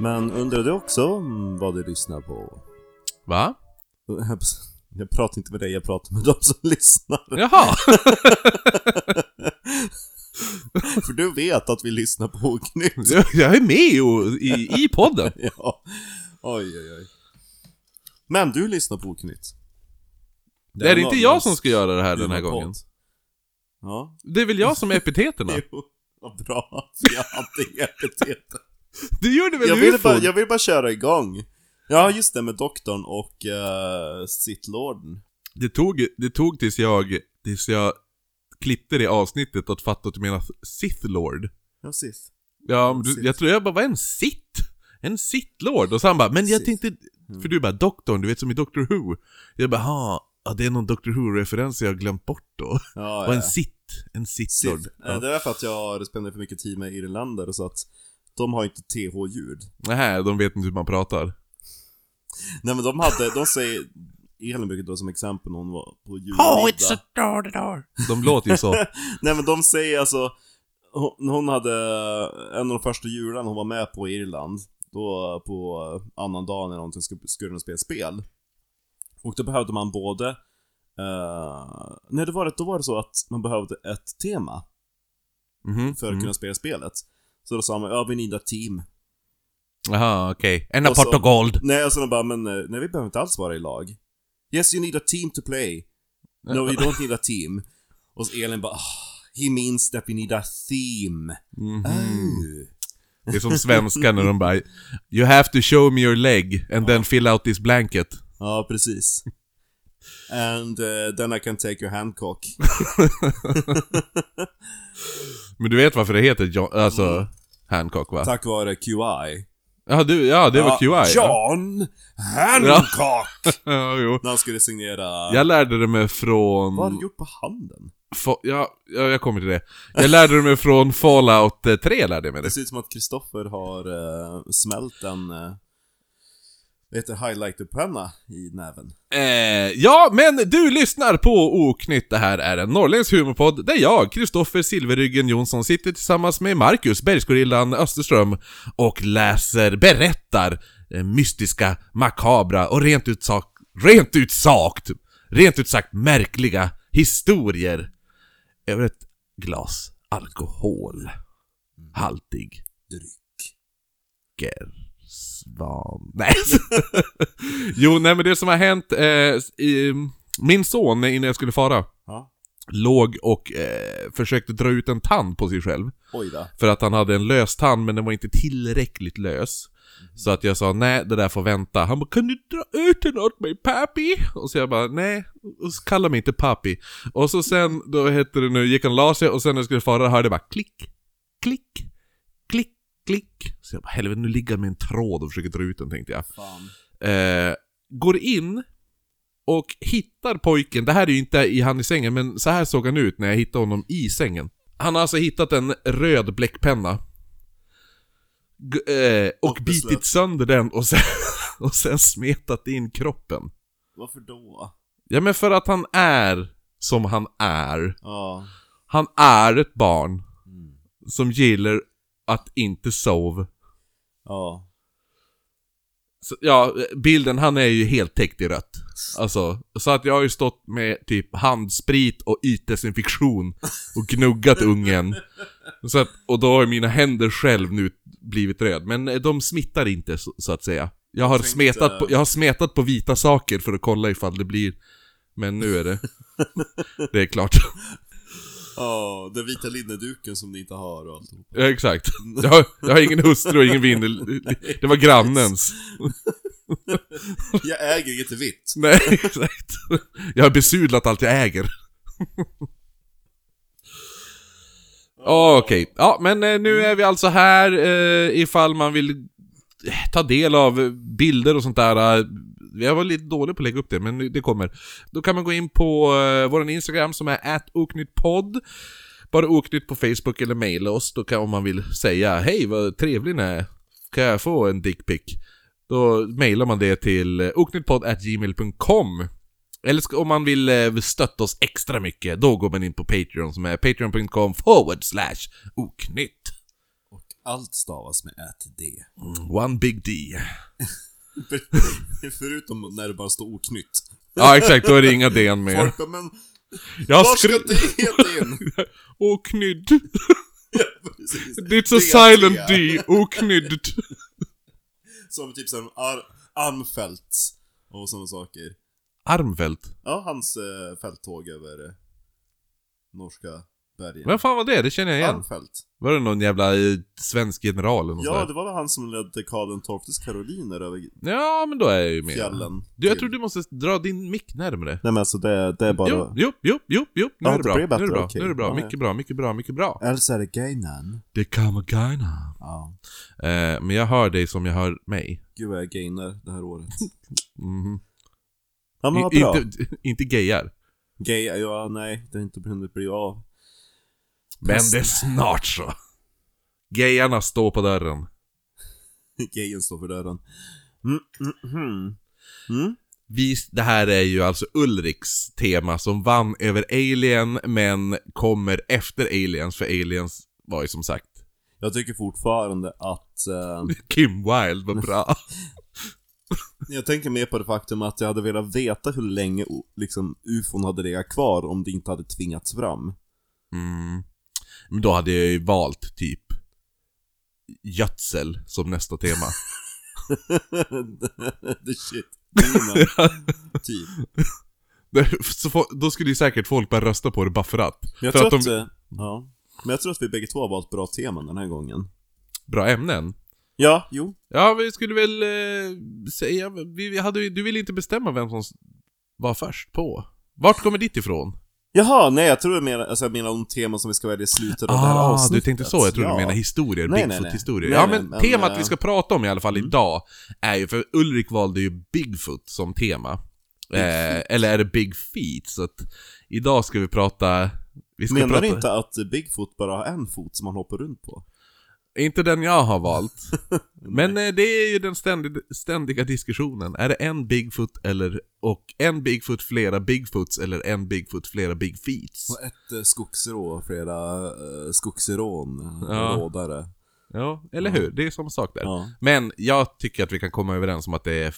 Men undrar du också vad du lyssnar på? Va? Jag pratar inte med dig, jag pratar med de som lyssnar. Jaha! För du vet att vi lyssnar på Oknytt. Jag, jag är med och, i, i podden. Ja. Oj, oj, oj. Men du lyssnar på Oknytt. Det är det inte jag som ska göra det här den här gången? Ja. Det är väl jag som är epiteterna? Jo, vad bra. Jag hade inga epitet. Du gjorde väl Jag vill, ufon? bara, jag vill bara köra igång. Ja, just det, med doktorn och uh, Sithlorden. Det tog, det tog tills jag, tills jag klippte det avsnittet att fatta att du menar Sith Lord. Ja, Sith. Ja, men Sith. du, jag tror jag bara, vad är en Sith? En Sith Lord? Och så han bara, men jag Sith. tänkte, för du bara, doktorn, du vet som i Doctor Who. Jag bara, ha, ja, det är någon Doctor Who-referens jag har glömt bort då. Ja, Och ja. en Sith, en Sith Lord. Sith. Eh, Det är för att jag har spenderat för mycket tid med irländare så att de har inte TH-ljud. Nähä, de vet inte hur man pratar. Nej men de hade, de säger, Elin brukar dra som exempel när hon var på Oh, it's julmiddag. a door, door. De låter ju så. Nej men de säger alltså, hon, hon hade en av de första jularna hon var med på i Irland, då på annan dag när någonting skulle, de spela spel. Och då behövde man både, eh, nej det var det, då var det så att man behövde ett tema Mhm. för att kunna spela spelet. Så då sa man, ja vi need a team. Jaha, okej. En Och så- apart gold. Nej, alltså de bara, men eh, nej vi behöver inte alls vara i lag. Yes, you need a team to play. No, you don't need a team. Och så Elin bara, "Ah, he means that we need a theme. Mhm. Oh. Det är som svenska när de bara You have to show me your leg and then fill out this blanket. Ja, precis. And uh, then I can take your handcock. Men du vet varför det heter John, alltså Hancock va? Tack vare QI. Ja, du, ja det var QI. John Hancock! ja, jo. När han skulle signera... Jag lärde det mig från... Vad har du gjort på handen? Fa- ja, ja, jag kommer till det. Jag lärde mig från Fallout eh, 3 lärde jag mig Det det. ser ut som att Kristoffer har uh, smält en... Uh, vad heter highlighterpenna i näven. Eh, ja, men du lyssnar på Oknytt. Det här är en norrländsk humorpodd där jag, Kristoffer Silverryggen Jonsson, sitter tillsammans med Marcus Bergsgorillan Österström och läser, berättar eh, mystiska, makabra och rent ut sagt, rent ut sagt, rent ut sagt märkliga historier över ett glas alkohol. Haltig Dryck. Gersvan... Nej. jo, nej men det som har hänt, eh, i, min son innan jag skulle fara, Ja. låg och eh, försökte dra ut en tand på sig själv. Oj då. För att han hade en lös tand men den var inte tillräckligt lös. Så att jag sa nej, det där får vänta. Han bara 'Kan du dra ut den åt mig papi?' Och så jag bara 'Nej' kalla mig inte papi. Och så sen, då hette det nu, gick han och la sig och sen när jag skulle fara hörde jag bara klick, klick, klick, klick. Så jag bara helvete nu ligger han med en tråd och försöker dra ut den tänkte jag. Eh, går in och hittar pojken, det här är ju inte i han i sängen, men så här såg han ut när jag hittade honom i sängen. Han har alltså hittat en röd bläckpenna. G- eh, och, bitit sönder den och sen, och sen smetat in kroppen. Varför då? Ja men för att han är som han är. Ja. Han är ett barn Mm. som gillar att inte sova. Ja. Så, ja, bilden, han är ju helt täckt i rött. Alltså, så att jag har ju stått med typ handsprit och ytdesinfektion och gnuggat ungen. Så att, och då har mina händer själv nu blivit röd. Men eh, de smittar inte så, så att säga. Jag har, tänkte- smetat på, jag har smetat på vita saker för att kolla ifall det blir... Men nu är det... Det är klart. Ja, den vita linneduken som ni inte har och alltihop. Ja, exakt. Jag har, jag har ingen hustru och ingen vindel. Det var grannens. Jag äger inget vitt. Nej, exakt. Jag har besudlat allt jag äger. Ja, Okej, ja men eh, nu är vi alltså här eh, ifall man vill eh, ta del av eh, bilder och sånt där. Jag var lite dålig på att lägga upp det, men det kommer. Då kan man gå in på eh, vår Instagram som är oknyttpodd. Bara oknytt på Facebook eller mejla oss, då kan om man vill säga Hej vad trevlig ni är, kan jag få en dickpic? Då mejlar man det till eh, oknyttpodd.gmail.com Eller om man vill eh, stötta oss extra mycket, då går man in på Patreon som är patreon.com forward slash oknytt. Och Allt stavas med ett D. One big D. Förutom när det bara står oknytt. Ja exakt, då är det inga D mer. Folk bara, men Jag har var ska skrivit... D in? Oknydd. Ja, precis. It's a silent D. Oknydd. Som typ såhär ar armfält och sådana saker. Armfält. Ja, hans eh, fälttåg över eh, norska bergen. Vem fan var det? Det känner jag igen. Armfält. Var det någon jävla eh, svensk general eller något Ja, sånt det var väl han som ledde Karl XIIs karoliner över? Ja, men då är jag ju med. fjällen. Du, jag till- tror du måste dra din mick närmare. Nej men alltså det, det är bara... Jo, jo, jo, jo, jo. Nu Ja, är det det bra. blir Nu är det bra. okej. Nu är det bra. Ja, Mycket bra, mycket bra, mycket bra. Eller så är det gaynan. Det kommer gaina. Ja. Eh, men jag hör dig som jag hör mig. Gud vad jag gainar det här året. Mhm. Ja men vad I- bra. inte, inte gayar. Gay, ja nej, det har inte hunnit bli av. Men det är snart så. Gayarna står på dörren. Gayen står för dörren. Mm, mm, mm. Mm? Vi, det här är ju alltså Ulriks tema som vann över Alien, men kommer efter Aliens, för Aliens var ju som sagt Jag tycker fortfarande att... Eh, Kim Wilde var bra. jag tänker mer på det faktum att jag hade velat veta hur länge liksom, ufon hade legat kvar om det inte hade tvingats fram. Mm. Men då hade jag ju valt typ gödsel som nästa tema. The shit. Typ. Så då skulle ju säkert folk bara rösta på det bara för att. Men jag För tror att att, de- eh, ja. Men jag tror att vi bägge två har valt bra teman den här gången. Bra ämnen. Ja, jo. Ja, vi skulle väl eh, säga, vi, hade, du ville inte bestämma vem som var först på. Vart kommer ditt ifrån? Jaha, nej jag tror jag menar, alltså jag menar om teman som vi ska välja i slutet av det här Ah, avsnittet. du tänkte så. Jag tror ja. du menar historier. Bigfoot-historier. Ja, men, men, temat eh, vi ska prata om i alla fall mm. idag är ju, för Ulrik valde ju Bigfoot som tema. Eh, eller är det Big Feet? Så att idag ska vi prata... Vi ska Menar prata, du inte att Bigfoot bara har en fot som man hoppar runt på? Inte den jag har valt. Men eh, det är ju den ständig, ständiga diskussionen. Är det en Bigfoot eller... Och en Bigfoot, flera Bigfoots eller en Bigfoot, flera Big Feets? Och ett eh, skogsrå, flera eh, skogsrån, Ja. rådare. Ja, eller hur? Det är samma sak där. Ja. Men jag tycker att vi kan komma överens om att det är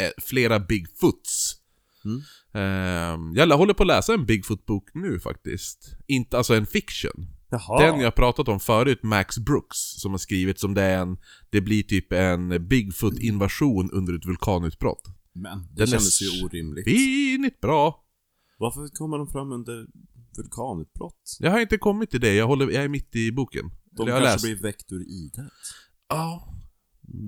eh, flera Bigfoots. Mm. Ehm, jag håller på att läsa en Bigfoot-bok nu faktiskt. Inte alltså en fiction. Jaha. Den jag pratat om förut, Max Brooks, som har skrivit som det är en... Det blir typ en Bigfoot-invasion under ett vulkanutbrott. Men det Den kändes ju orimligt. Finigt bra! Varför kommer de fram under vulkanutbrott? Jag har inte kommit till det, jag, håller, jag är mitt i boken. De kanske läst. blir väckt ur idet. Ja.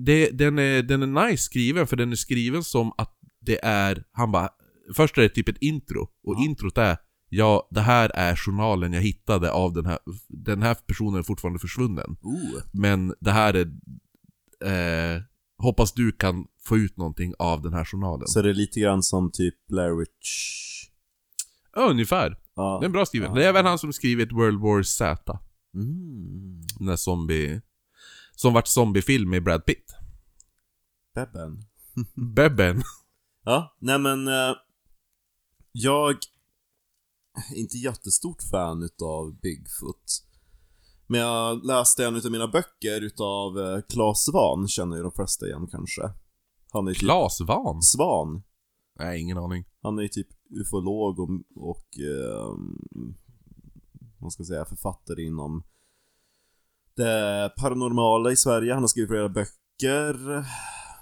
Det, den, är, den är nice skriven, för den är skriven som att det är, han bara, först är det typ ett intro, och Ja. introt är Ja, det här är journalen jag hittade av den här, den här personen är fortfarande försvunnen. Oh. Men det här är, eh, hoppas du kan få ut någonting av den här journalen. Så det är lite grann som typ Blair Witch... Ja, ungefär. Ja. Det är en bra skriven. Ja. Det är även han som skrivit World War Z. Mm. Där zombie... Som vart zombiefilm med Brad Pitt. Bebben. Bebben. Ja, nej men... Eh, jag inte jättestort fan utav Bigfoot. Men jag läste en utav mina böcker utav eh, Claes Svan, känner ju de flesta igen kanske. Han är typ... Klas Van? Svan. Nej, ingen aning. Han är ju typ ufolog och, och eh, vad ska jag säga, författare inom det paranormala i Sverige. Han har skrivit flera böcker.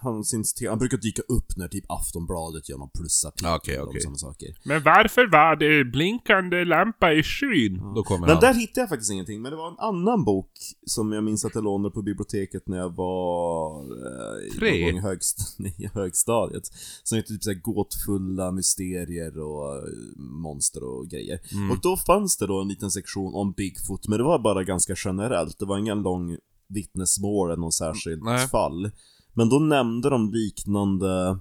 Han, syns till, han brukar dyka upp när typ Aftonbladet gör någon plusartikel Okej, om okej. sådana saker. Men varför var det blinkande lampa i skyn? Då kommer Men han. där hittade jag faktiskt ingenting, men det var en annan bok som jag minns att jag lånade på biblioteket när jag var eh, i- Tre. någon gång i högst, nej, i högstadiet. Som heter typ såhär gåtfulla mysterier och eh, monster och grejer. Mm. Och då fanns det då en liten sektion om Bigfoot, men det var bara ganska generellt. Det var ingen lång vittnesmål eller något särskilt Nej. fall. Men då nämnde de liknande,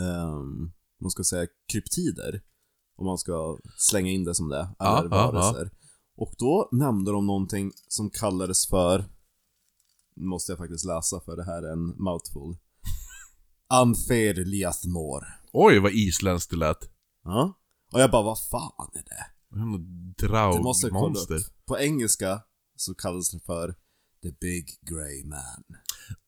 um, man ska säga, kryptider. Om man ska slänga in det som det, Ja, eller ja, varelser. Och då nämnde de någonting som kallades för, nu måste jag faktiskt läsa för det här är en mouthful. Amphirliathmor. Oj, vad isländskt det lät. Ja. Och jag bara, vad fan är det? En Du måste kolla Draugmonster. upp. På engelska så kallas det för The Big Grey Man.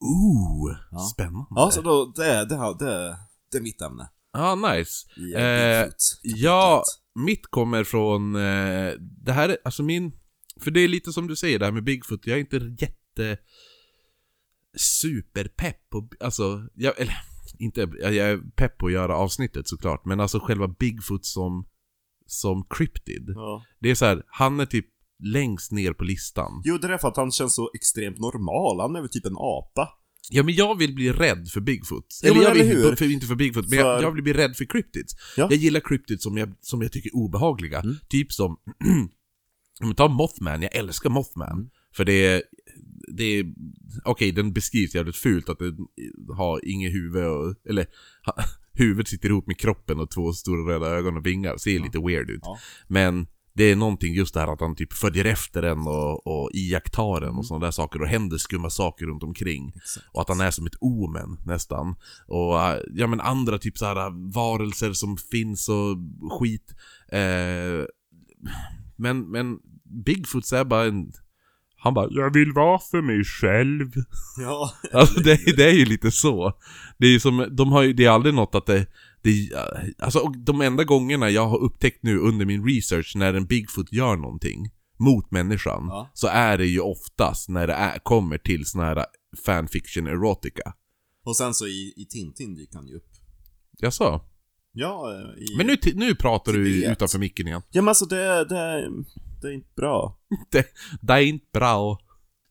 Ooh, Ja. spännande. Ja, så då, det, det, det, det är mitt ämne. Ja, nice. I Eh. Ja, mitt kommer från, eh, det här är, alltså min, för det är lite som du säger det här med Bigfoot, jag är inte jätte superpepp på, alltså, jag, eller inte, jag jag är pepp på att göra avsnittet såklart, men alltså själva Bigfoot som, som cryptid. Ja. Det är så här, han är typ längst ner på listan. Jo, det är för att han känns så extremt normal. Han är väl typ en apa. Ja men jag vill bli rädd för Bigfoot. Jo, eller jag vill, eller för, inte för Bigfoot, men jag, För- jag vill bli rädd för cryptids. Ja. Jag gillar cryptids som jag, som jag tycker är obehagliga. Mm. Typ som, om tar Mothman, jag älskar Mothman. Mm. För det är, det är, okej den beskrivs jävligt fult att det har inget huvud och, eller ha, huvudet sitter ihop med kroppen och två stora röda ögon och vingar, ser Ja. lite weird ut. Ja. Men det är någonting just det här att han typ följer efter en och, och iakttar en Mm. och sådana där saker och händer skumma saker runt omkring. Exakt. Och att han är som ett omen nästan. Och äh, ja men andra typ så här varelser som finns och skit. Eh, men, men Bigfoot är bara en... Han bara Jag vill vara för mig själv. Ja. Alltså det, är- det är ju lite så. Det är ju som, de har ju, det är aldrig något att det, det alltså de enda gångerna jag har upptäckt nu under min research när en Bigfoot gör någonting mot människan, Ja. så är det ju oftast när det är, kommer till såna här fanfiction erotica. Och sen så i, i Tintin dyker han ju upp. Jag sa. Ja, i... Men nu, nu pratar du Tibet. utanför micken igen. Ja men alltså det, det, det är inte bra. Det, det är inte bra.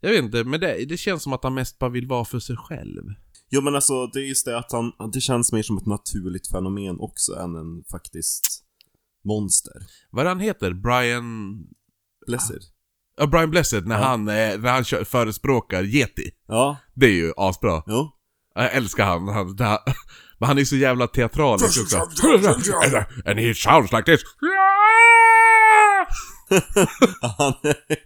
Jag vet inte, men det, det känns som att han mest bara vill vara för sig själv. Jo men alltså det är just det att han, det känns mer som ett naturligt fenomen också än en faktiskt monster. Vad han heter? Brian... Blessed. Ja, Brian Blessed, när Ja. han, eh, när han kör, förespråkar Yeti. Ja, Det är ju asbra. jo. Jag älskar han. han det här, men han är så jävla teatralisk också. And he sounds like this. Han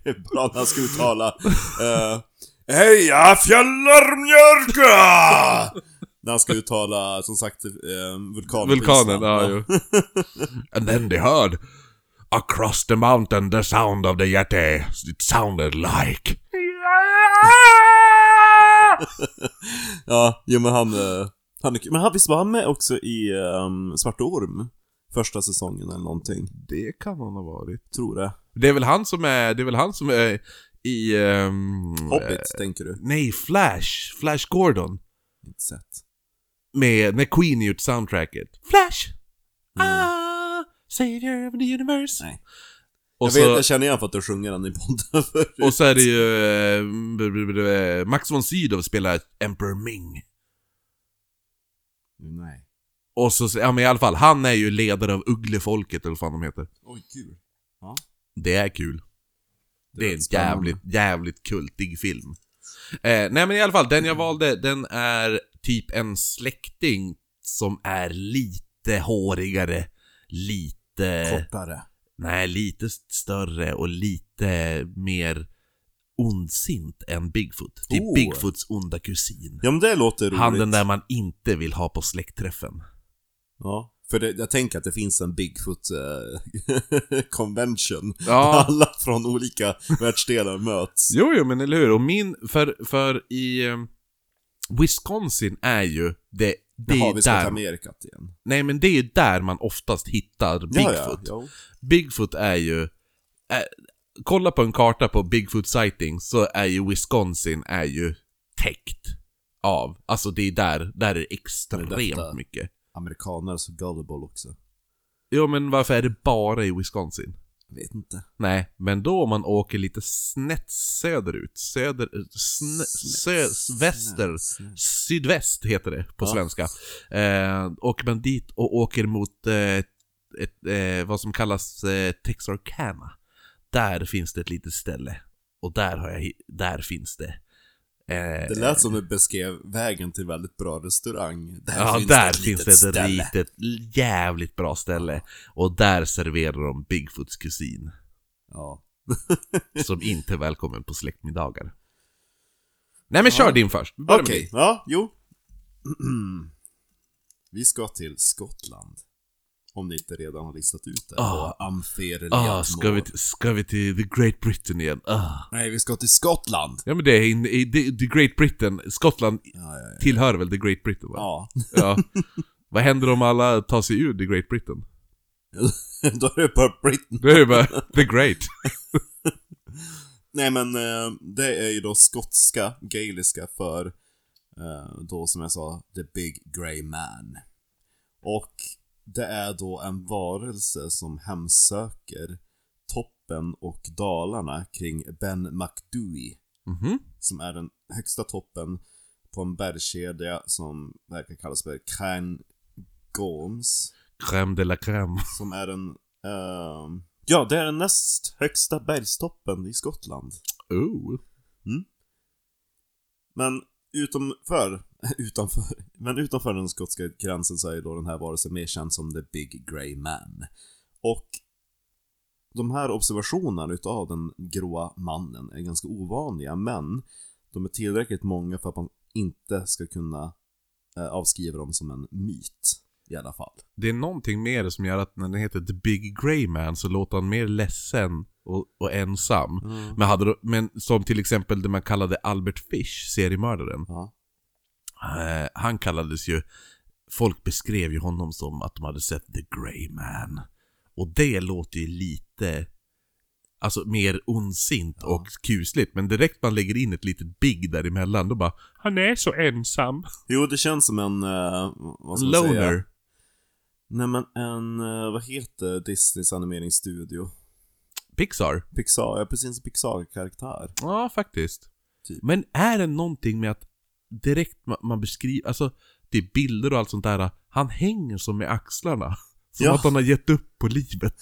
är bra när han ska uttala uh, Heja fjällarmjölka! när han ska uttala, som sagt, uh, vulkanen Vulkanen, ja ju. And then they heard Across the mountain the sound of the Yeti. It sounded like... Ja, jo men han, eh, han. Men han, visst var han med också i um, Svarte Orm? Första säsongen eller någonting. Det kan han ha varit. Tror det. Det är väl han som är, det är väl han som är i... ehm, Hobbit, eh, tänker du? nej, Flash. Flash Gordon. Inte sett. Med, när Queen gjort soundtracket. Flash! Ah, savior of the universe. Nej. Och jag, så, vet, jag känner igen för att du sjunger den i podden förut. och så är det ju eh, Max von Sydow spelar Emperor Ming. Nej. Och så, ja men i alla fall, han är ju ledare av Ugglefolket eller vad fan de heter. Oj, kul. Det är kul. Det är en jävligt, jävligt kultig film. Eh, nej men i alla fall, den jag valde, den är typ en släkting som är lite hårigare, lite... Kortare. Nej, lite större och lite mer ondsint än Bigfoot. Typ Oh. Bigfoots onda kusin. Ja men det låter roligt. Han den där man inte vill ha på släktträffen. Ja. För det, jag tänker att det finns en Bigfoot eh, convention. Ja. Där alla från olika världsdelar möts. Jo, jo, men eller hur? Och min, för, för i eh, Wisconsin är ju det, det Jaha, är vi ska till där, Amerikat igen. nej men det är där man oftast hittar Bigfoot. Ja, ja. Bigfoot är ju, eh, kolla på en karta på Bigfoot sighting så är ju Wisconsin är ju täckt av, alltså det är där, där är det extremt mycket. Amerikaner så gullible också. Jo men varför är det bara i Wisconsin? Jag vet inte. Nej, men då om man åker lite snett söderut, söder, sn, sö, väster, Snä- sydväst heter det på Ja. svenska. Eh, åker man dit och åker mot eh, ett, eh, vad som kallas eh, Texarkana. Där finns det ett litet ställe. Och där, har jag, där finns det. Eh, Det lät som du beskrev vägen till väldigt bra restaurang. Där ja, finns där det ett finns det ett ställe. litet, jävligt bra ställe. Och där serverar de Bigfoots kusin. Ja. som inte är välkommen på släktmiddagar. Nej men kör Ja. din först. Okej, din. ja, jo. Vi ska till Skottland. Om ni inte redan har listat ut det Ah. på Amfereliad Ah, ska vi, t- ska vi till the Great Britain igen? Ah. Nej, vi ska till Skottland! Ja men det är in, i the, the Great Britain, Skottland Ja, ja, ja. tillhör väl the Great Britain va? ja. Ja. Vad händer om alla tar sig ur the Great Britain? Då är det bara Britain. Det är ju bara the Great. Nej men eh, det är ju då skotska, gaeliska för eh, då som jag sa, the big grey man. Och det är då en varelse som hemsöker toppen och dalarna kring Ben Macdui. Mhm. Som är den högsta toppen på en bergskedja som verkar kallas för Cairn Gomes. Crème de la crème. Som är den, ehm, ja det är den näst högsta bergstoppen i Skottland. Oh. Men utanför, utanför, men utanför den skotska gränsen så är då den här varelsen mer känd som The Big Grey Man. Och de här observationerna utav den gråa mannen är ganska ovanliga, men de är tillräckligt många för att man inte ska kunna eh, avskriva dem som en myt. I alla fall. Det är någonting med det som gör att när den heter The Big Grey Man så låter han mer ledsen och, och ensam. Men, hade, men som till exempel det man kallade Albert Fish, seriemördaren. Ja. Eh, han kallades ju, folk beskrev ju honom som att de hade sett The Grey Man. Och det låter ju lite, alltså mer ondsint och kusligt. Men direkt man lägger in ett litet big däremellan, då bara Han är så ensam. Jo, det känns som en, eh, vad ska man säga? Nej men en, eh, vad heter Disneys animeringsstudio? Pixar. Pixar, ja precis en Pixar-karaktär. Ja, faktiskt. Typ. Men är det någonting med att direkt man, man beskriver, alltså det är bilder och allt sånt där, han hänger som med axlarna. Som Ja. att han har gett upp på livet.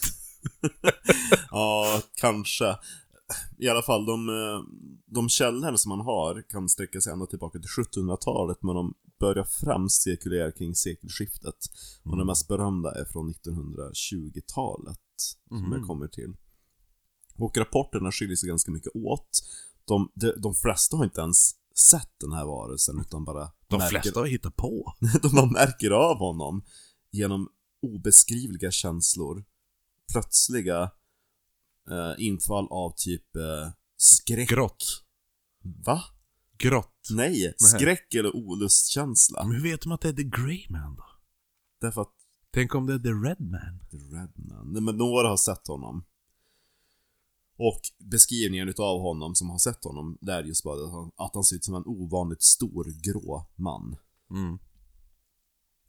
Ja, kanske. I alla fall, de, eh, de källor som man har kan sträcka sig ända tillbaka till 1700-talet, men de börjar främst cirkulera kring sekelskiftet. Och de mest berömda är från 1920-talet, som Mhm. jag kommer till. Och rapporterna skiljer sig ganska mycket åt. De, de, de flesta har inte ens sett den här varelsen, utan bara De märker, flesta har hittat på. de bara märker av honom genom obeskrivliga känslor, plötsliga eh, infall av typ eh, skräck. Grått. Va? Grått. Nej, skräck eller olustkänsla. Men hur vet de att det är The Grey Man då? Därför att Tänk om det är The Red Man? The Redman, nej men några har sett honom. Och beskrivningen utav honom som har sett honom, det är just bara att han, att han ser ut som en ovanligt stor grå man. Mm.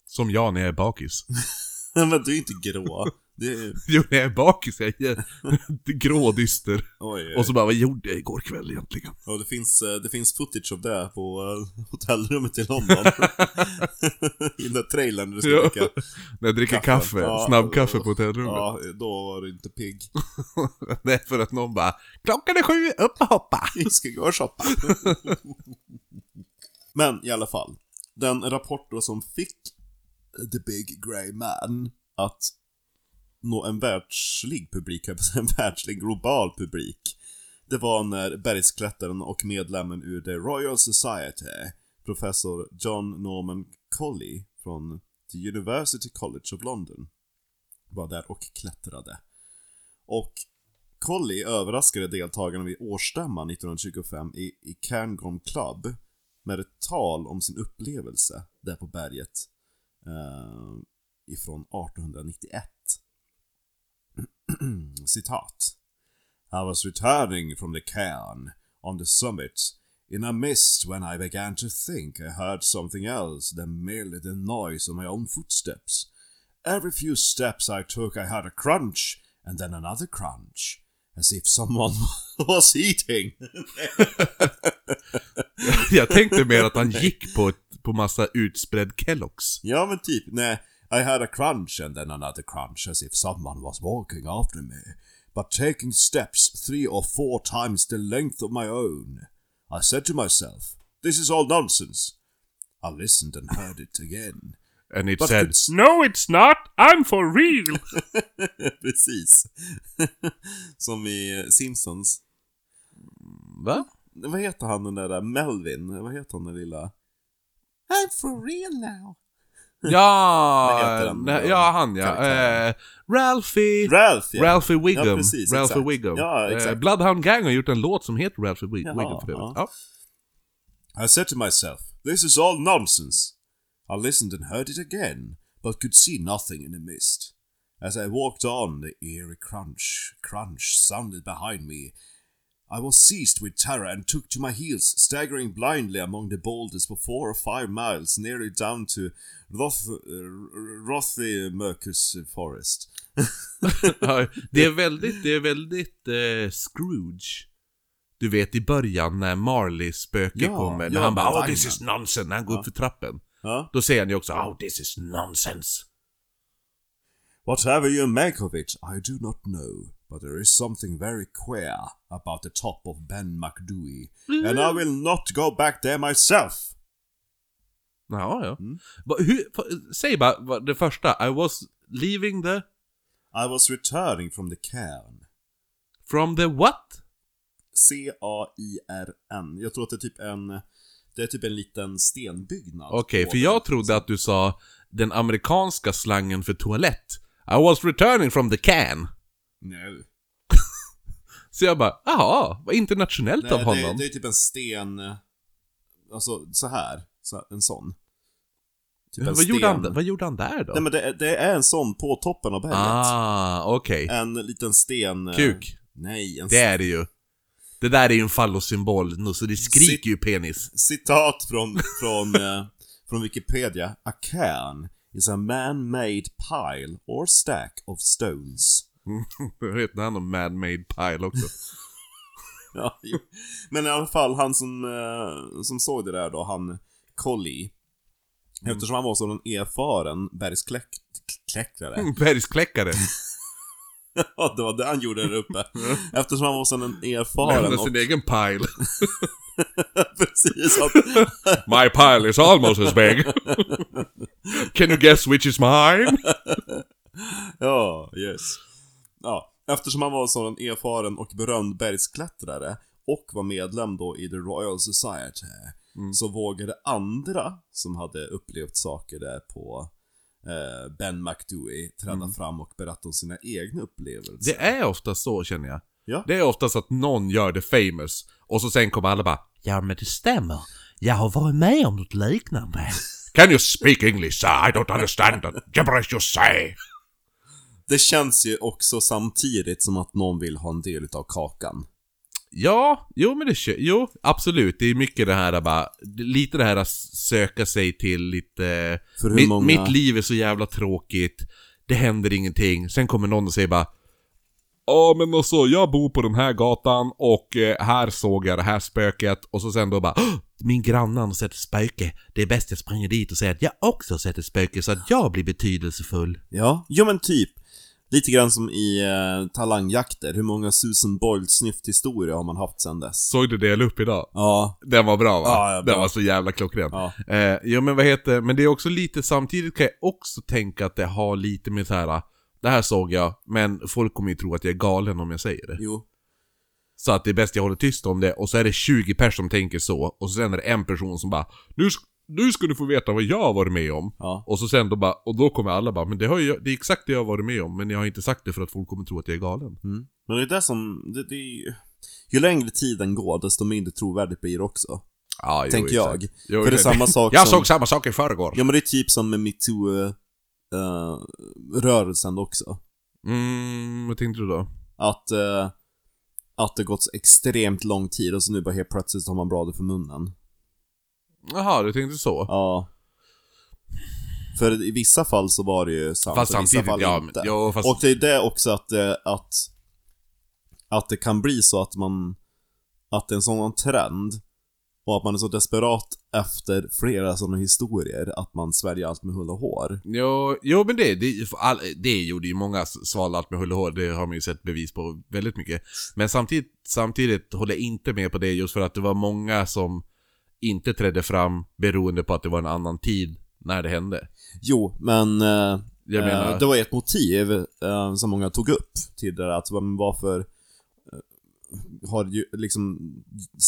Som jag när jag är bakis. men du är inte grå. Det är... jo, jag är bakis är jag grå och dyster. Oj, oj. Och så bara, vad gjorde jag igår kväll egentligen? Ja, det finns, eh, det finns footage av det på eh, hotellrummet i London. I den där trailern när du ska Ja. dricka. När jag dricker Kaffe. kaffe, Ja. snabbkaffe på hotellrummet. Ja, då var du inte pigg. Är för att någon bara, klockan är sju, upp och hoppa! Vi ska gå och shoppa. Men i alla fall. Den rapport då som fick The Big Grey Man att nå en världslig publik, höll jag på att säga, en världslig global publik. Det var när bergsklättraren och medlemmen ur The Royal Society, professor John Norman Colley från The University College of London, var där och klättrade. Och Colley överraskade deltagarna vid årsstämman 1925 i, i Cairngorm Club med ett tal om sin upplevelse där på berget eh, ifrån 1891. Citat. I was returning from the cairn on the summit in a mist when I began to think I heard something else than merely the noise of my own footsteps. Every few steps I took I heard a crunch and then another crunch. As if someone was eating. Jag tänkte mer att han gick på, ett, på massa utspridd Kelloggs. ja men typ, nej. I had a crunch and then another crunch as if someone was walking after me. But taking steps three or four times the length of my own. I said to myself, this is all nonsense. I listened and heard it again. And it But said, it's No it's not, I'm for real! Precis. Som i eh, Simpsons. Mm, va? Vad heter han den där Melvin? Vad heter han den lilla? I'm for real now. Ja, den? nej, ja han ja. Eh, Ralphie. Ralph ja. Ralphie Wiggum. Ja, precis, Ralphie exakt. Wiggum. Ja, Eh. Bloodhound Gang har gjort en låt som heter Ralphie Wig- Jaha, Wiggum för ja. Ja. I said to myself, this is all nonsense. I listened and heard it again, but could see nothing in the mist. As I walked on, the eerie crunch, crunch sounded behind me. I was seized with terror and took to my heels, staggering blindly among the boulders for four or five miles, nearly down to Roth, uh, forest. Ja, det är väldigt, det är väldigt eh, Scrooge. Du vet i början när Marley spöke Ja, kommer, när ja, han bara oh, vagnen." this is nonsense, när han går upp för trappen. Då säger han ju också oh this is nonsense. Whatever you make of it, I do not know. But there is something very queer about the top of Ben McDooey, and I will not go back there myself. Ja, ja. Mm. Hur, säg bara det första, I was leaving the, I was returning from the cairn. from the what? C-A-I-R-N. Jag tror att det är typ en... Det är typ en liten stenbyggnad. Okej, på för jag trodde att du sa den amerikanska slangen för toalett. I was returning from the can. No. Så jag bara, jaha, vad internationellt Nej, av det, honom. är- det är typ en sten... Alltså, så här. Så, en sån. Typ en vad, gjorde han, sten. vad gjorde han där då? Nej men det, är- det är en sån på toppen av berget. ah, okej. En liten sten... eh, Kuk. Nej, en Det är det ju. Det där är ju en fallosymbol, nu, så det skriker ju penis. Citat från, från, eh, från Wikipedia. A cairn is a man-made pile or stack of stones. Jag vet han om man-made pile också. Ja, jo. Men i alla fall, han som, eh, som såg det där då, han Collie. Mm. Eftersom han var så en erfaren bergsklättrare. Bergskläckare. Ja, det var det han gjorde där uppe. Eftersom han var så en erfaren Lämna och... sin egen pile. Precis, att, My pile is almost as big. Can you guess which is mine? Ja, yes. Ja, eftersom han var en erfaren och berömd bergsklättrare och var medlem då i The Royal Society så vågade andra som hade upplevt saker där på eh, Ben McDooey träda fram och berätta om sina egna upplevelser. Det är ofta så känner jag. Ja. Det är oftast att någon gör det famous och så sen kommer alla bara Ja men det stämmer. Jag har varit med om något liknande. Can you speak English sir? I don't understand that gibberish you say. Det känns ju också samtidigt som att någon vill ha en del utav kakan. Ja, jo men det jo absolut. Det är mycket det här bara, lite det här att söka sig till lite... För hur Mitt, många... mitt liv är så jävla tråkigt. Det händer ingenting. Sen kommer någon och säger bara Ja men alltså, jag bor på den här gatan och eh, här såg jag det här spöket och så sen då bara "Åh, Min granne har sett ett spöke. Det är bäst jag springer dit och säger att jag också sett ett spöke så att jag blir betydelsefull. Ja, jo men typ. Lite grann som i eh, talangjakter. Hur många Susan Boyle snyfthistorier har man haft sedan dess? Såg du la upp idag? Ja, Den var bra va? Ja, ja, bra. Den var så jävla klockren. ja. Eh, jo men vad heter men det är också lite, samtidigt kan jag också tänka att det har lite med så här. Det här såg jag, men folk kommer ju tro att jag är galen om jag säger det. Jo. Så att det är bäst jag håller tyst om det, och så är det 20 personer som tänker så, och sen är det en person som bara nu, nu ska du få veta vad jag har varit med om. Ja. Och så sen då bara, och då kommer alla bara, men det, har ju, det är exakt det jag har varit med om, men jag har inte sagt det för att folk kommer tro att jag är galen. Mm. Men det är det som, det, det är ju... Ju längre tiden går, desto mindre trovärdigt blir det också. Jo, tänker jag. Jo, För det är samma sak Jag som... såg samma sak i förrgår. Ja men det är typ som med metoo-rörelsen också. Mm, vad tänkte du då? Att, eh, att det gått extremt lång tid och så nu bara helt plötsligt har man bladet för munnen. Jaha, du tänkte så? Ja. För i vissa fall så var det ju sant, Fast i vissa fall ja, inte. jo, fast... Och det är det också att, eh, att, att det kan bli så att man, att det är en sån trend och att man är så desperat efter flera sådana historier att man sväljer allt med hull och hår. Jo, jo men det, det, all, det gjorde ju många svala allt med hull och hår, det har man ju sett bevis på väldigt mycket. Men samtidigt, samtidigt håller jag inte med på det just för att det var många som inte trädde fram beroende på att det var en annan tid när det hände. Jo, men eh, Jag eh, menar, det var ett motiv eh, som många tog upp där, att varför, eh, har ju liksom,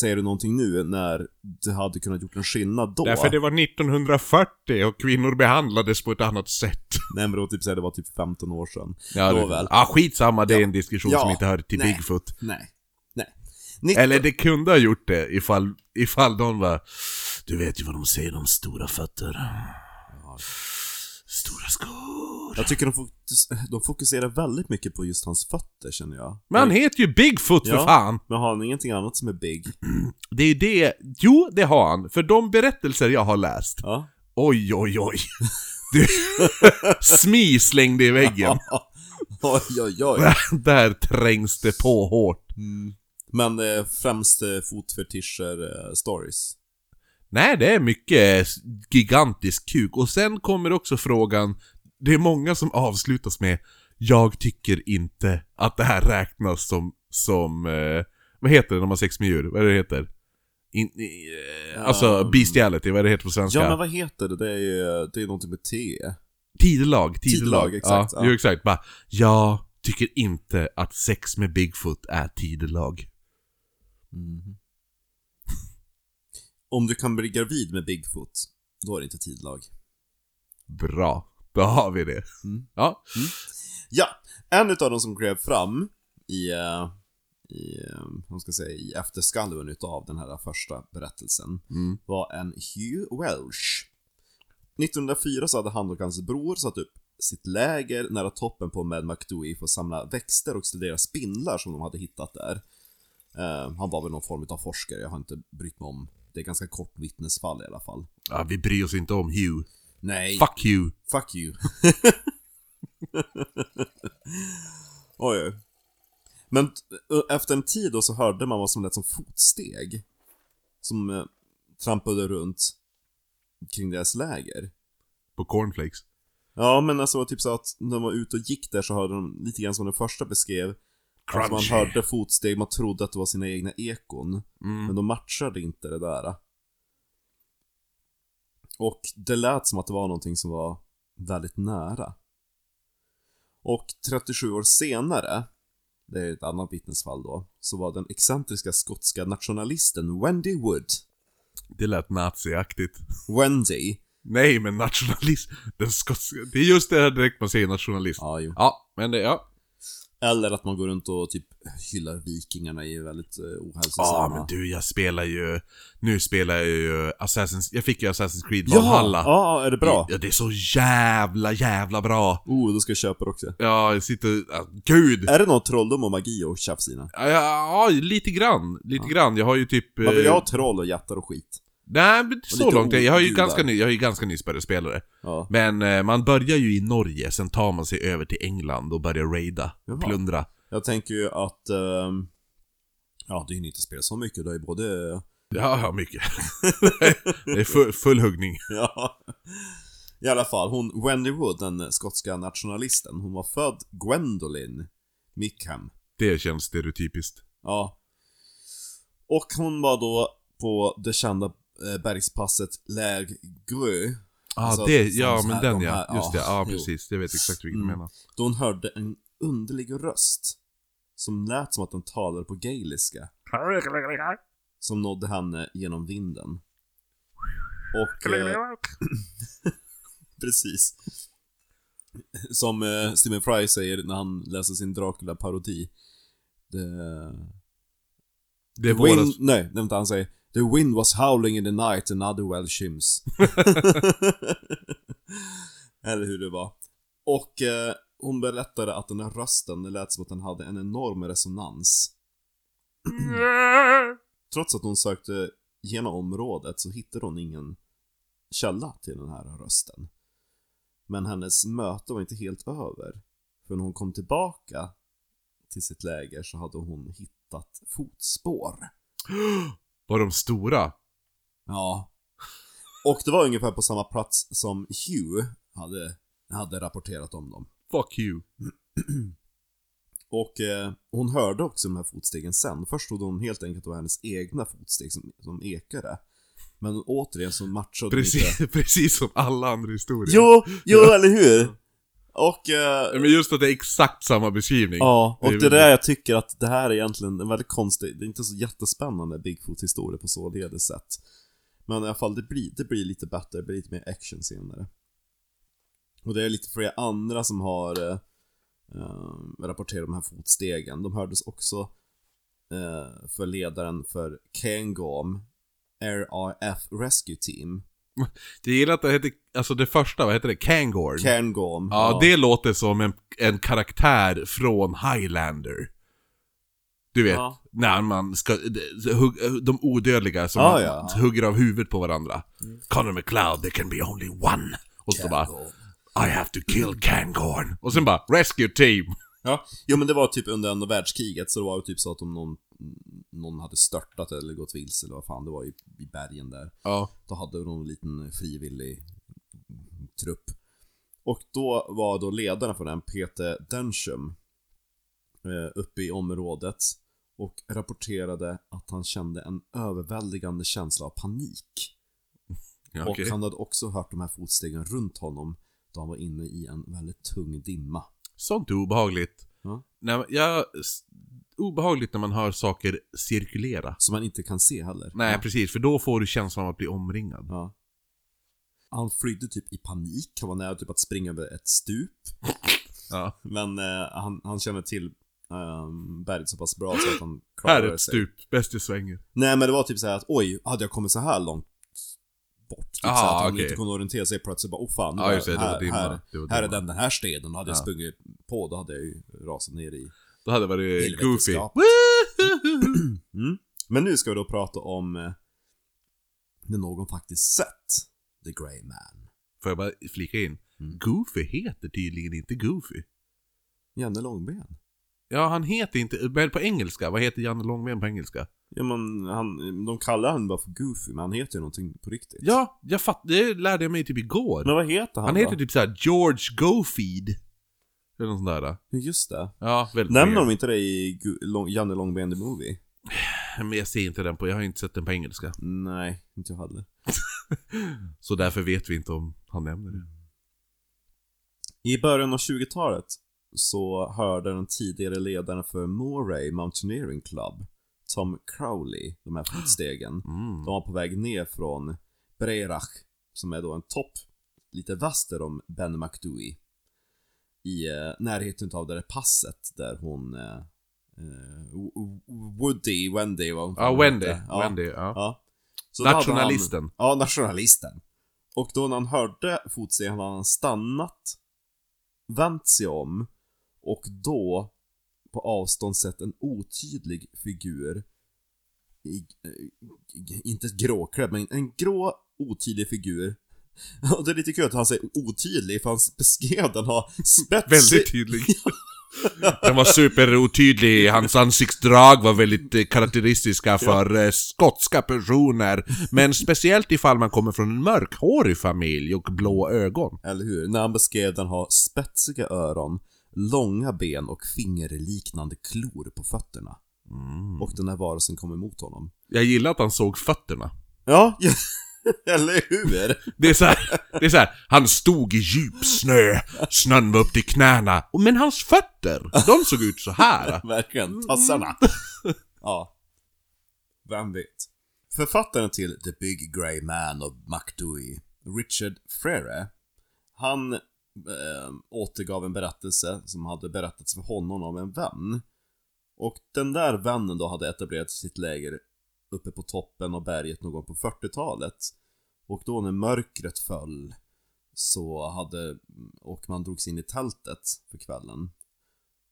säger du någonting nu när det hade kunnat gjort en skillnad då? Därför det var 1940 och kvinnor behandlades på ett annat sätt. Nej men då typ säga det var typ 15 år sedan. Ja, Då det, väl. ah, skitsamma, det är Ja. en diskussion Ja. som inte hör till Nej. Bigfoot. Nej. Nej. Nitt- Eller det kunde ha gjort det ifall, ifall de var... Du vet ju vad de säger om stora fötter. Stora skor. Jag tycker de, fokus, de fokuserar väldigt mycket på just hans fötter känner jag. Men han heter ju Bigfoot för Ja. fan! Men har han ingenting annat som är big? Det är ju det... Jo, det har han. För de berättelser jag har läst. Ja. Oj, oj, oj. Du, Smi slängde i väggen. oj, oj, oj. Där trängs det på hårt. Mm. Men eh, främst eh, fotfetischer eh, stories. Nej, det är mycket gigantisk kuk. Och sen kommer också frågan, det är många som avslutas med Jag tycker inte att det här räknas som, som eh, vad heter det när man har sex med djur? Vad är det det heter? In, i, eh, alltså Um, bestiality, vad är det heter på svenska? Ja men vad heter det? Det är ju, det är någonting med T. Tidelag, tidelag. Tidelag, exakt, Ja, ja. Jo, exakt. Bara, jag tycker inte att sex med Bigfoot är tidelag. Mhm. Om du kan bli gravid med Bigfoot, då är det inte tidlag. Bra, då har vi det. Mm. Ja, Ja, en utav dem som klev fram i, eh, i, eh, vad ska säga, i efterskalven utav den här första berättelsen mm. var en Hugh Welsh. 1904 så hade han och hans bror satt upp sitt läger nära toppen på Mad McDowey för att samla växter och studera spindlar som de hade hittat där. Eh, han var väl någon form av forskare, jag har inte brytt mig om. Det är ganska kort vittnesfall i alla fall. ja vi bryr oss inte om Hugh. Nej, Fuck you. fuck you. oj, oj. Men t- efter en tid då så hörde man vad som lät som fotsteg. Som eh, trampade runt kring deras läger. På cornflakes. Ja, men alltså typ så att när de var ute och gick där så hörde de lite grann som den första beskrev. Att man Crunchy. hörde fotsteg, man trodde att det var sina egna ekon. Mm. Men de matchade inte det där. Och det lät som att det var någonting som var väldigt nära. Och 37 år senare, det är ett annat vittnesfall då, så var den excentriska skotska nationalisten Wendy Wood. Det lät naziaktigt. Wendy. Nej, men nationalist. Den skotska. Det är just det här direkt man säger nationalist. Ja, Ja, jo. men det, ja. Eller att man går runt och typ hyllar vikingarna i väldigt Ja, ohälsosamma... men du, jag spelar ju... Nu spelar jag ju Assassin's... Jag fick ju Assassin's Creed! Valhalla. Ja, är det bra? Ja, det är så jävla, jävla bra. Oh, då ska jag köpa det också. Ja, jag sitter... ja, gud! Är det något trolldom och magi och tjafs? Ja, ja, lite grann. Lite grann. Jag har ju typ... Man vill ju eh, ha troll och jättar och skit. Nej, men så långt. Jag har ju ganska, ny, jag har ju ganska nyss börjat spela det. Ja. Men eh, man börjar ju i Norge, sen tar man sig över till England och börjar raida, Jaha. plundra. Jag tänker ju att... ehm, ja, du hinner inte spela så mycket. Du har ju både... Ja, ja, mycket. det är full, full huggning. Ja. I alla fall, hon Wendy Wood, den skotska nationalisten, hon var född Gwendolyn Mickham. Det känns stereotypiskt. Ja. Och hon var då på det kända eh, bergspasset Lägrö. Ja, Alltså, det, ja men här, den de ja. här- Just det, ja, ja jo. precis. Jag vet exakt vilken du Mm. menar. Då hon hörde en underlig röst. Som lät som att den talade på gaeliska. Som nådde henne genom vinden. Och... Eh, precis. Som eh, Stephen Fry säger när han läser sin Dracula-parodi. Det... Det är wind, nej, det är inte han säger. The wind was howling in the night and other well shims. Eller hur det var. Och eh, hon berättade att den här rösten, det lät som att den hade en enorm resonans. Trots att hon sökte genom området så hittade hon ingen källa till den här rösten. Men hennes möte var inte helt över. För när hon kom tillbaka till sitt läger så hade hon hittat fotspår. Var de stora? Ja. Och det var ungefär på samma plats som Hugh hade, hade rapporterat om dem. Fuck you. Och eh, hon hörde också de här fotstegen sen. Först trodde hon helt enkelt att det var hennes egna fotsteg som, som ekade. Men återigen så matchade de inte... Precis, precis som alla andra historier. Jo, jo eller hur? Och... eh, Men just att det är exakt samma beskrivning. Ja, och Det är det där jag tycker att det här är egentligen en väldigt konstig, det är inte så jättespännande Bigfoot-historia på således sätt. Men i alla fall, det blir, det blir lite bättre, det blir lite mer action senare. Och det är lite flera andra som har eh, eh, rapporterat de här fotstegen. De hördes också eh, för ledaren för Kangom RRF Rescue Team. Jag gillar att det heter, alltså det första, vad heter det? Kangorn. Kangom. ja, det låter som en, en karaktär från Highlander. Du vet, Ja. när man ska, de, de odödliga som Ja, ja. hugger av huvudet på varandra. Connor McLeod, there can be only one. Och så bara, I have to kill Kangorn. Och sen bara, rescue team. Ja, jo men det var typ under andra världskriget, så det var typ så att om någon, någon hade störtat eller gått vilse eller vad fan det var i, i bergen där. Ja. Då hade de en liten frivillig trupp. Och då var då ledaren för den, Peter Densham, eh, uppe i området och rapporterade att han kände en överväldigande känsla av panik. ja Och okej. han hade också hört de här fotstegen runt honom då han var inne i en väldigt tung dimma. Sånt är obehagligt. Ja. Jag, s- obehagligt när man hör saker cirkulera. Som man inte kan se heller. Nej, Ja. precis, för då får du känslan av att bli omringad. Ja. Han flydde typ i panik, han var nära typ att springa över ett stup. Ja. Men eh, han, han kände till um, berget så pass bra så att han Här är klarade ett sig. stup, bäst i svängen. Nej men det var typ så här att oj, hade jag kommit så här långt bort? Typ Aha, så att han okej. inte kunde orientera sig plötsligt bara, oh fan, just det, det här, dimma. här, Det här är den, den här stenen, hade jag Ja. sprungit på då hade jag ju rasat ner i Då hade det varit goofy. Mm. Men nu ska vi då prata om eh, när någon faktiskt sett The Grey Man. Får jag bara flika in? Mm. Goofy heter tydligen inte Goofy. Janne Långben. Ja, han heter inte... Men på engelska, vad heter Janne Långben på engelska? Ja men han, de kallar han bara för Goofy, men han heter ju någonting på riktigt. Ja, jag fatt, det lärde jag mig typ igår. Men vad heter han han då? heter typ såhär George Gofeed. Eller något sånt där. Just det. Ja, väldigt Nämner de inte det i Gu- Lång, Janne Långben the Movie? Men jag ser inte den på, jag har inte sett den på engelska. Nej, inte jag heller. Så därför vet vi inte om han nämner det. I början av 20-talet så hörde den tidigare ledaren för Moray Mountaineering Club, Tom Crowley, de här fotstegen. Mm. De var på väg ner från Breirach, som är då en topp lite väster om Ben McDoey. I eh, närheten av det där passet där hon... Eh, eh, Woody, Wendy vad hon Ja, Wendy. Ja. Wendy, ja. Ja. Nationalisten. Han, ja, nationalisten. Och då när han hörde fotstegen hade han stannat, vänt sig om och då på avstånd sett en otydlig figur. I, eh, inte gråklädd, men en grå otydlig figur. Och det är lite kul att han säger otydlig, för han beskrev den ha spetsig... Väldigt tydlig. Den var superotydlig, hans ansiktsdrag var väldigt eh, karaktäristiska för eh, skotska personer. Men speciellt ifall man kommer från en mörkhårig familj och blå ögon. Eller hur? När han beskrev den ha spetsiga öron, långa ben och fingerliknande klor på fötterna. Mm. Och den här varelsen kom emot honom. Jag gillar att han såg fötterna. Ja, eller hur? Det är så här, det är så här, han stod i djup snö, snön var upp till knäna, men hans fötter, de såg ut så här. Verkligen, tassarna. Ja. Vem vet? Författaren till The Big Grey Man of McDoey, Richard Frere, han eh, återgav en berättelse som hade berättats för honom av en vän. Och den där vännen då hade etablerat sitt läger uppe på toppen av berget någon gång på 40-talet. Och då när mörkret föll så hade, och man drogs in i tältet för kvällen.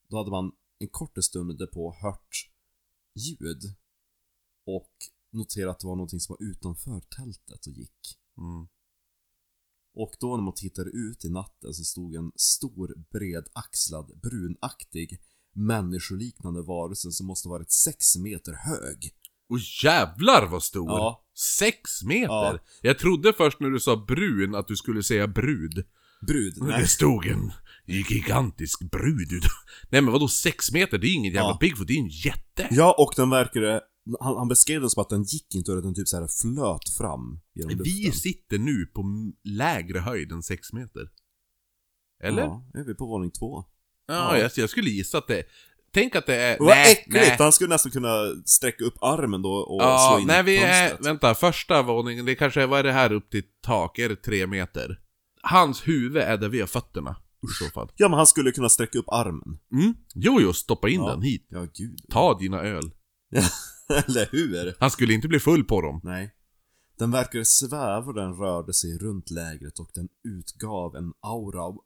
Då hade man en kort stund därpå hört ljud och noterat att det var någonting som var utanför tältet och gick. Mm. Och då när man tittade ut i natten så stod en stor, bredaxlad, brunaktig, människoliknande varelse som måste varit sex meter hög. Och jävlar vad stor! Ja. Sex meter! Ja. Jag trodde först när du sa brun att du skulle säga brud. Brud? Det Nej. stod en gigantisk brud ut. Nej men vadå sex meter? Det är ingen jävla Ja. Bigfoot, det är en jätte! Ja, och den verkade... Han, han beskrev det som att den gick inte och den typ så här flöt fram genom luften. Vi sitter nu på lägre höjd än sex meter. Eller? Ja, är vi på våning två. Ja, jag, jag skulle gissa att det... Tänk att det är... Vad äckligt! Han skulle nästan kunna sträcka upp armen då och slå Ja, in nej vi är... fönstret. Vänta, första våningen, det kanske är, vad är det här upp till tak? Är det tre meter? Hans huvud är där vi har fötterna. Fall. Ja, men han skulle kunna sträcka upp armen. Mm. Jo, jo, stoppa in Ja. den hit. Ja, gud. Ta dina öl. Eller hur? Han skulle inte bli full på dem. Nej. Den verkade sväva och den rörde sig runt lägret och den utgav en aura av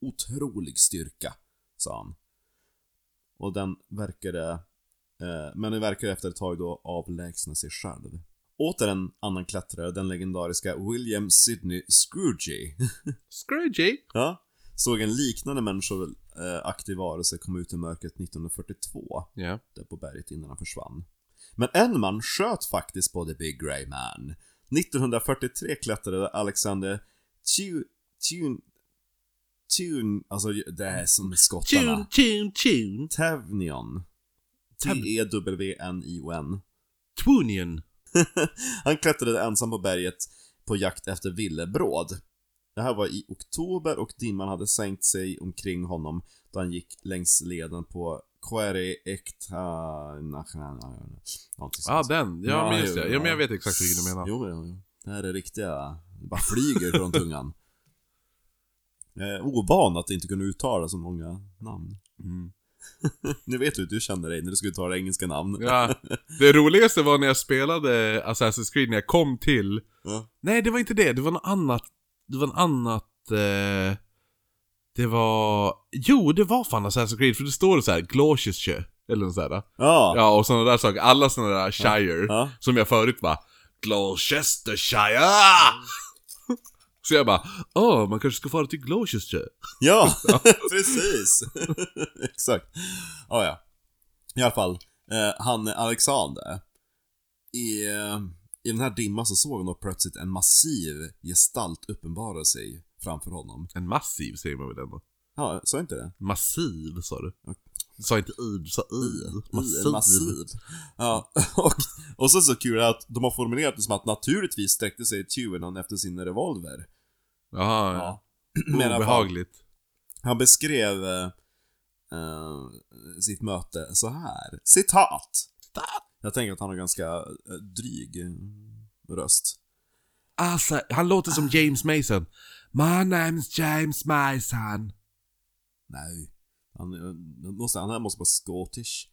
otrolig styrka, sa han. Och den verkade, eh, men den verkade efter ett tag då avlägsna sig själv. Åter en annan klättrare, den legendariska William Sidney Scrooge, Scroogy. ja, såg en liknande människoaktig varelse komma ut i mörkret 1942 Ja. där på berget innan han försvann. Men en man sköt faktiskt på The Big Grey Man. 1943 klättrade Alexander Tu... Tun... Tun... Alltså det är som skottarna. Tune, tune, tune. Tevnion. E T-E-W-N-I-O-N. Twunion. Han klättrade ensam på berget på jakt efter villebråd. Det här var i oktober och dimman hade sänkt sig omkring honom då han gick längs leden på Quere Ekta... Någonting Ja, sånt. den. Ja, men just det. Ja, men jag vet exakt vilken du menar. Jo, jo, jo. Det här är riktiga... Det bara flyger från tungan. Jag är ovan att inte kunna uttala så många namn. Mm. Nu vet du hur du känner dig när du ska uttala engelska namn. Ja. Det roligaste var när jag spelade Assassin's Creed, när jag kom till... Ja. Nej, det var inte det. Det var något annat. Det var något annat... Eh... Det var... Jo, det var fan Assassin's Creed, för det står så här Gloucestershire, eller något sådär. Ja. Ja, och sådana där saker. Alla sådana där Shire, Ja. som jag förut var Gloucestershire! Så jag bara, åh, man kanske ska fara till Gloucestershire. Ja, precis. Exakt. Oh, ja. I alla fall, eh, han Alexander. I, eh, I den här dimman så såg han då plötsligt en massiv gestalt uppenbara sig framför honom. En massiv säger man väl ändå? Ja, sa inte det? Massiv sa du. Du sa inte i, du sa i. Massiv. massiv. Ja, och, och så så kul att de har formulerat det som att naturligtvis sträckte sig Tuvenon efter sin revolver. Jaha, Ja. Men i Obehagligt. Han beskrev eh, eh, sitt möte så här. Citat! Jag tänker att han har ganska eh, dryg röst. Alltså, han låter som James Mason. My name's James Mason. Nej. Han, måste, han här måste vara Scottish.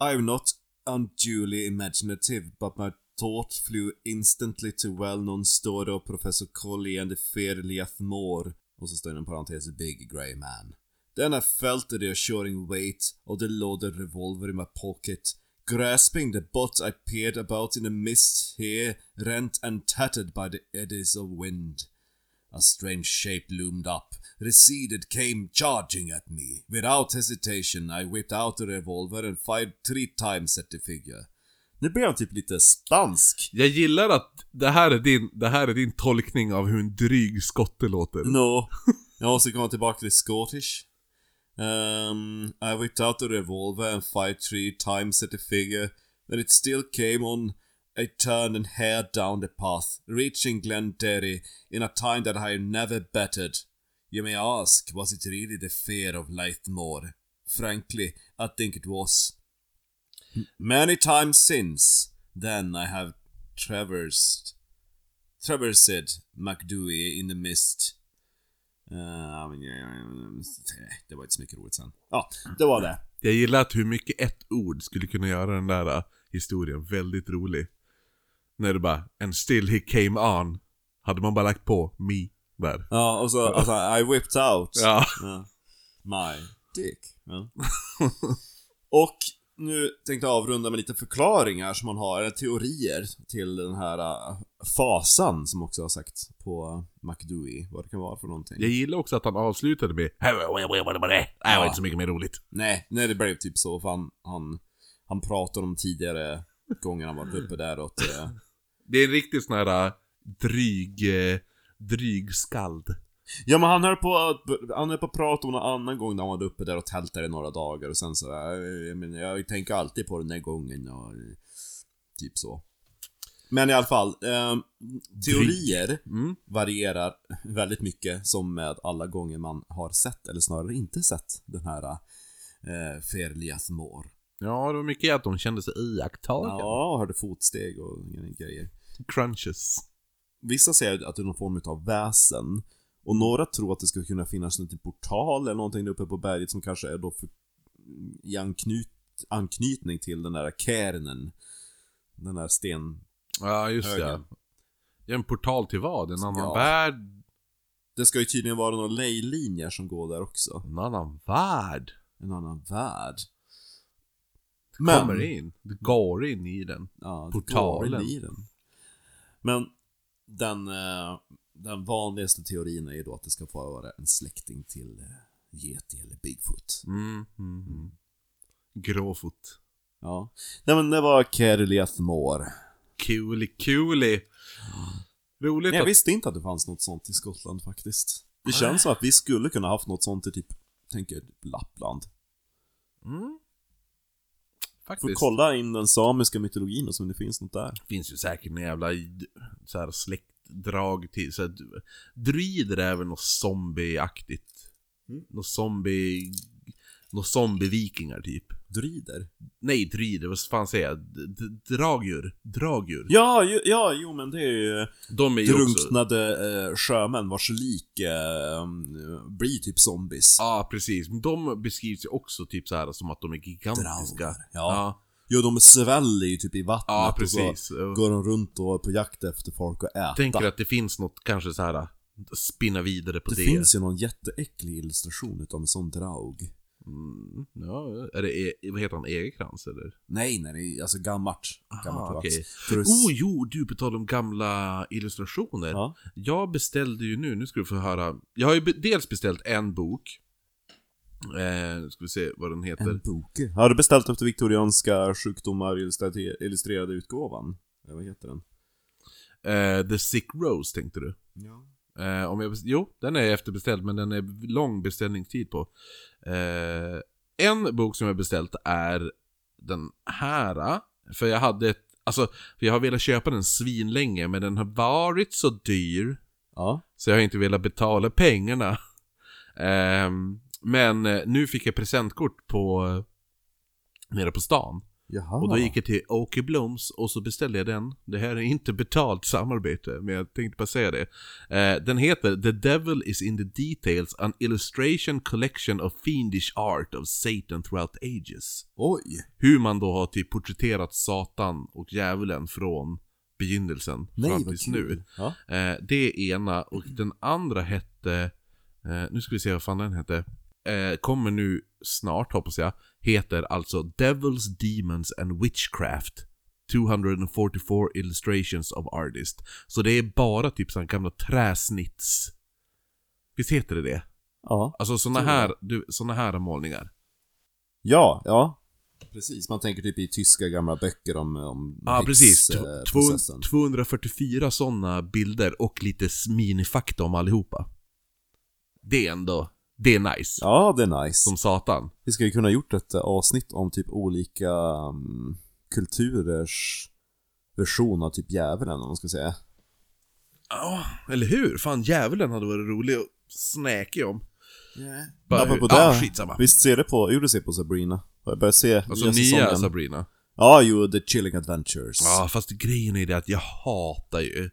I'm not unduly imaginative, but my thought flew instantly to well-known story of Professor Colley and the fear Leathmore. Och så står det en Big Grey Man. Then I felt the reassuring weight of the loaded revolver in my pocket. Grasping the butt I peered about in the mist here, rent and tattered by the eddies of wind. A strange shape loomed up, receded, came charging at me. Without hesitation, I whipped out the revolver and fired three times at the figure. Nu blir han typ lite spansk. Jag gillar att det här är din, det här är din tolkning av hur en dryg skotte låter. No. Jag måste komma tillbaka till Scottish. Um, I whipped out the revolver and fired three times at the figure, but it still came on. I turned and hared down the path, reaching Glenderry in a time that I never bettered. You may ask, was it really the fear of Leithmore? Frankly, I think it was. Many times since then I have traversed traversed McDewey in the mist. Uh, det var inte så mycket roligt sen. Ja, det var det. Jag gillar att hur mycket ett ord skulle kunna göra den där ah, historien väldigt rolig. När det bara, and still he came on. Hade man bara lagt på me där. Ja, och så, alltså, I whipped out Ja. Ja. my dick. Ja. och nu tänkte jag avrunda med lite förklaringar som man har, eller teorier till den här äh, fasan som också har sagt på McDewey, vad det kan vara för någonting. Jag gillar också att han avslutade med Det var inte så mycket mer roligt. Nej, nej det blev typ så för han, han, han pratade om tidigare gånger han varit uppe där och att, eh, Det är en riktig sån här uh, dryg, uh, dryg skald. Ja men han höll på att, han höll på att prata om någon annan gång när han var uppe där och tältade i några dagar och sen så, äh, jag, men, jag tänker alltid på den där gången och typ så. Men i alla fall, eh, teorier Mm. varierar väldigt mycket som med alla gånger man har sett, eller snarare inte sett, den här eh, Ferlias mår. Ja, det var mycket att de kände sig iakttagna. Ja, hörde fotsteg och grejer. Crunches. Vissa säger att det är någon form av väsen. Och några tror att det skulle kunna finnas en liten portal eller någonting uppe på berget som kanske är då för, i anknyt, anknytning till den där cairnen. Den där sten... Ja, just det. Högen. Ja, en portal till vad? En annan Ja. värld? Det ska ju tydligen vara några lejlinjer som går där också. En annan värld? En annan värld. Kommer in. Du går in i den. Ja, det Portalen. i den. Men den, eh, den vanligaste teorin är ju då att det ska vara en släkting till eh, Yeti eller Bigfoot. Mm, mm, mm. Gråfot. Ja. Nej men det var Kerliath Moor. Kuli kuli. Roligt Jag att... visste inte att det fanns något sånt i Skottland faktiskt. Det känns som att vi skulle kunna haft något sånt i typ, tänker Lappland. Mm. Får Faktiskt. kolla in den samiska mytologin och se om det finns något där. finns ju säkert en jävla så här släktdrag till så här, Druider är väl något zombieaktigt. Mm. Något zombie... Något zombie-vikingar typ. Druider? Nej, druider, vad fan säger jag? Dragdjur. Dragdjur. Ja, ju, ja, jo men det är ju De är ju också... drunknade eh, sjömän vars lik eh, blir typ zombies. Ja, precis. Men de beskrivs ju också typ så här som att de är gigantiska. Draugar, ja. Jo, de sväller ju typ i vattnet Ja, och precis. så går de runt och är på jakt efter folk att äta. Tänker att det finns något kanske så här spinna vidare på det, det. finns ju någon jätteäcklig illustration utav en sån draug. Mm, ja, är det, e- vad heter han, Egerkrans eller? Nej, nej, det är alltså gammalt. Gammalt Ah, okej. För att- Oh, jo, du, på tal om gamla illustrationer. Ja. Jag beställde ju nu, nu ska du få höra. Jag har ju dels beställt en bok. Eh, ska vi se vad den heter. En bok. Har du beställt efter viktorianska sjukdomar illustrerade, utgåvan? Eller vad heter den? Eh, The Sick Rose tänkte du. Ja. Eh, om jag jo, den är efterbeställd men den är lång beställningstid på. Eh, en bok som jag beställt är den här. För jag hade ett, alltså, för jag har velat köpa den svinlänge men den har varit så dyr. Ja. Så jag har inte velat betala pengarna. Ehm, men eh, nu fick jag presentkort på nere på stan. Jaha. Och då gick jag till Åke Bloms och så beställde jag den. Det här är inte betalt samarbete, men jag tänkte bara säga det. Eh, den heter The Devil is in the Details, an illustration collection of fiendish art of Satan throughout ages. Oj. Hur man då har typ porträtterat Satan och djävulen från begynnelsen Nej, fram vad tills nu. Ja. Eh, det är ena, och den andra hette... Eh, nu ska vi se vad fan den hette. Eh, kommer nu snart, hoppas jag. Heter alltså Devils, Demons and Witchcraft. 244 illustrations of artist. Så det är bara typ sådana gamla träsnitts... Visst heter det det? Ja. Alltså jag. här, du, såna här målningar. Ja, ja. Precis, man tänker typ i tyska gamla böcker om, om Ja, precis. eh, processen. 244 sådana bilder och lite minifakta om allihopa. Det är ändå, det är nice. Ja, det är nice. Som satan. Vi ska ju kunna gjort ett eh, avsnitt om typ olika um, kulturers version av typ djävulen, om man ska säga. Ja, eller hur? Fan, djävulen hade varit rolig att snäka om. Bara, Apropå ah, det, skitsamma. visst ser det på, jo du ser på Sabrina. Jag börjar se Alltså nya nya säsongen. Sabrina. Ja, jo, The Chilling Adventures. Ja, fast grejen är det att jag hatar ju...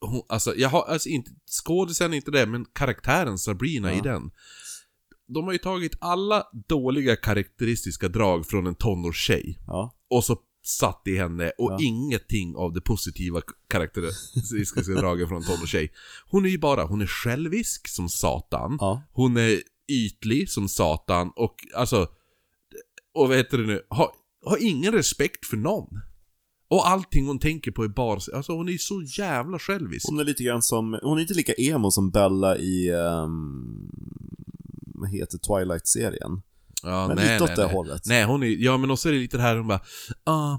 Hon, alltså, jag har, alltså inte, skådisen inte det, men karaktären Sabrina Ja. i den. De har ju tagit alla dåliga karaktäristiska drag från en tonårstjej. Ja. Och så satt i henne och Ja. ingenting av det positiva karaktäristiska dragen från en tonårstjej. Hon är ju bara, hon är självisk som satan. Ja. Hon är ytlig som satan och alltså... Och vad heter det nu? Har, har ingen respekt för någon. Och allting hon tänker på är bara... Alltså hon är så jävla självisk. Hon är lite grann som, hon är inte lika emo som Bella i, um, vad heter Twilight-serien. Ja, Men nej, lite åt nej, det nej. hållet. Nej, hon är... Ja, men också är det lite det här hon bara... Ah,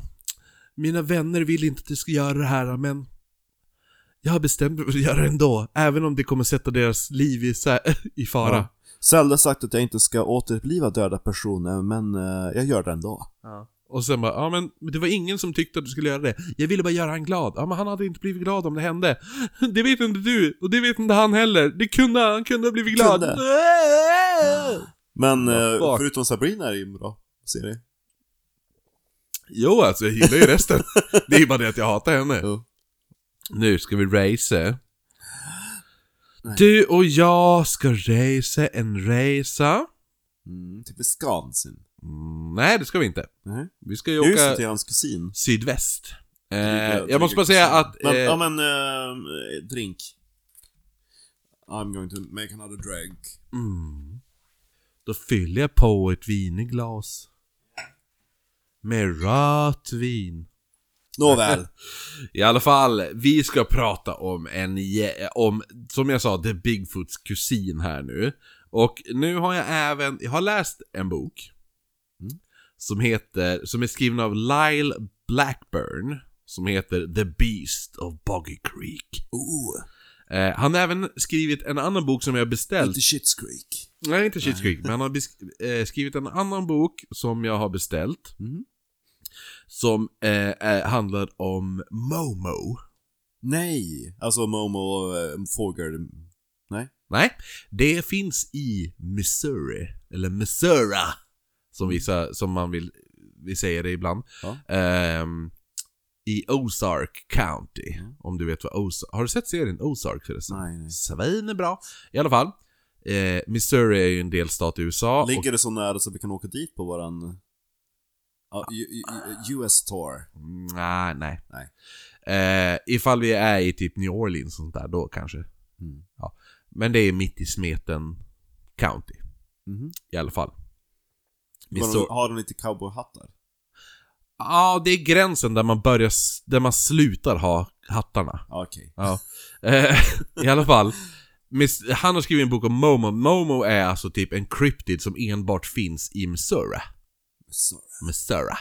mina vänner vill inte att du ska göra det här, men... Jag har bestämt mig för att göra det ändå, även om det kommer sätta deras liv i, i fara. Ja. Zelda sagt att jag inte ska återuppliva döda personer, men eh, jag gör det ändå. Ja. Och sen bara, ja men det var ingen som tyckte att du skulle göra det. Jag ville bara göra han glad. Ja men han hade inte blivit glad om det hände. Det vet inte du, och det vet inte han heller. Det kunde han, kunde ha blivit glad. Kunde. Men Ja, eh, förutom Sabrina är det ju en bra serie. Jo alltså, jag gillar ju resten. det är bara det att jag hatar henne. Jo. Nu ska vi race. Nej. Du och jag ska race en resa. Mm, typ Wisconsin. Mm, nej, det ska vi inte. Nej. Vi ska ju Just åka till hans kusin. sydväst. Eh, jag måste bara säga att... Men, eh, ja men, eh, drink. I'm going to make another drink. mm, då fyller jag på ett vinglas. Med rött vin. Nåväl. I alla fall, vi ska prata om en, om, som jag sa, The Bigfoots kusin här nu. Och nu har jag även, jag har läst en bok. Mm. Som heter, som är skriven av Lyle Blackburn. Som heter The Beast of Boggy Creek. Ooh, Eh, han har även skrivit en annan bok som jag har beställt. inte Shit's Creek. Nej, inte Shit's Creek, men han har eh, skrivit en annan bok som jag har beställt. Mm. Som eh, eh, handlar om Momo. Nej, alltså Momo äh, Fågel. Nej. Nej, det finns i Missouri, eller Missouri, som, vissa, som man vill, vi säger det ibland. Ja. Ehm, I Ozark County, Mm. om du vet vad Ozark... Har du sett serien Ozark förresten? Nej, nej. Svin är bra. I alla fall, eh, Missouri är ju en delstat i USA. och- Ligger det så nära så vi kan åka dit på våran... Ja, U- U- US tour. Mm, Nej, nej. Nej. Eh, ifall vi är i typ New Orleans och sånt där, då kanske. Mm. Men det är mitt i smeten County, Mhm. i alla fall. Har Missouri. de, har de lite cowboyhattar? Ja, det är gränsen där man börjar, där man slutar ha hattarna. Okej. Ja. Eh, I alla fall. Miss, han har skrivit en bok om Momo. Momo är alltså typ en cryptid som enbart finns i Missouri. Sorry. Missouri.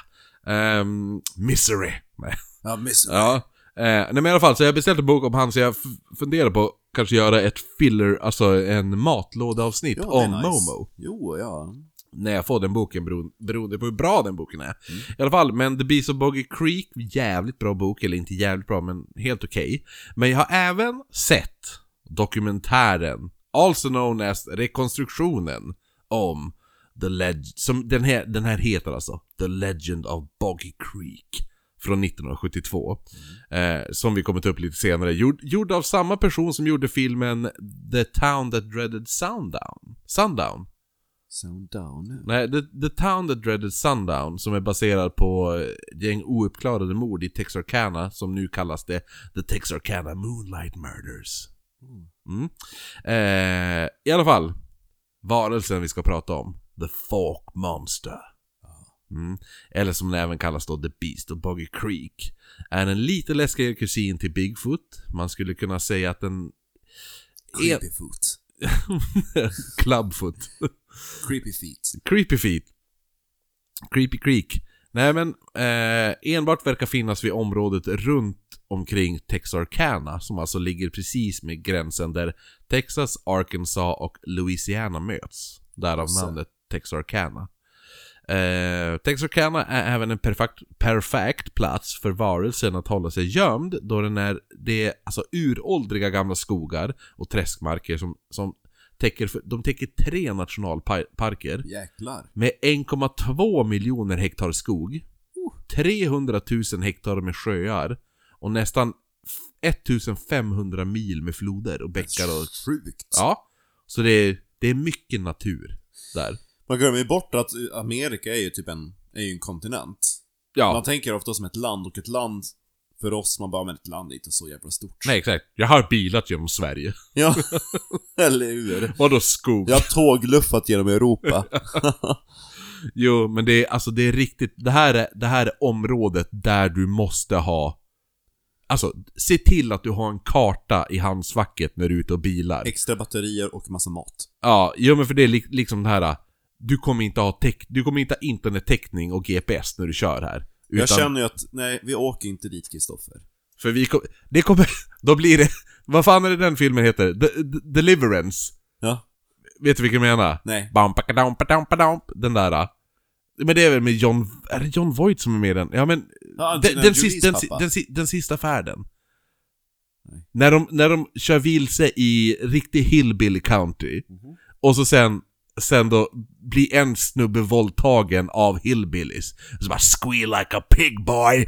Um, Missouri. Ja, miss. Ja. Eh, nej men i alla fall, så jag beställde en bok om han så jag funderar på kanske göra ett filler, alltså en matlådeavsnitt Ja, om nice. Momo. Jo, ja. När jag får den boken bero, beroende på hur bra den boken är. I alla fall, men The Beast of Boggy Creek, jävligt bra bok, eller inte jävligt bra, men helt okej. Men jag har även sett dokumentären, also known as rekonstruktionen, om The Legend, som den här, den här heter alltså The Legend of Boggy Creek från 1972. Eh, som vi kommer ta upp lite senare. Gjord, gjord av samma person som gjorde filmen The Town That Dreaded Sundown. Sundown. Sound down. Nej, The, The Town That Dreaded Sundown som är baserad på ett gäng ouppklarade mord i Texarkana som nu kallas det The Texarkana Moonlight Murders. Mm. Eh, I alla fall, varelsen vi ska prata om, The Fork Monster. Mm. Eller som den även kallas då The Beast of Boggy Creek. Är en lite läskigare kusin till Bigfoot. Man skulle kunna säga att den... Creepy foot. Clubfoot. Creepy feet. Creepy feet. Creepy Creek. Nej men, eh, enbart verkar finnas vid området runt omkring Texarkana, som alltså ligger precis med gränsen där Texas, Arkansas och Louisiana möts. Därav namnet Texarkana. Eh, Texarkana är även en perfekt, perfekt plats för varelsen att hålla sig gömd då den är, det är alltså uråldriga gamla skogar och träskmarker som, som täcker, de täcker tre nationalparker Jäklar. med 1,2 miljoner hektar skog, 300 000 hektar med sjöar och nästan f- 1500 mil med floder och bäckar och... Sjukt. Ja, så det är, det är mycket natur där. Man glömmer ju bort att Amerika är ju typ en, är ju en kontinent. Ja, Man tänker ofta som ett land, och ett land för oss, man bara, men ett land är inte så jävla stort. nej exakt. Jag har bilat genom Sverige. Ja, eller hur? Vadå skog? Jag har tågluffat genom Europa. Jo, men det är alltså det är riktigt, det här är, det här är området där du måste ha Alltså, se till att du har en karta i handskfacket när du är ute och bilar. Extra batterier och massa mat. Ja, jo men för det är li liksom det här Du kommer inte ha täck, du kommer inte ha internettäckning och GPS när du kör här. Utan, Jag känner ju att, nej, vi åker inte dit Kristoffer. För vi kom, det kommer, då blir det, vad fan är det den filmen heter? The, the, Deliverance. Ja. Vet du vilken jag menar? Nej. Bam, pakadam, padam, padam. Den där. Men det är väl med John... Är det John Voight som är med i den? Ja men... Ja, Den, den, sista, den, den, den sista färden. Nej. När de, när de kör vilse i riktig hillbilly county. Mhm. Och så sen, sen då blir en snubbe våldtagen av hillbillies. Så bara 'Squeal like a pig boy'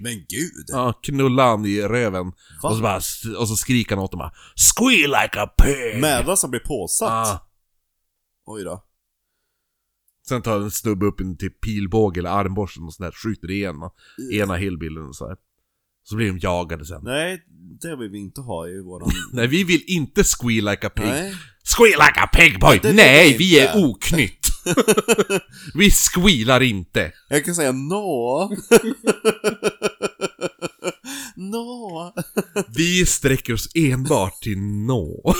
Men gud! Ja, knulla han i röven. Va? Och så, bara, och så skriker han åt dem bara 'Squeal like a pig' Medan han blir påsatt? ah. Oj då. Sen tar en snubbe upp en typ pilbåge eller armborsten och sådär, skjuter i ena, ena hillbillen och så här. Så blir de jagade sen. Nej, det vill vi inte ha i våran... Nej, vi vill inte squeal like a pig. Nej. Squeal like a pig boy! Det vill Nej, vi vi inte. är oknytt! vi squealar inte! Jag kan säga nå. nå. Vi sträcker oss enbart till nå.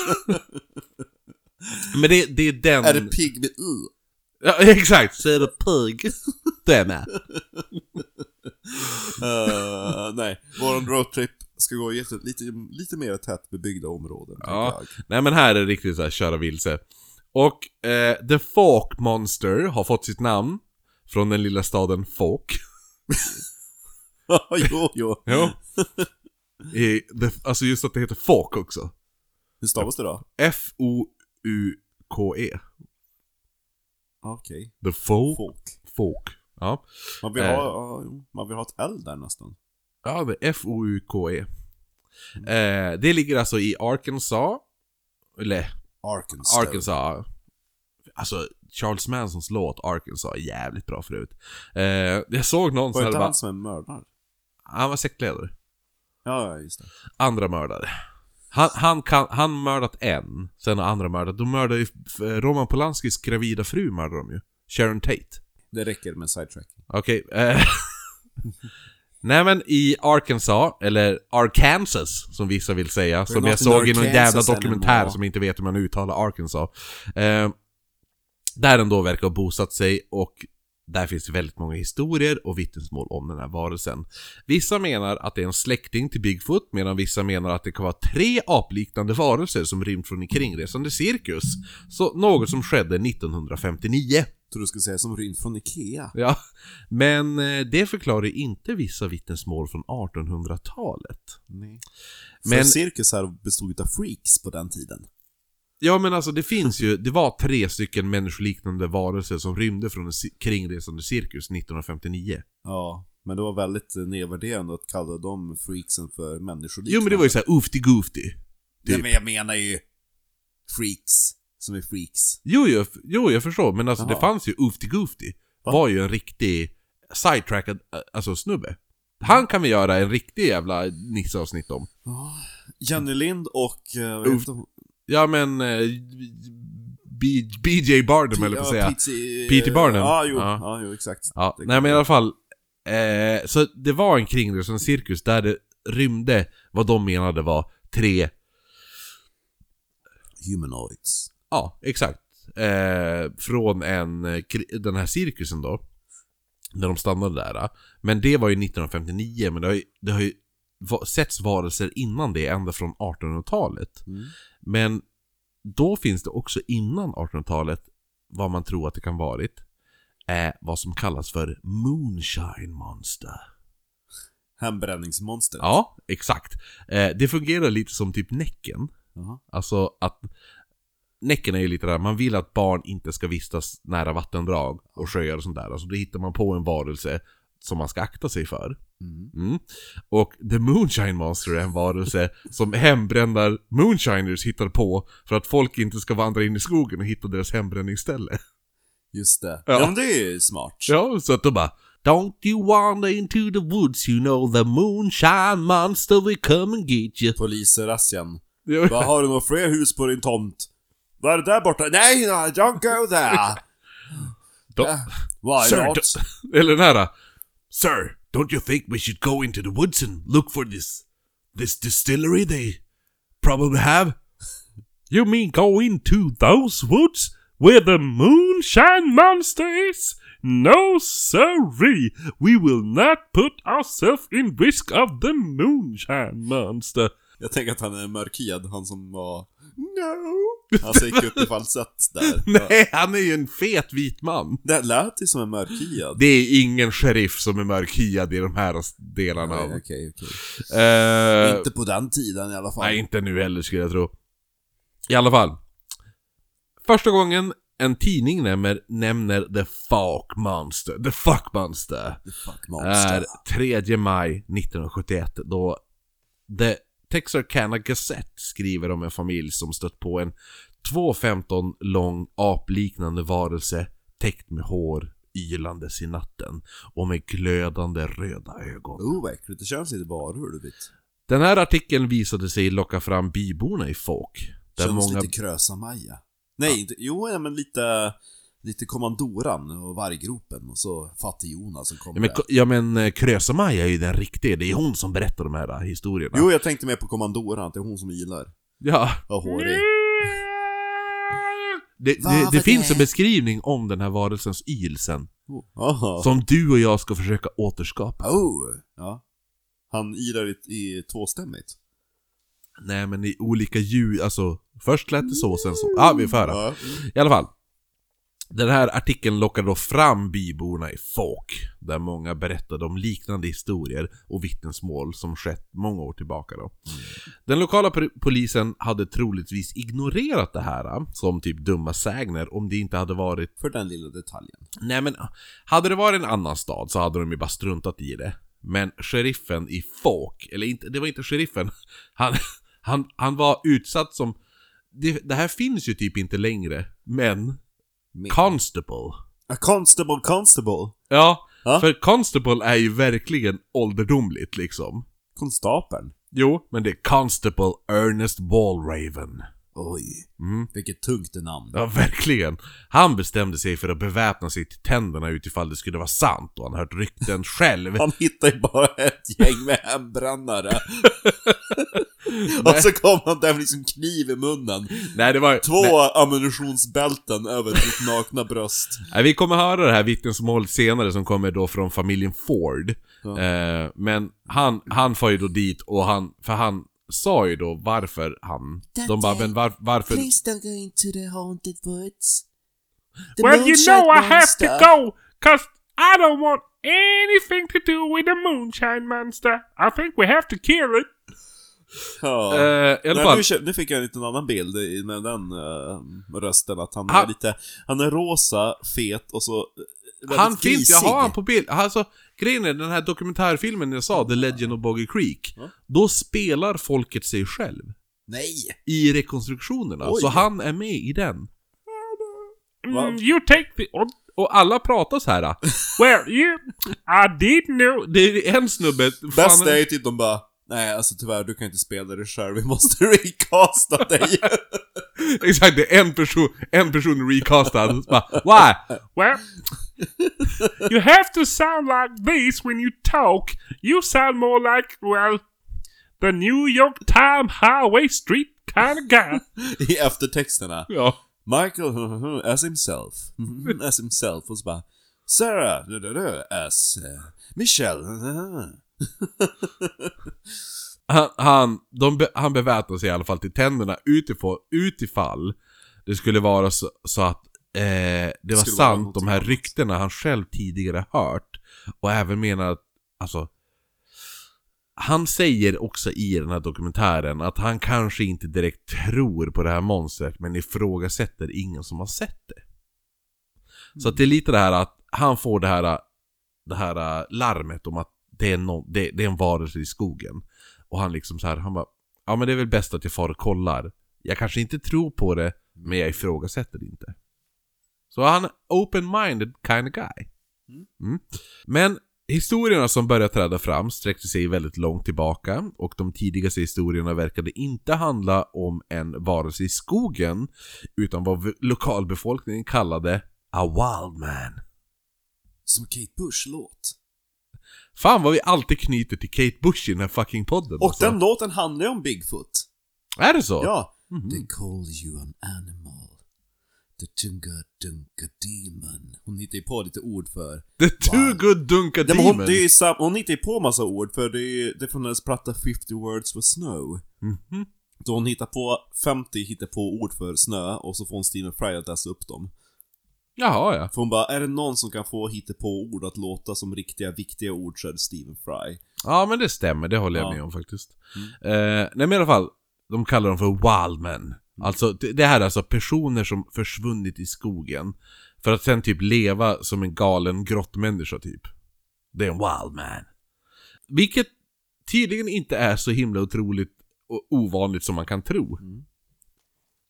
Men det, det är den... Är det pigg med u? Ja, exakt! Så är det pig. Det är med. Uh, nej, våran roadtrip ska gå i jätte, lite, lite mer tätbebyggda områden. Ja. Nej men här är det riktigt så här köra vilse. Och eh, The Folk Monster har fått sitt namn från den lilla staden Folk. jo, jo. Jo. I, the, alltså just att det heter Folk också. Hur stavas det då? F-O-U-K-E. Okej. E. The Folk. Folk. Folk. Ja. Man vill, Eh. ha, man vill ha ett L där nästan. Ja, det är F-O-U-K-E. Eh, det ligger alltså i Arkansas. Eller Arkansas. Arkansas. Alltså, Charles Mansons låt Arkansas är jävligt bra förut. Eh, jag såg någon Var som det hade inte han som är mördare? Han var sektledare. Ja, just det. Andra mördare. Han, han, kan, han mördat en, sen har andra mördat. De mördade ju Roman Polanskis gravida fru mördade de ju. Sharon Tate. Det räcker med sidetracking. Okej. eh, Nej men i Arkansas, eller Arkansas som vissa vill säga, som not jag såg i någon jävla dokumentär anymore. som inte vet hur man uttalar Arkansas. Eh, där den då verkar ha bosatt sig och där finns det väldigt många historier och vittnesmål om den här varelsen. Vissa menar att det är en släkting till Bigfoot, medan vissa menar att det kan vara tre apliknande varelser som rymt från en kringresande cirkus. Så något som skedde 1959. Tror du skulle säga som rymt från Ikea? Ja, men eh, det förklarar inte vissa vittnesmål från 1800-talet. Nej. Men- För cirkusar bestod av freaks på den tiden. Ja men alltså det finns ju, det var tre stycken människoliknande varelser som rymde från en kringresande cirkus 1959. Ja, men det var väldigt eh, nedvärderande att kalla de freaksen för människor. Jo men det var ju såhär oofty goofty. Nej, typ. men jag menar ju freaks, som är freaks. Jo, jo, jo jag förstår, men alltså det Jaha. fanns ju oofty goofty. Va? Var ju en riktig sidetrackad, eh, alltså snubbe. Han kan vi göra en riktig jävla Nisse-avsnitt om. Jenny Lind och... eh, Uff. heter hon? Ja men... Eh, B- BJ Barnum eller vad säga. P.T. Barnum. Ja, jo, Ja. ja. jo exakt. Ja, Det- nej men i alla fall. Eh, så det var en kringresande cirkus där det rymde vad de menade var tre, Humanoids. Ja exakt. Eh, från en, eh, den här cirkusen då. När de stannade där. Men det var ju 1959, men det har ju, det har ju setts varelser innan det, ända från 1800-talet. Mm. Men då finns det också innan 1800-talet, vad man tror att det kan varit, är vad som kallas för Moonshine Monster. Hembränningsmonster. Ja, exakt. Eh, det fungerar lite som typ Näcken. Jaha. Alltså att Näcken är ju lite där, man vill att barn inte ska vistas nära vattendrag och sjöar och sånt där. Alltså då hittar man på en varelse som man ska akta sig för. Mm. Mm. Och The Moonshine Monster är en varelse som hembrändar moonshiners hittar på för att folk inte ska vandra in i skogen och hitta deras hembränningsställe. Just det. Ja. Ja. men det är ju smart. Ja, så att de bara Don't you wander into the woods, you know the moonshine monster will come and get you. Polisrazzian. Vad Har du några fler hus på din tomt? Vad är det där borta? Nej, nej, don't go there! Då- Ja, Why Sir, not? eller den här. Sir, don't you think we should go into the woods and look for this, this distillery they probably have? You mean go into those woods where the moonshine monster is? No, sirree. We will not put ourselves in risk of the moonshine monster. Jag tänker att han är mörkhyad, han som var No! Han gick upp i falsett där. Nej, han är ju en fet vit man. Det lät ju som en mörkhyad. Det är ingen sheriff som är mörkhyad i de här delarna. Nej, Okej, okej. Eh, Inte på den tiden i alla fall. Nej, inte nu heller skulle jag tro. I alla fall. Första gången en tidning nämner, nämner The Fuck Monster, The Fuck Monster, The fuck monster. är 3 maj 1971 då The Texarkana Gazette skriver om en familj som stött på en 2,15 lång apliknande varelse täckt med hår ylandes i natten och med glödande röda ögon. Oh, vad äckligt. Det känns lite vet. Den här artikeln visade sig locka fram byborna i Fåk. Där Känns många... lite Krösa-Maja. Nej, inte, jo, ja, men lite... Lite kommandoran och varggropen och så Fattig-Jonas som kommer Ja men, där. ja men eh, Krösa-Maja är ju den riktiga, det är hon som berättar de här eh, historierna. Jo, jag tänkte mer på kommandoran, det är hon som ylar. Ja, Och hårig. det, det, det finns en beskrivning om den här varelsens yl sen. Jaha. Som du och jag ska försöka återskapa. Oh! Ja. Han ilar i, i tvåstämmigt. Nej men i olika ljud, alltså först lät det så, sen så. Ja, vi får höra. Ja. I alla fall. Den här artikeln lockade då fram byborna i Fåk, där många berättade om liknande historier och vittnesmål som skett många år tillbaka då. Den lokala polisen hade troligtvis ignorerat det här som typ dumma sägner om det inte hade varit... För den lilla detaljen. Nej men, hade det varit en annan stad så hade de ju bara struntat i det. Men sheriffen i Fåk, eller inte, det var inte sheriffen, han, han, han var utsatt som... Det, det här finns ju typ inte längre, men. Constable. A constable, constable. Ja, Ja. för Constable är ju verkligen ålderdomligt liksom. Konstapeln. Jo, men det är Constable Ernest Walraven. Oj. Mm. Vilket tungt namn. Ja, verkligen. Han bestämde sig för att beväpna sig till tänderna utifall det skulle vara sant och han hört rykten själv. Han hittar ju bara ett gäng med hembrännare. och så kom han där med liksom kniv i munnen. Nej, det var... Två Nej, ammunitionsbälten över ditt nakna bröst. nej, vi kommer höra det här vittnesmålet senare som kommer då från familjen Ford. Ja. Eh, men han, han får ju då dit och han, för han sa ju då varför han... De bara, men var, varför... Please don't go into the haunted woods. The Well, you know I have to monster. go, cause I don't want anything to do with the moonshine monster. I think we have to kill it. Ja. Alla Nej, nu, nu fick jag en liten annan bild i- med den uh, rösten, att han Han- är lite... Han är rosa, fet och så... eh, Han finns, jag har han på bild. Alltså, grejen är den här dokumentärfilmen jag sa, The Legend of Boggy Creek. Ja. Då spelar folket sig själv. Nej! I rekonstruktionerna. Oj. Så han är med i den. Mm, you take the... Och, och alla pratar så här. Well, you... I did know... Det är en snubbe... Bäst är ju typ de bara... Nej, alltså tyvärr, du kan inte spela det själv, vi måste recasta dig. Exakt, det är en person, en person recastad. Bara, Why? Well, you have to sound like this when you talk. You sound more like, well, the New York Time Highway Street kind of guy. I eftertexterna. Ja. Michael, as himself. as himself. Och så bara... Sarah, as... eh, Michelle. Han, han, de han beväpnar sig i alla fall till tänderna utifall, utifall det skulle vara så, så att eh, det var skulle vara sant, de här ryktena han själv tidigare hört. Och även menar att, alltså han säger också i den här dokumentären att han kanske inte direkt tror på det här monstret men ifrågasätter ingen som har sett det. Så att det är lite det här att han får det här, det här larmet om att det är, no, det, det är en varelse i skogen. Och han liksom så här, han bara Ja men det är väl bäst att jag far och kollar. Jag kanske inte tror på det, men jag ifrågasätter det inte. Så han är open-minded kind of guy. Mm. Men historierna som börjar träda fram sträckte sig väldigt långt tillbaka och de tidigaste historierna verkade inte handla om en varelse i skogen utan vad lokalbefolkningen kallade a wild man. Som Kate Bush-låt. Fan vad vi alltid knyter till Kate Bush i den här fucking podden Och alltså. den låten handlar ju om Bigfoot. Är det så? Ja. Mhm. They call you an animal. The Tunga Dunga Demon. Hon hittar ju på lite ord för... The Good Dunka Ja, men hon, Demon. det är sam, hon hittar ju på massa ord för det är, det är från hennes platta 50 words for snow. Mhm. Då hon hittar på 50 hittar på ord för snö och så får hon Stephen Fry att läsa upp dem. Jaha, ja. För hon bara, är det någon som kan få på ord att låta som riktiga, viktiga ord så är det Stephen Fry. Ja, men det stämmer. Det håller jag Ja. Mm. med om faktiskt. Eh, nej, men i alla fall. De kallar dem för wildmen. Mm. Alltså, det, det här är alltså personer som försvunnit i skogen. För att sen typ leva som en galen grottmänniska typ. Det är en wildman. Vilket tydligen inte är så himla otroligt och ovanligt som man kan tro. Mm.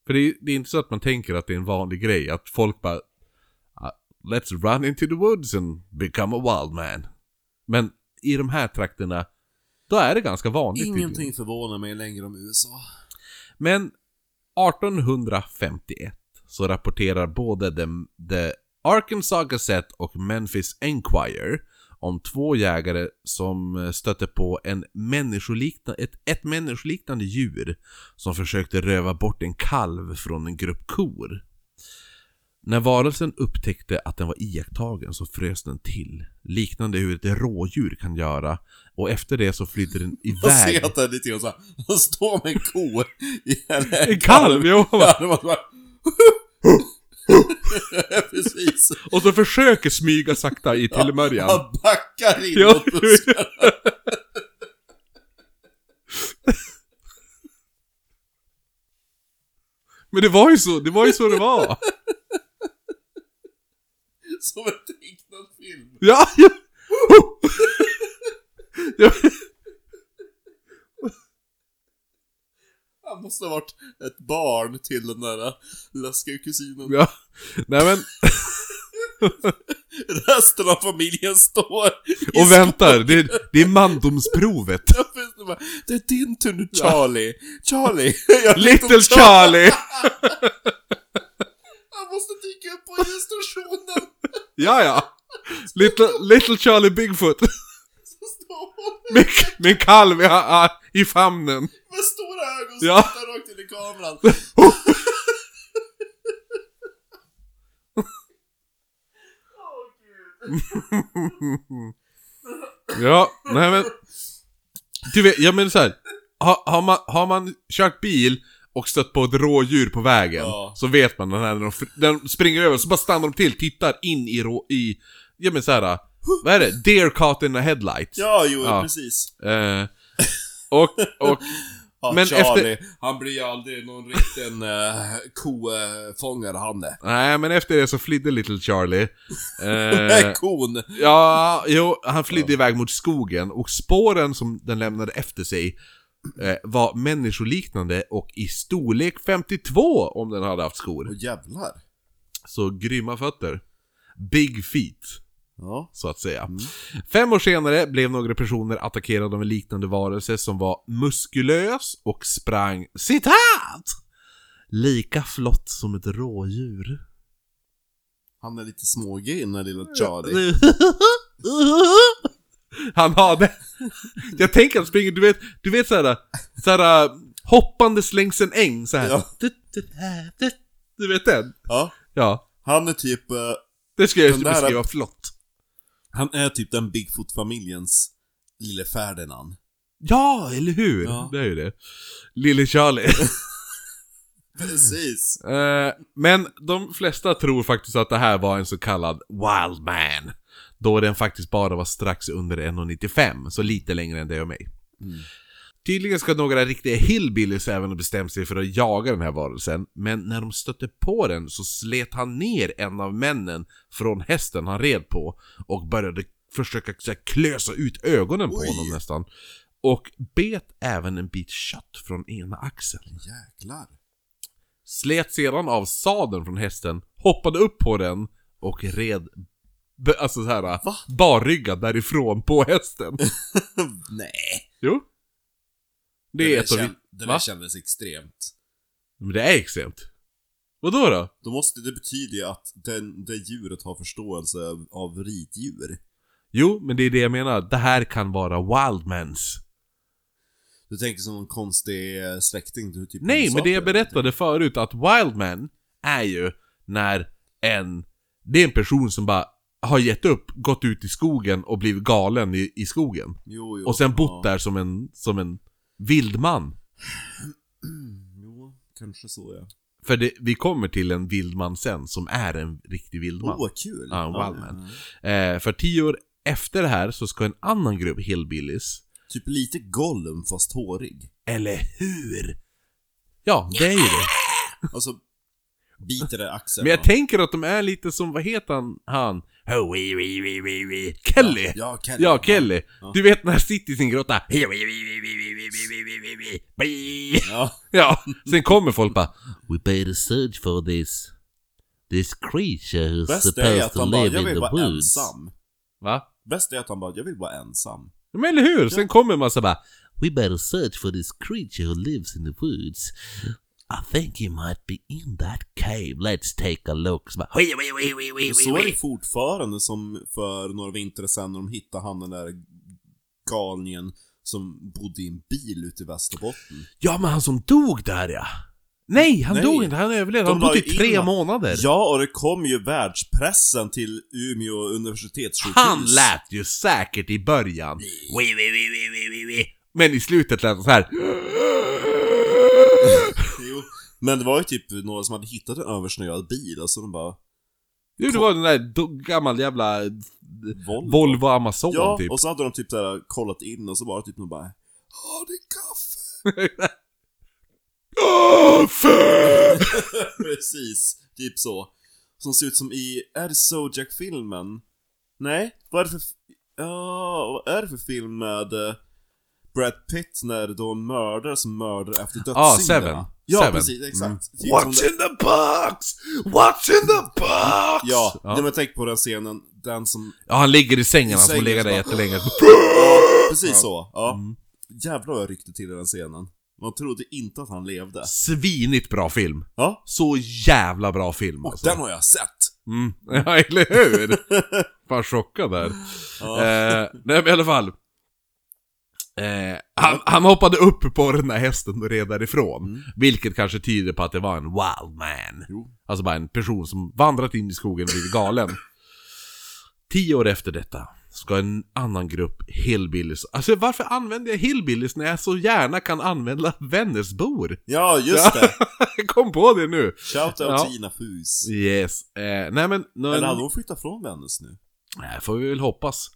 För det är, det är inte så att man tänker att det är en vanlig grej, att folk bara "Ah, Let's run into the woods and become a wild man. Men i de här trakterna, då är det ganska vanligt. tydligen. Ingenting förvånar mig längre om USA. Men 1851 så rapporterar både the, the Arkansas Gazette och Memphis Enquirer om två jägare som stötte på en människoliknande, ett, ett människoliknande djur som försökte röva bort en kalv från en grupp kor. När varelsen upptäckte att den var iakttagen så frös den till, liknande hur ett rådjur kan göra, och efter det så flydde den Jag iväg. ser att det är lite grann såhär, han står med en ko i en, En kalv, jo! Ja. Precis. Och så försöker smyga sakta i tillmörjan. Han backar in Ja. mot buskarna. Men det var ju så, det var ju så det var. Som en tecknad film. Ja, ja. ja. Han måste ha varit ett barn till den där läskiga kusinen. ja. Nej men, Resten av familjen står i och väntar, det, det är mandomsprovet. Det är din tur nu Charlie. Charlie. Little Charlie! Måste dyka upp på illustrationen. Ja, ja. Little, little Charlie Bigfoot. Med en kalv i, i famnen. med stora ögon och Ja. tittar rakt in i kameran. Ja, nej men. Du vet, ja men så här. Har, har, man, har man kört bil och stött på ett rådjur på vägen, Ja. så vet man den här när de, den springer över, så bara stannar de till, tittar in i rå, i, ja men så här. vad är det? Deer caught in a headlight. Ja, jo, Ja. precis. Eh, och, och, Ja, Men Charlie, han blir aldrig någon riktig uh, kofångare han är. nej men efter det så flydde Little Charlie. Eh, Kon! Ja, jo, han flydde iväg mot skogen och spåren som den lämnade efter sig eh, var människoliknande och i storlek 52 om den hade haft skor. Åh jävlar. Så grymma fötter. Big feet, Ja. så att säga. Fem år senare blev några personer attackerade av en liknande varelse som var muskulös och sprang, citat! Lika flott som ett rådjur. Han är lite smågay den här lilla Charlie. Han hade... Jag tänker att springer, du vet, du vet såhär, såhär hoppandes längs en äng såhär. Ja. Du vet den? Ja. Ja. Han är typ, eh, Det ska jag Den där- beskriva flott. han är typ den Bigfoot-familjens lille Ferdinand. Ja, eller hur? Ja. Det är ju det. Lille Charlie. Precis. Eh, men de flesta tror faktiskt att det här var en så kallad wild man. Då den faktiskt bara var strax under 1,95, så lite längre än dig och mig. Tydligen ska några riktiga hillbillies även ha bestämt sig för att jaga den här varelsen, men när de stötte på den så slet han ner en av männen från hästen han red på och började försöka så här, klösa ut ögonen på Oj. honom nästan. Och bet även en bit kött från ena axeln. Jäklar. Slet sedan av sadeln från hästen, hoppade upp på den och red Alltså så här, Va? barryggad därifrån på hästen. Nej. Jo. Det är där ett av... kän- Det där kändes extremt. Men det är extremt. Vadå då? Då måste det betyda ju att den, det djuret har förståelse av, av ritdjur. Jo, men det är det jag menar. Det här kan vara wildmans. Du tänker som en konstig eh, släkting du typ Nej, men det jag berättade förut att wildman är ju när en... Det är en person som bara har gett upp, gått ut i skogen och blivit galen i, i skogen. Jo, jo. Och sen bott ja. där som en, som en vildman. Jo, kanske så ja. För det, vi kommer till en vildman sen som är en riktig vildman. Åh, vad kul! Ja, en wildman. Eh, för tio år efter det här så ska en annan grupp hillbillies, Typ lite Gollum fast hårig. eller hur? Ja, det är ju det. Alltså, biter i axeln. Men jag och... tänker att de är lite som, vad heter han? han? Oh, wee, wee, wee, wee, wee. Kelly! Ja, Kelly. Ja, Kelly. Ja. Du vet när han sitter i sin grotta. Ja. ja. Sen kommer folk bara. We better search for this. This creature who's Bäst supposed to live bara, in the woods. Ensam. Va? Bäst är att han bara, jag vill vara ensam. Men eller hur? Sen kommer man så bara. We better search for this creature who lives in the woods. I think he might be in that cave. Let's take a look. Så bara, "Wee, wee, wee, wee, wee, Och så är det wee." fortfarande som för några vintrar sedan när de hittade han den där galningen som bodde i en bil ute i Västerbotten. Ja, men han som dog där ja! Nej, han Nej. dog inte. Han överlevde. De Han bodde i tre in- månader. Ja, och det kom ju världspressen till Umeå universitetssjukhus. Han lät ju säkert i början. Wee, wee, wee, wee, wee, wee. Men i slutet lät han så här. Men det var ju typ några som hade hittat en översnöad bil, och så de bara... Jo, det var den där gammal jävla Volvo. Volvo Amazon Ja, typ. och så hade de typ där kollat in och så var det typ någon bara Har ni kaffe? Precis, typ så. Som ser ut som i, är det Zodiac-filmen? Nej, vad är det för... Ja, vad är det för film med eh, Brad Pitt när de mördar som mördar efter Ah, dödssynderna? Seven. Ja, Seven. precis, exakt. Typ som What's in the box? What's in the box? Ja, ja. men tänk på den scenen, den som... Ja, han ligger i sängen, han sängen legat där jättelänge. Ja, precis Ja. så. Ja. Mm. Jävlar vad jag ryckte till i den scenen. Man trodde inte att han levde. Svinigt bra film. Ja, Så jävla bra film och alltså. den har jag sett. Mm. Ja, eller hur? Fan chockad där. Ja. Eh, nej men i alla fall. Eh, han, han hoppade upp på den där hästen och red därifrån. Mm. Vilket kanske tyder på att det var en wild man. Jo. Alltså bara en person som vandrat in i skogen och blivit galen. Tio år efter detta ska en annan grupp hillbillies... Alltså varför använder jag hillbillies när jag så gärna kan använda Vännäsbor? Ja, just det. Jag kom på det nu! Shoutout Ja. Tina Fus. Yes. Eh, nej men... nå- Eller hade hon flyttat från Vännäs nu? Nej, får vi väl hoppas.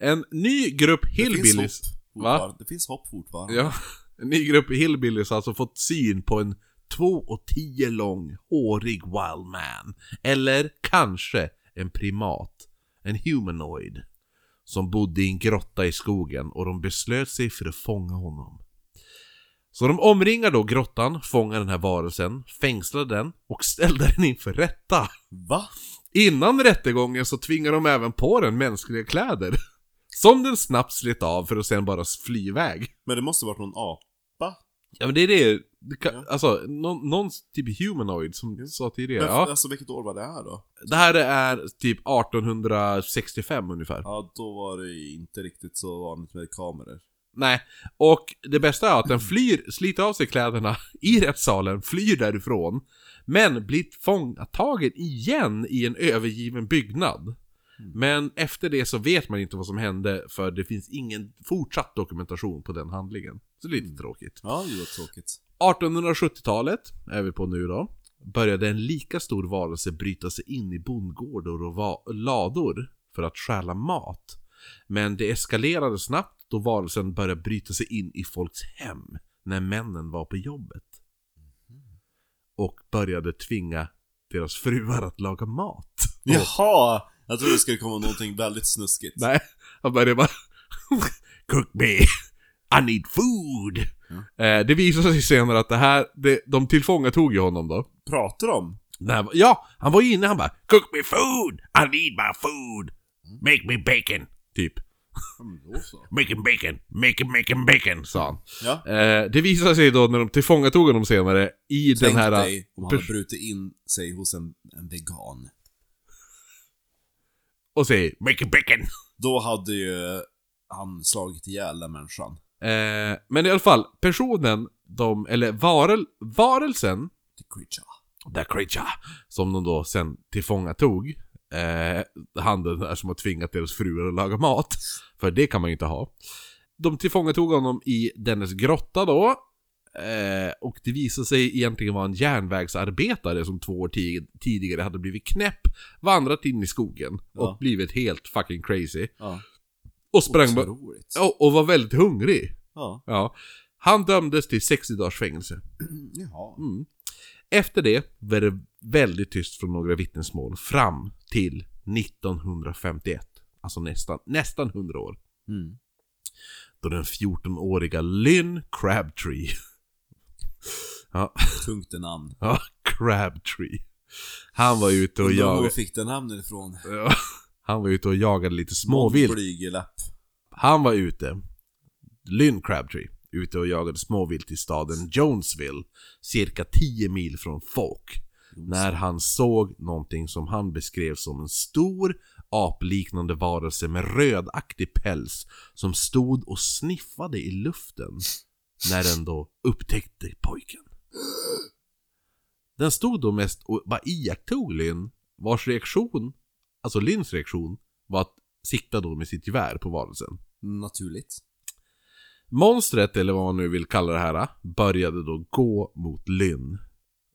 En ny grupp Det finns hillbillies... Va? Det finns hopp fortfarande. Ja, en ny grupp hillbillies har alltså fått syn på en 2,10 lång, hårig wild man. Eller kanske en primat. En humanoid. Som bodde i en grotta i skogen och de beslöt sig för att fånga honom. Så de omringar då grottan, fångar den här varelsen, fängslar den och ställer den inför rätta. Va? Innan rättegången så tvingar de även på den mänskliga kläder. Som den snabbt slet av för att sen bara fly iväg. Men det måste varit någon apa? Ja men det är det, det kan, Ja. alltså någon, någon typ humanoid som du sa tidigare. Men, Ja. Alltså vilket år var det här då? Det här är typ 1865 ungefär. Ja, då var det inte riktigt så vanligt med kameror. Nej, och det bästa är att den flyr, sliter av sig kläderna i rättssalen, flyr därifrån, men blir fångatagen igen i en övergiven byggnad. Men efter det så vet man inte vad som hände för det finns ingen fortsatt dokumentation på den handlingen. Så det är lite tråkigt. Ja, det var tråkigt. 1870-talet är vi på nu då. Började en lika stor varelse bryta sig in i bondgårdar och lador för att stjäla mat. Men det eskalerade snabbt då varelsen började bryta sig in i folks hem när männen var på jobbet. Och började tvinga deras fruar att laga mat. Jaha! Jag trodde det skulle komma någonting väldigt snuskigt. Nej, han började bara Cook me, I need food. Eh, det visade sig senare att det här, det, de tillfångatog ju honom då. Pratar de? Nej, ja, han var ju inne, han bara Cook me food, I need my food. Make me bacon. Typ. Ja, men då så. Making bacon, making, making bacon, sa han. Ja. Eh, det visade sig då när de tillfångatog honom senare i Tänk den här... dig om han hade brutit in sig hos en, en vegan. Och säger Making bacon. Då hade ju han slagit ihjäl den människan. Eh, men i alla fall, personen, de, eller varel, varelsen The creature. The Creature, som de då sen tillfångatog. Eh, han den där som har tvingat deras fruar att laga mat. För det kan man ju inte ha. De tillfångatog honom i dennes grotta då. Eh, och det visade sig egentligen vara en järnvägsarbetare som två år ti- tidigare hade blivit knäpp, vandrat in i skogen och Ja. blivit helt fucking crazy. Ja. Och sprang bara... Ja, och var väldigt hungrig. Ja. Ja. Han dömdes till 60 dagars fängelse. Jaha. Mm. Efter det var det väldigt tyst från några vittnesmål fram till 1951. Alltså nästan, nästan 100 år. Mm. Då den 14-åriga Lynn Crabtree Ja, Tungt namn. ja, Crabtree. Han var ute och Undrar var jagade... fick det namnet ifrån? Ja, han var ute och jagade lite småvilt. Han var ute, Lynn Crabtree, ute och jagade småvilt i staden Jonesville, cirka 10 mil från Folk. När han såg någonting som han beskrev som en stor apliknande varelse med rödaktig päls som stod och sniffade i luften när den då upptäckte pojken. Den stod då mest och bara iakttog Lynn, vars reaktion, alltså Lynns reaktion, var att sikta då med sitt gevär på varelsen. Naturligt. Monstret, eller vad man nu vill kalla det här, började då gå mot Lynn.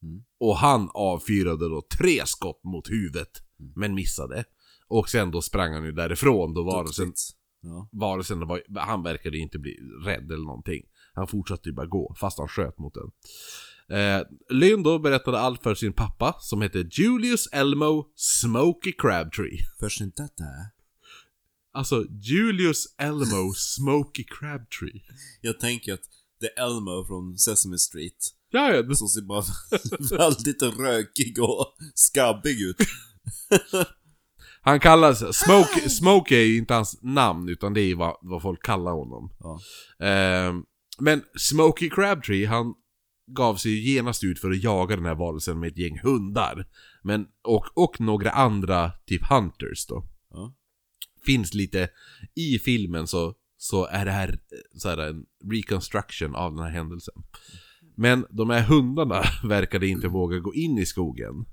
Mm. Och han avfyrade då tre skott mot huvudet, men missade. Och sen då sprang han ju därifrån då varelsen. Ja. varelsen var, han verkade inte bli rädd eller någonting. Han fortsatte ju bara gå, fast han sköt mot den. Eh, Lynn då berättade allt för sin pappa, som hette Julius Elmo Smokey Crabtree. Först inte detta. Alltså, Julius Elmo Smokey Crabtree. Jag tänker att det är Elmo från Sesame Street. Ja, ja, Som ser bara väldigt rökig och skabbig ut. Han kallas, Smoke, Smoke är ju inte hans namn utan det är vad, vad folk kallar honom. Ja. Ehm, men Smokey Crabtree, han gav sig ju genast ut för att jaga den här varelsen med ett gäng hundar. Men, och, och några andra, typ hunters då. Ja. Finns lite, i filmen så, så är det här, så här en reconstruction av den här händelsen. Men de här hundarna verkade inte våga gå in i skogen.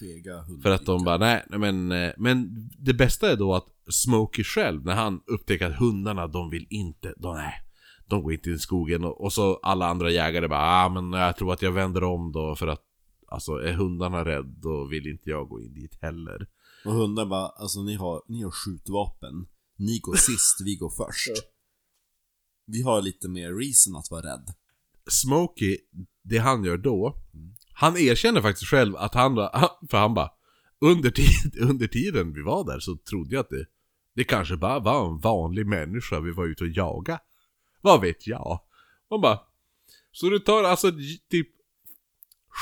Fega hundar. För att de bara, nej, nej men, eh, men det bästa är då att Smokey själv, när han upptäcker att hundarna, de vill inte, de, nej, de går inte in i skogen och, och så alla andra jägare bara, ah men jag tror att jag vänder om då för att Alltså är hundarna rädd då vill inte jag gå in dit heller. Och hundar bara, alltså ni har, ni har skjutvapen. Ni går sist, vi går först. Vi har lite mer reason att vara rädd. Smokey, det han gör då, han erkänner faktiskt själv att han, för han bara under, tid, under tiden vi var där så trodde jag att det, det kanske bara var en vanlig människa vi var ute och jaga. Vad vet jag? Man bara, så du tar alltså typ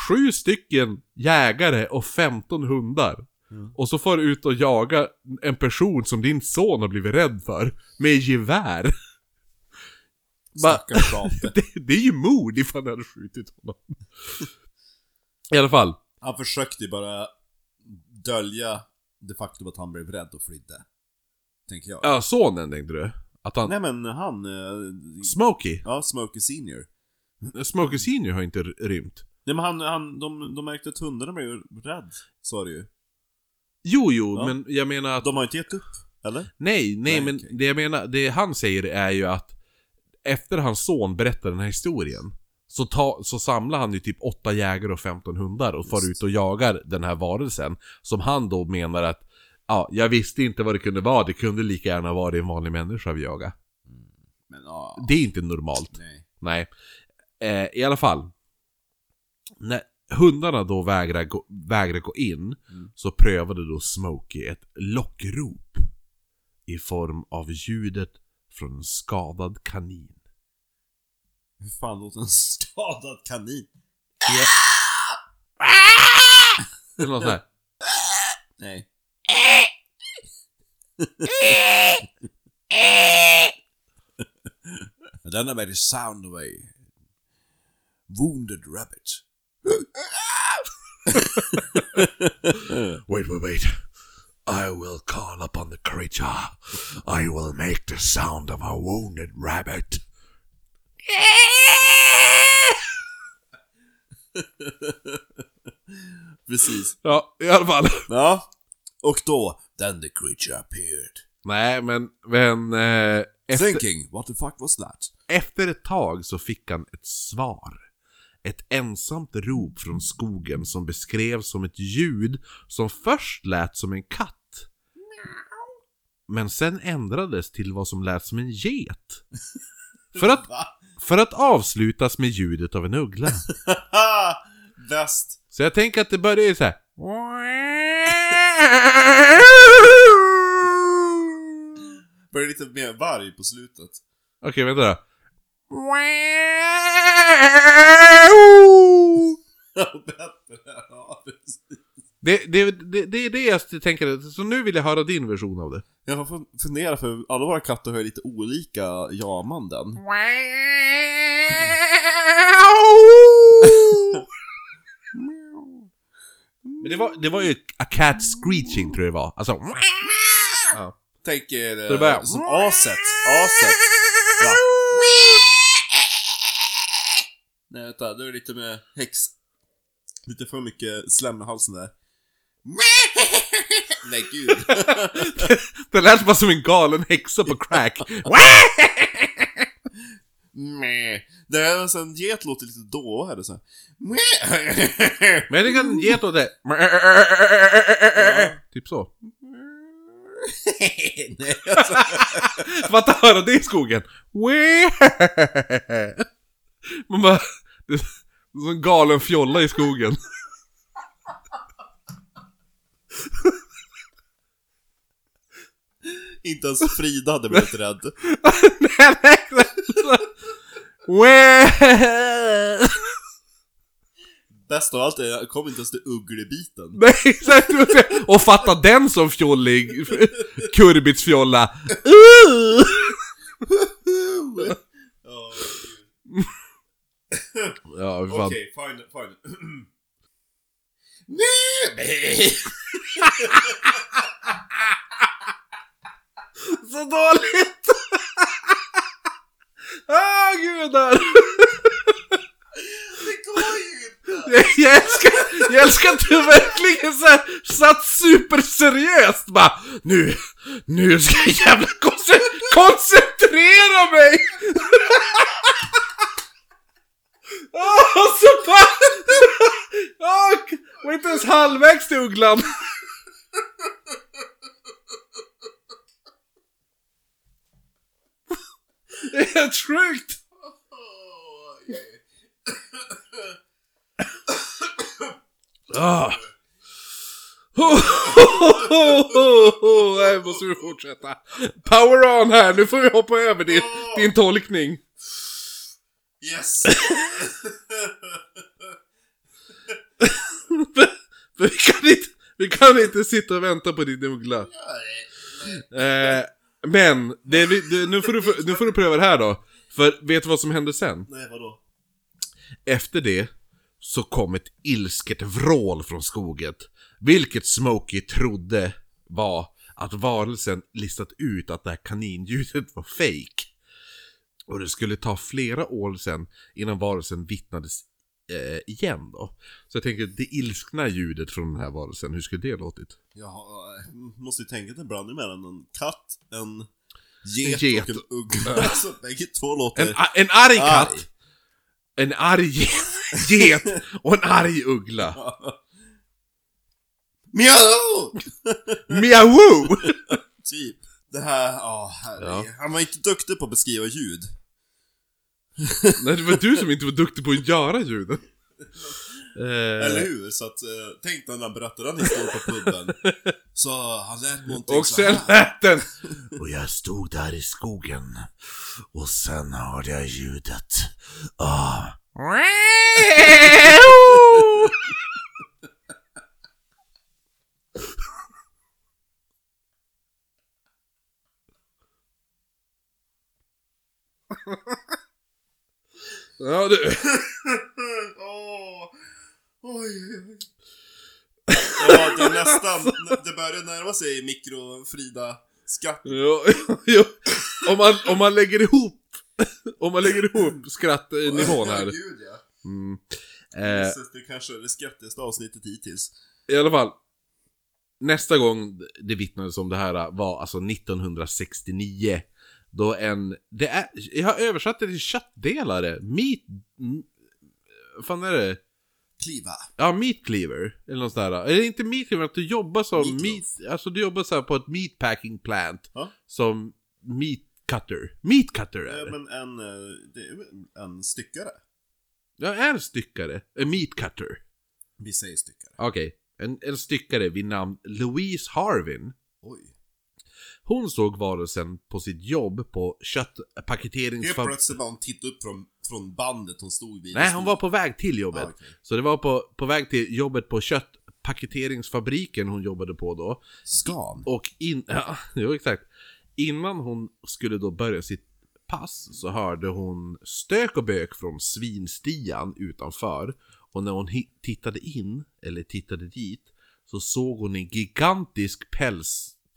sju stycken jägare och 15 hundar. Mm. Och så får du ut och jaga en person som din son har blivit rädd för, med gevär. Ape. Det, det är ju mord ifall jag hade skjutit honom. I alla fall. Han försökte ju bara dölja det faktum att han blev rädd och flydde. Tänker jag. Ja, sonen tänkte du? Att han... Nej men han... eh, Smokey. Ja, Smokey Senior. Smokey Senior har inte rymt. Nej men han, han de, de märkte att hundarna blev rädd, sa du ju. Jo, jo, Ja. men jag menar att... De har inte gett upp, eller? Nej, nej, Nej, men okej. det jag menar, det han säger är ju att efter hans son berättar den här historien så, ta, så samlar han ju typ åtta jägare och 15 hundar och far Just. ut och jagar den här varelsen. Som han då menar att Ja, jag visste inte vad det kunde vara. Det kunde lika gärna vara en vanlig människa vi jagar. Men ja... Det är inte normalt. Nej. Nej. Eh, I alla fall. När hundarna då vägrar gå, vägrar gå in Mm. så prövade då Smokey ett lockrop i form av ljudet från en skadad kanin. Hur fan låter en skadad kanin? Eller något sånt här. Nej. Den är very sound of a wounded rabbit. Wait, wait, wait. I will call upon the creature. I will make the sound of a wounded rabbit. Precis. Ja, i alla fall. Ja. Och då, then the creature appeared. Nej, men, men eh, Efter, Thinking, what the fuck was that? efter ett tag så fick han ett svar. Ett ensamt rop från skogen som beskrevs som ett ljud som först lät som en katt. Men sen ändrades till vad som lät som en get. För att, för att avslutas med ljudet av en uggla. Bäst. Så jag tänker att det börjar så här. Börjar lite mer varg på slutet. Okej, vänta då. Det, det, det, det är det jag tänker, så nu vill jag höra din version av det. Jag får fundera för alla våra katter har ju lite olika jamanden. Men det var, det var ju a cat screeching tror jag det var. Alltså... Ja. Tänker Så det börjar- eh, som aset. Aset. Ja. Nej vänta, det är lite med häx... Lite för mycket slem i halsen där. Nej gud. Det lät bara som en galen häxa på crack. Meh. Det är alltså en get låter lite dåare så här. Men det kan ge åt det. Typ så. Nej, alltså. För att höra det i skogen. Man bara... Det är som en galen fjolla i skogen. Inte ens Frida hade blivit rädd. Nej, nej, nej. Bäst av allt är, jag kom inte ens till ugglebiten. Nej, exakt. Och fatta den som fjollig. Kurbitsfjolla. Uh! Ja, Ja, Okej, fan. fine, fine. Nej! Så dåligt! Ah, gudar! Det går ju inte! Jag, jag, älskar, jag älskar att du verkligen så här, satt superseriöst bara Nu, nu ska jag jävla konce- koncentrera mig! Åh, och så bara... Åh, var inte ens halvvägs till ugglan. Det är helt sjukt! Ah. Nej, måste vi fortsätta. Power on här, nu får vi hoppa över din, din tolkning. Yes! Vi kan inte, vi kan inte sitta och vänta på din uggla. Eh, men, det, det, nu, får du, nu får du pröva det här då. För vet du vad som hände sen? Nej, vadå? Efter det så kom ett ilsket vrål från skogen. Vilket Smokey trodde var att varelsen listat ut att det här kaninljudet var fake. Och det skulle ta flera år sen innan varelsen vittnades eh, igen då. Så jag tänker, det ilskna ljudet från den här varelsen, hur skulle det låtit? Ja, måste ju tänka att en blandning mellan en katt, en get, En get. och en uggla. Alltså, bägge två låter... En, en arg Arg. katt, en arg get och en arg uggla. Mjau! Miau! Typ. Det här, ja herregud. Han var inte duktig på att beskriva ljud. Nej, det var du som inte var duktig på att göra ljuden. Eh, Eller hur? Så att, eh, tänk när han berättade den historien på puben. Så han lät någonting och så sen här. lät den... Och jag stod där i skogen och sen hörde jag ljudet. Ah, Ja, du. Åh. Oj, oj. Ja, det är nästan, det börjar närma sig mikro-Frida-skratt. Jo, jo. Om, man, om man lägger ihop... Om man lägger ihop skrattnivån här. Ja. Mm. Eh, det kanske är det skrattigaste avsnittet hittills. I alla fall. Nästa gång det vittnades om det här var alltså 1969. Då en, det är, jag har översatt det till köttdelare, meat, m- vad fan är det? Kliva. Ja, meat cleaver, eller något sånt där. Eller inte meat cleaver, att du jobbar som Meatloaf. meat, alltså du jobbar så här på ett meatpacking plant. Ja. Som meat cutter. Meat cutter är Ja, det. men en, eh, det är en styckare. Är en styckare, en meat cutter. Vi säger styckare. Okej, en, en styckare vid namn Louise Harvin. Oj. Hon såg varelsen på sitt jobb på Helt köttpaketeringsfabriken. plötsligt bara hon tittade upp från, från bandet hon stod vid. Nej, hon var på väg till jobbet. Ah, okej. Så det var på, på väg till jobbet på köttpaketeringsfabriken hon jobbade på då. Scan. Och in... Ja, jo, exakt. Innan hon skulle då börja sitt pass så hörde hon stök och bök från svinstian utanför. Och när hon tittade in, eller tittade dit, så såg hon en gigantisk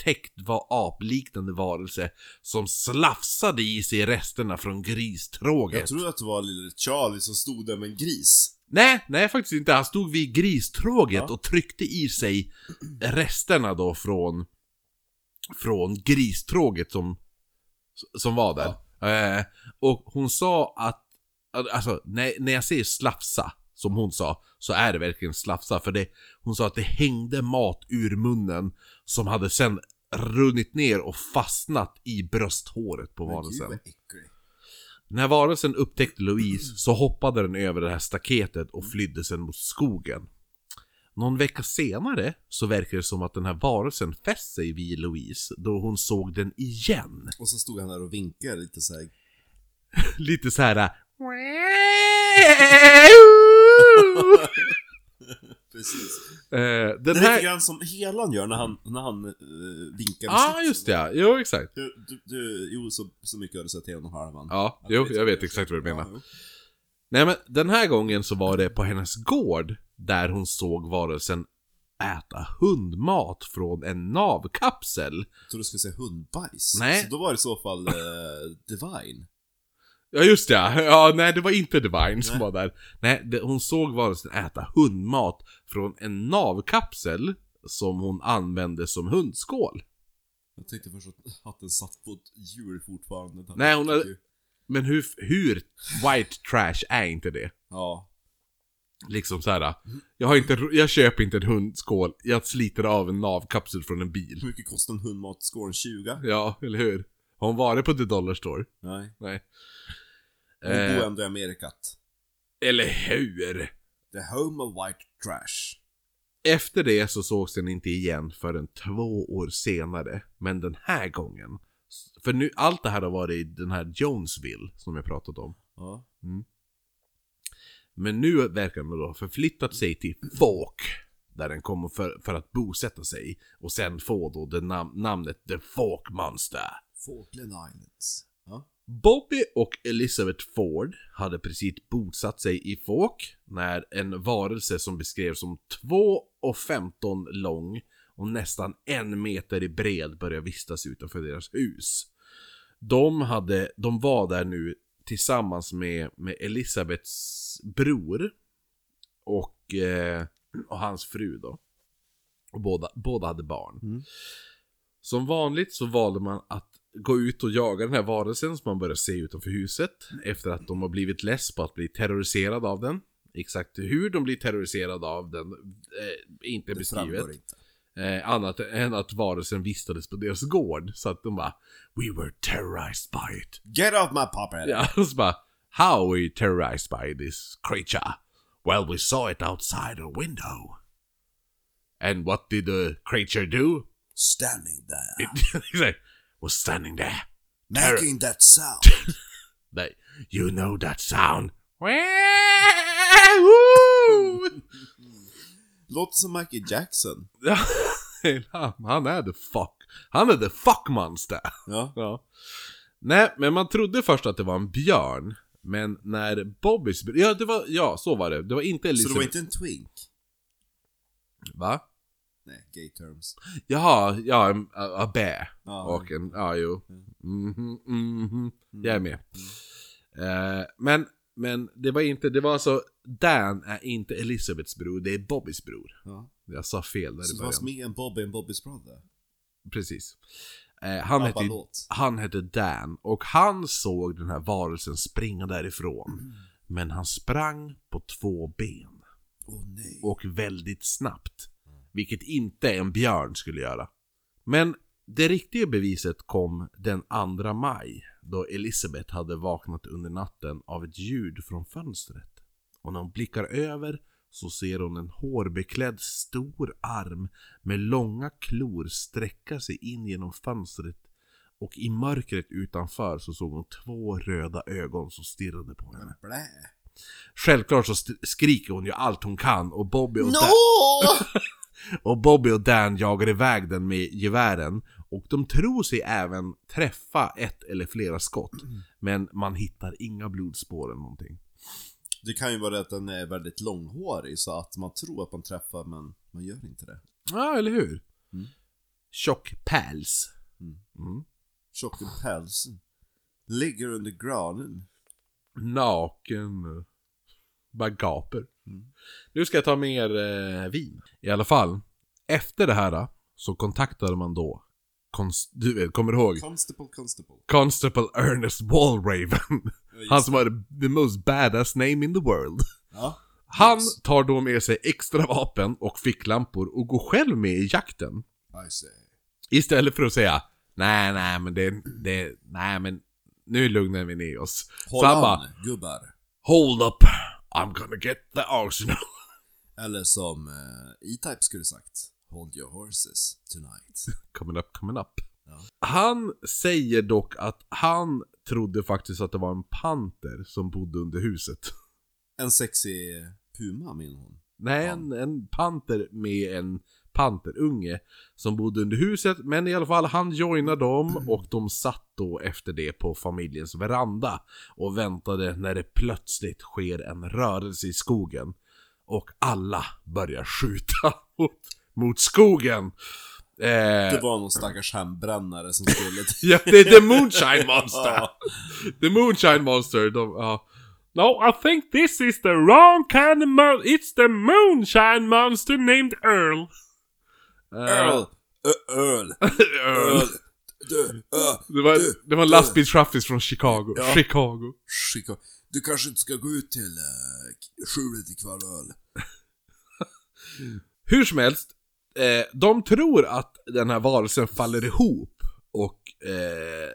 pälstäckt var apliknande varelse som slafsade i sig resterna från gristråget. Jag tror att det var lille Charlie som stod där med en gris. Nej, nej faktiskt inte. Han stod vid gristråget Ja. och tryckte i sig resterna då från från gristråget som som var där. Eh, och hon sa att alltså när, när jag säger slafsa som hon sa så är det verkligen slafsa för det hon sa att det hängde mat ur munnen som hade sen runnit ner och fastnat i brösthåret på varelsen. När varelsen upptäckte Louise så hoppade den över det här staketet och flydde sen mot skogen. Någon vecka senare så verkar det som att den här varelsen fäst sig vid Louise då hon såg den igen. Och så stod han där och vinkade lite såhär. Lite så här. Precis. Eh, den Det är lite grann som Helan gör när han, när han eh, vinkar med Ja, ah, just det. ja. Jo, exakt. Du, du, du, jo, så, så mycket har du sett Helan och Harvan. Ja, jo, jag vet exakt vad du menar. Ja. Nej men den här gången så var det på hennes gård där hon såg varelsen äta hundmat från en navkapsel. Jag trodde du skulle säga hundbajs. Nej. Så då var det i så fall eh, Divine. Ja just det, ja. nej det var inte Divine som Nej. var där. Nej, det, hon såg varelsen äta hundmat från en navkapsel som hon använde som hundskål. Jag tänkte först att, den satt på ett hjul fortfarande. Nej, hon hade- Men hur, hur white trash är inte det? Ja. Liksom så här. Jag, har inte, jag köper inte en hundskål, jag sliter av en navkapsel från en bil. Hur mycket kostar en hundmatskål? 20? Ja, eller hur? Har hon varit på The Dollar Store? Nej. Nej. Hon Eh. bor ändå i Amerikat. Eller hur? The home of white trash. Efter det så sågs den inte igen förrän två år senare. Men den här gången. För nu, allt det här har varit i den här Jonesville som jag pratat om. Ja. Men nu verkar den då ha förflyttat sig till Falk. Där den kommer för, för att bosätta sig. Och sen få då det nam- namnet The Falk Monster. Falkland Islands. Bobby och Elizabeth Ford hade precis bosatt sig i Falk när en varelse som beskrevs som 2,15 lång och nästan en meter i bred började vistas utanför deras hus. De, hade, de var där nu tillsammans med, med Elisabeths bror och, eh, och hans fru då. Och båda, båda hade barn. Som vanligt så valde man att gå ut och jaga den här varelsen som man börjar se utanför huset. Efter att de har blivit less på att bli terroriserade av den. Exakt hur de blir terroriserade av den eh, är inte Det beskrivet. inte. Eh, annat än att varelsen vistades på deras gård. Så att de bara We were terrorized by it. Get off my puppet! Ja, och så bara How you terrorized by this creature? Well, we saw it outside our window. And what did the creature do? Standing there. Was standing there. Making that sound. They, you know that sound? Låter som Michael Jackson. Ja, han är the fuck. Han är the fuck monster. Ja. Ja. Nej, men man trodde först att det var en björn. Men när Bobbys... Ja, det var, ja, så var det. Det var inte Så Elizabeth. det var inte en twink? Va? Nej, gay terms. Jaha, ja, en a, a bä. Ja. Och en, ja jo. Mhm, mhm. Jag är med. Eh, men, men det var inte, det var alltså, Dan är inte Elizabeths bror, det är Bobbys bror. Ja. Jag sa fel där Så i det var början. som en Bobby and Bobby's brother? Precis. Eh, han, hette, han hette Dan och han såg den här varelsen springa därifrån. Men han sprang på två ben. Nej. och väldigt snabbt. Vilket inte en björn skulle göra. Men det riktiga beviset kom den 2 maj då Elisabeth hade vaknat under natten av ett ljud från fönstret. Och när hon blickar över så ser hon en hårbeklädd stor arm med långa klor sträcka sig in genom fönstret och i mörkret utanför så såg hon två röda ögon som stirrade på henne. Blä. Självklart så skriker hon ju allt hon kan och Bobby och, No! och Bobby och Dan jagar iväg den med gevären och de tror sig även träffa ett eller flera skott. Men man hittar inga blodspår eller någonting. Det kan ju vara att den är väldigt långhårig så att man tror att man träffar men man gör inte det. Ja, eller hur? Mm. Tjock päls. Mm. Mm. Tjocken päls. Ligger under granen. Naken. Bara gaper. Mm. Nu ska jag ta mer eh, vin. I alla fall. Efter det här så kontaktade man då konst- du vet, kommer du ihåg? Constable, constable. Constable Ernest Wallraven. Han som har the most badass name in the world. Ja. Han tar då med sig extra vapen och ficklampor och går själv med i jakten. Istället för att säga Nej, nej men det, det, nej men nu lugnar vi ner oss. Håll Så han an, bara, gubbar. Hold up, I'm gonna get the arsenal. Eller som eh, E-Type skulle sagt. Hold your horses tonight. coming up, coming up. Ja. Han säger dock att han trodde faktiskt att det var en panter som bodde under huset. En sexig puma min hon. Nej, en, en panter med en panterunge som bodde under huset. Men i alla fall, han joinade dem och de satt då efter det på familjens veranda och väntade när det plötsligt sker en rörelse i skogen. Och alla börjar skjuta mot, mot skogen. Eh, Det var någon stackars hembrännare som skulle ja, det är The Moonshine Monster! The Moonshine Monster, de, ja. No, I think this is the wrong kind of mon- It's the moonshine monster named Earl. Eh, Earl! Öl! Earl. Öl! Du, Det var, du, det var en lastbilschaffis från Chicago. Ja. Chicago. Skicka. Du kanske inte ska gå ut till uh, skjulet ikväll öl? Hur som helst, eh, de tror att den här varelsen faller ihop och eh,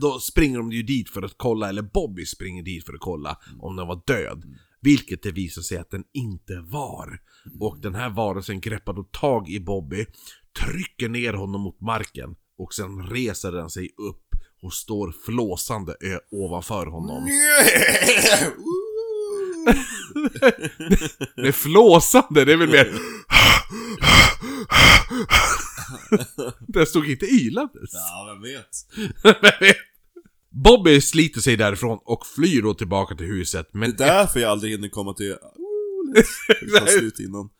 då springer de ju dit för att kolla, eller Bobby springer dit för att kolla om den var död. Vilket det visar sig att den inte var. Och den här varelsen greppar då tag i Bobby, trycker ner honom mot marken och sen reser den sig upp och står flåsande ö- ovanför honom. Det är flåsande, det är väl mer... Det stod inte ylandes. ja, vem vet? Bobby sliter sig därifrån och flyr då tillbaka till huset. Men, Det är därför jag aldrig hinner komma till... Tar slut innan.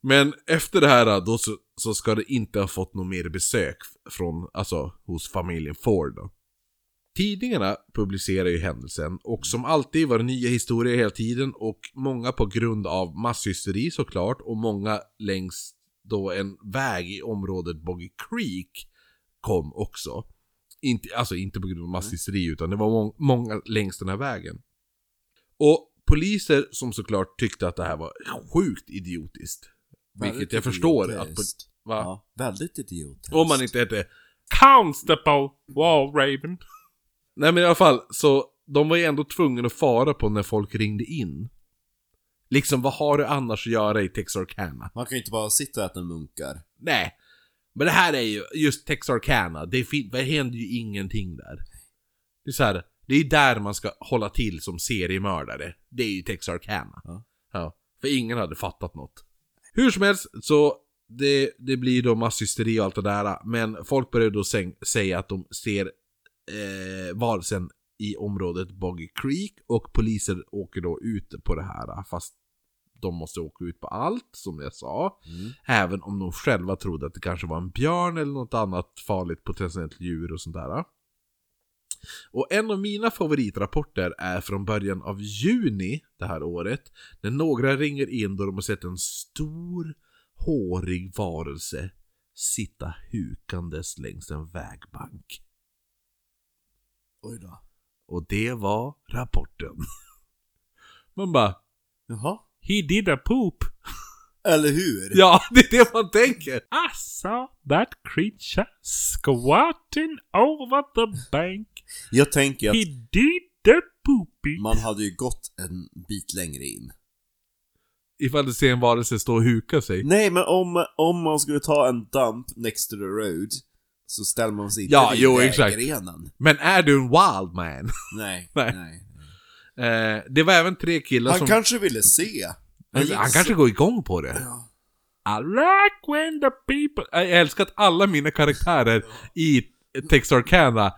men efter det här då så, så ska det inte ha fått något mer besök från, alltså hos familjen Ford då. Tidningarna publicerar ju händelsen och som alltid var det nya historier hela tiden och många på grund av masshysteri såklart och många längs då en väg i området Boggy Creek kom också. Inte, alltså inte på grund av masshysteri utan det var må- många längs den här vägen. Och poliser som såklart tyckte att det här var sjukt idiotiskt. Vilket Väldigt jag förstår att... Va? Ja, väldigt idiotiskt. Om man inte hette Constable Wallraven. Nej men i alla fall, så de var ju ändå tvungna att fara på när folk ringde in. Liksom, vad har du annars att göra i Texarkana? Man kan ju inte bara sitta och äta munkar. Nej. Men det här är ju, just Texarkana, det, det händer ju ingenting där. Det är så här, det är där man ska hålla till som seriemördare. Det är ju Texarkana. Ja. ja. För ingen hade fattat något. Hur som helst, så det, det blir då masshysteri och allt det där. Men folk börjar då säga att de ser eh, varelsen i området Boggy Creek och poliser åker då ut på det här fast de måste åka ut på allt som jag sa. Mm. Även om de själva trodde att det kanske var en björn eller något annat farligt potentiellt djur och sånt där. Och en av mina favoritrapporter är från början av juni det här året. När några ringer in då de har sett en stor hårig varelse sitta hukandes längs en vägbank. Oj då. Och det var rapporten. Man bara, Jaha. He did a poop. Eller hur? ja det är det man tänker. I saw that creature squatting over the bank. Jag tänker He att did the poopy. man hade ju gått en bit längre in. Ifall du ser en varelse stå och huka sig. Nej, men om, om man skulle ta en dump next to the road så ställer man sig inte Ja, vid jo, exakt. vägrenen. Men är du en wild man? Nej, Nej. nej. Eh, det var även tre killar Han som... kanske ville se. han, gick han kanske går igång på det. Ja. I like when the people... Jag älskar att alla mina karaktärer i Texarkana,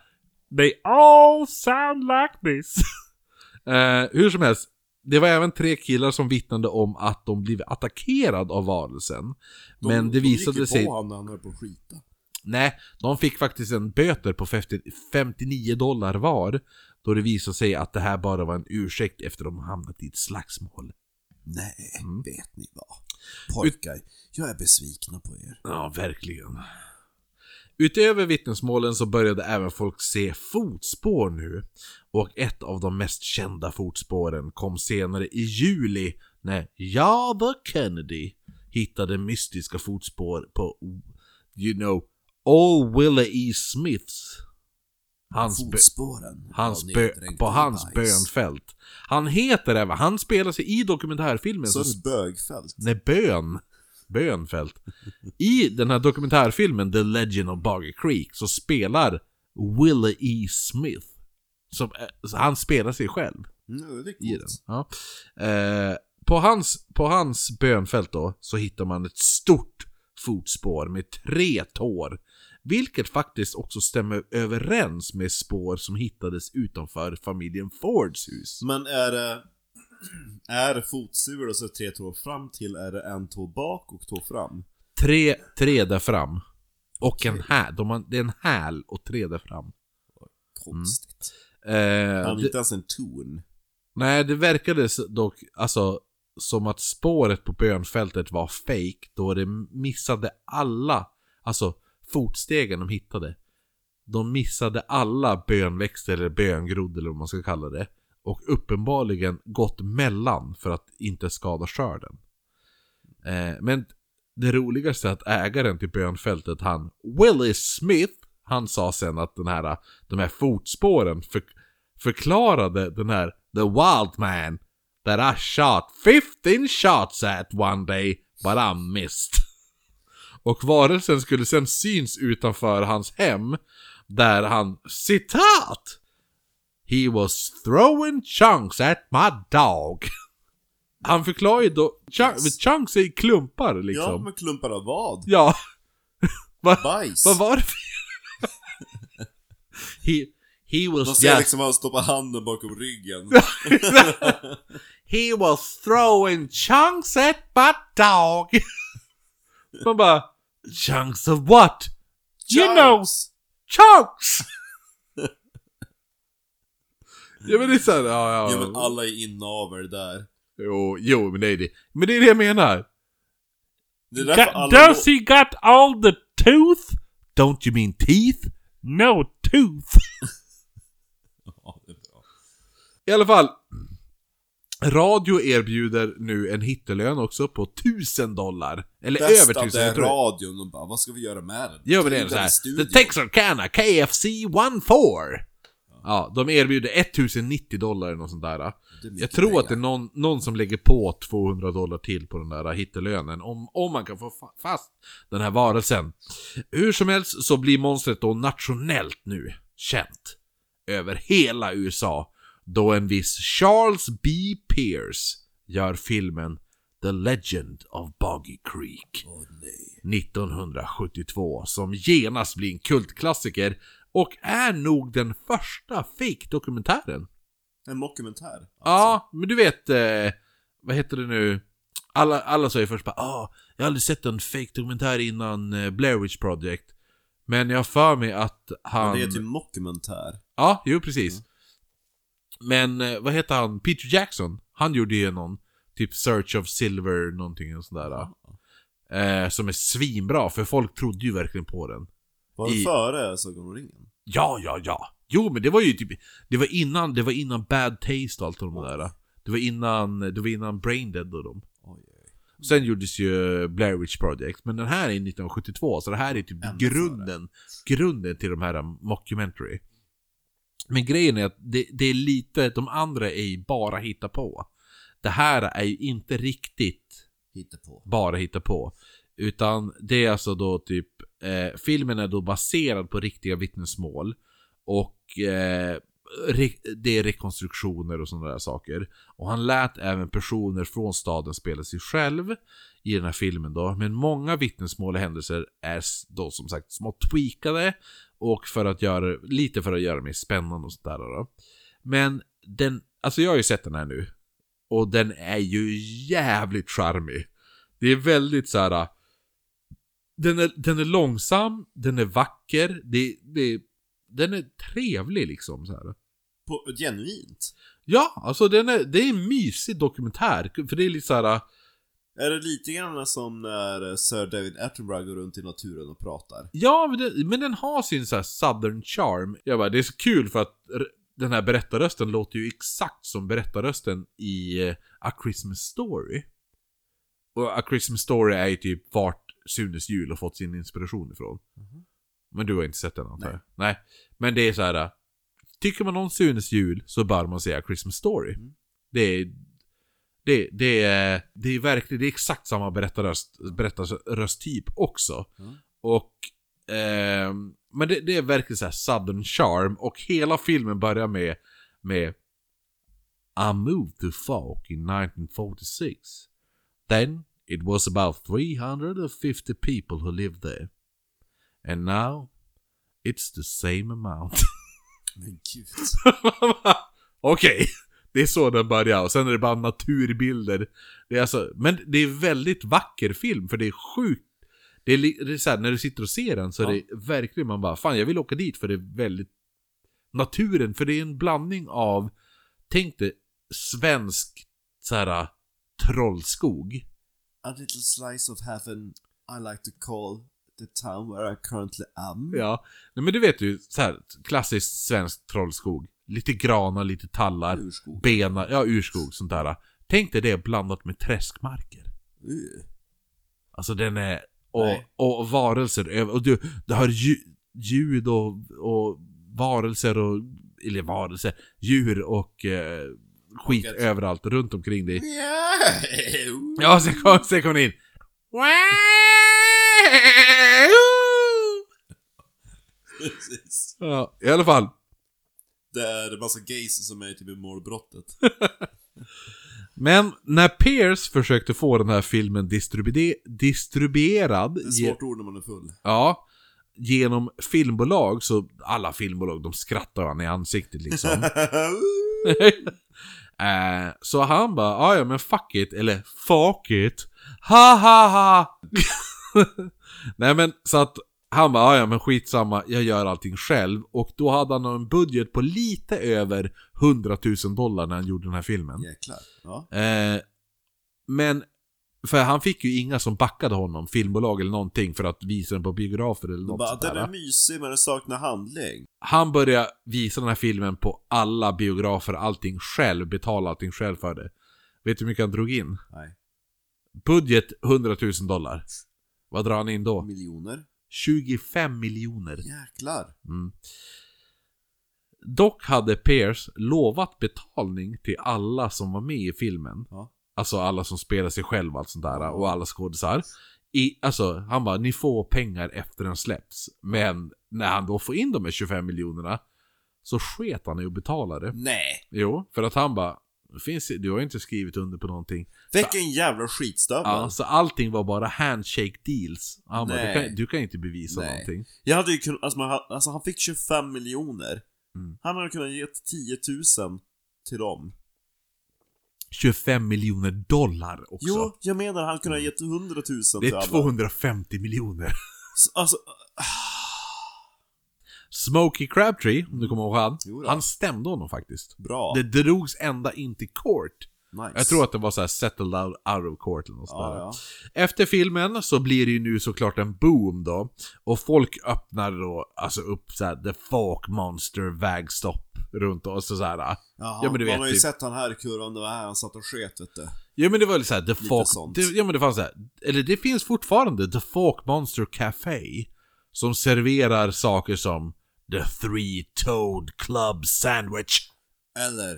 they all sound like this. eh, hur som helst, det var även tre killar som vittnade om att de blivit attackerad av varelsen. De, Men det de gick visade sig... på honom när han höll på att skita. Nej, de fick faktiskt en böter på 50, 59 dollar var. Då det visade sig att det här bara var en ursäkt efter att de hamnat i ett slagsmål. Nej, Mm. vet ni vad? Pojkar, jag är besvikna på er. Ja, verkligen. Utöver vittnesmålen så började även folk se fotspår nu. Och ett av de mest kända fotspåren kom senare i juli när Java Kennedy hittade mystiska fotspår på, you know, All Willa E. Smiths. Hans, Fotspåren. hans bö- på hans bönfält. Han heter även, han spelar sig i dokumentärfilmen Så ett bögfält. Nej, bön. Bönfält. I den här dokumentärfilmen The Legend of Boggy Creek så spelar Willie E. Smith. Som, eh, så han spelar sig själv Mm, det är coolt. Ja. Eh, på, hans, på hans bönfält då så hittar man ett stort fotspår med tre tår. Vilket faktiskt också stämmer överens med spår som hittades utanför familjen Fords hus. Men är det... Är fotsula så tre tår fram till, är det en tå bak och tå fram? Tre, tre där fram. Och en häl. De har, det är en häl och tre där fram. Konstigt. Eh, Han inte ens en ton. nej, det verkade dock alltså som att spåret på bönfältet var fake då det missade alla, alltså fotstegen de hittade. De missade alla bönväxter eller böngrodd eller vad man ska kalla det. Och uppenbarligen gått mellan för att inte skada skörden. Eh, men det roligaste är att ägaren till bönfältet, han Willie Smith, han sa sen att den här, de här fotspåren för, förklarade den här The Wild Man that I shot 15 shots at one day but I missed. Och varelsen skulle sen syns utanför hans hem där han, citat! He was throwing chunks at my dog. Han förklarar ju då, chunk, chunks är klumpar Ja, liksom. men klumpar av vad? Ja. Va, Bajs. vad var det he, he was Man ser just... liksom han stoppar handen bakom ryggen. He was throwing chunks at my dog. Man bara, chunks of what? You know, Chunks! chunks! ja men det är såhär, ja ja. Ja men alla är inavel där. Jo, jo men det är det. Men det är det jag menar. Det är därför Got, alla... does he got all the tooth? Don't you mean teeth? No tooth. Ja, det är bra. I alla fall. Radio erbjuder nu en hittelön också på 1000 dollar. Eller Bäst över att 1000 det jag tror radion och bara, vad ska vi göra med den? Ja men det Ta är in så den i här. studion. The Texarkana KFC 14. Ja, de erbjuder 1090 dollar eller sånt där. Jag tror pengar. att det är någon, någon som lägger på 200 dollar till på den där hittelönen. Om, om man kan få fa- fast den här varelsen. Hur som helst så blir monstret då nationellt nu känt. Över hela USA. Då en viss Charles B. Pierce gör filmen The Legend of Boggy Creek. Nej. 1972 som genast blir en kultklassiker och är nog den första fake-dokumentären. En mockumentär. Alltså. Ja, men du vet, eh, vad heter det nu? Alla, alla säger först bara ah, jag har aldrig sett en fake-dokumentär innan eh, Blair Witch Project. Men jag har för mig att han... Men det är typ mockumentär. Ja, jo precis. Men eh, vad heter han? Peter Jackson. Han gjorde ju någon typ Search of Silver någonting och sådär. Eh, som är svinbra, för folk trodde ju verkligen på den. Var det I- före Sagan om ringen? Ja, ja, ja. Jo, men det var ju typ... Det var innan, det var innan Bad Taste och allt de där. Det var innan, det var innan Brain Dead och dem. Sen gjordes ju Blair Witch Project, men den här är 1972, så det här är typ grunden, grunden till de här mockumentary. Men grejen är att det, det är lite, de andra är ju bara hitta på. Det här är ju inte riktigt Hitta på. bara hitta på. Utan det är alltså då typ, eh, filmen är då baserad på riktiga vittnesmål. Och eh, det är rekonstruktioner och sådana där saker. Och han lät även personer från staden spela sig själv i den här filmen då. Men många vittnesmål och händelser är då som sagt små tweakade. Och för att göra, lite för att göra det mer spännande och sådär då. Men den, alltså jag har ju sett den här nu. Och den är ju jävligt charmig. Det är väldigt så här. Den är, den är långsam, den är vacker, det, det, den är trevlig liksom så här. på genuint. Ja, alltså den är, det är en mysig dokumentär. För det är lite så här. Är det lite grann som när Sir David Attenborough går runt i naturen och pratar? Ja, men den, men den har sin så här southern charm. Jag bara, det är så kul för att den här berättarrösten låter ju exakt som berättarrösten i eh, A Christmas Story. Och A Christmas Story är ju typ vart Sunes jul har fått sin inspiration ifrån. Men du har inte sett den antar jag? Nej. Men det är så här. eh, Tycker man om Sunes jul så bör man se A Christmas Story. Det är... Det, det, är, det är verkligen, det är exakt samma berättarröst, berättarrösttyp också. Mm. Och... ehm, men det, det är verkligen så här southern charm och hela filmen börjar med, med I moved to Falk in 1946. Then it was about 350 people who lived there. And now it's the same amount. Men gud. Okej, det är så den börjar och sen är det bara naturbilder. Det är alltså, men det är väldigt vacker film för det är sjukt. Det är, det är så här, när du sitter och ser den så är det verkligen man bara, fan jag vill åka dit för det är väldigt naturen, för det är en blandning av, tänk dig, svensk så här trollskog. A little slice of heaven I like to call the town where I currently am. Ja, nej men du vet ju, så här klassisk svensk trollskog. Lite granar, lite tallar, Urskog. bena, ja urskog, sånt där. Tänk dig det blandat med träskmarker. Uh. Alltså den är... Och, och varelser och du, du hör ljud, och, och varelser och... Eller varelser, djur och eh, skit Och överallt runt omkring dig. Ja, sen kom, sen kom in. Ja, i alla fall. Det är en massa gays som är typ i målbrottet. Men när Pierce försökte få den här filmen distribuer, distribuerad Det är svårt ord när man är full. Ja, genom filmbolag så alla filmbolag de skrattar han i ansiktet liksom. Eh, så han bara, "Ah, ja men fuck it, eller fuck it, ha ha ha. Nej men så att han bara, "Ah, ja men skitsamma, jag gör allting själv. Och då hade han en budget på lite över 100 000 dollar när han gjorde den här filmen. Jäklar. Ja. Eh, men, för han fick ju inga som backade honom, filmbolag eller någonting, för att visa den på biografer eller något bara, sånt den är mysig men den saknar handling. Han började visa den här filmen på alla biografer, allting själv, betala allting själv för det. Vet du hur mycket han drog in? Nej. Budget 100 000 dollar. Vad drar han in då? Miljoner. 25 miljoner. Jäklar. Mm. Dock hade Pierce lovat betalning till alla som var med i filmen. Ja. Alltså alla som spelar sig själv och allt sånt där. Och alla skådisar. I, alltså, han bara, ni får pengar efter den släpps. Men när han då får in de här 25 miljonerna så sket han i att betala det. Nej. Jo, för att han bara, "Det finns, du har inte skrivit under på någonting. Vilken jävla skitstövel. Ja, så allting var bara handshake deals. Han bara, du kan, du kan inte bevisa Nej. någonting. Jag hade ju kunnat, alltså, man, alltså han fick 25 miljoner. Mm. Han hade kunnat ge 10 000 till dem. 25 miljoner dollar också. Jo, jag menar han kunde ha gett 100 000 det till är alla. 250 miljoner. Så, Alltså, Smokey Crabtree, om du kommer ihåg han, han stämde honom faktiskt. bra. Det drogs ända in till court Nice. Jag tror att det var så här settled out, out of court eller något Ja, ja. Efter filmen så blir det ju nu såklart en boom då. Och folk öppnar då alltså upp så här The Folk Monster vägstopp runt oss och så här. Jaha, Ja, men du man vet, har ju typ- sett han här i kurvan, det var här han satt och sket vet du. Ja men det var så här, The Folk... sånt. Det, ja men det fanns så här, eller det finns fortfarande The Folk Monster Café. Som serverar saker som The Three Toed Club Sandwich. Eller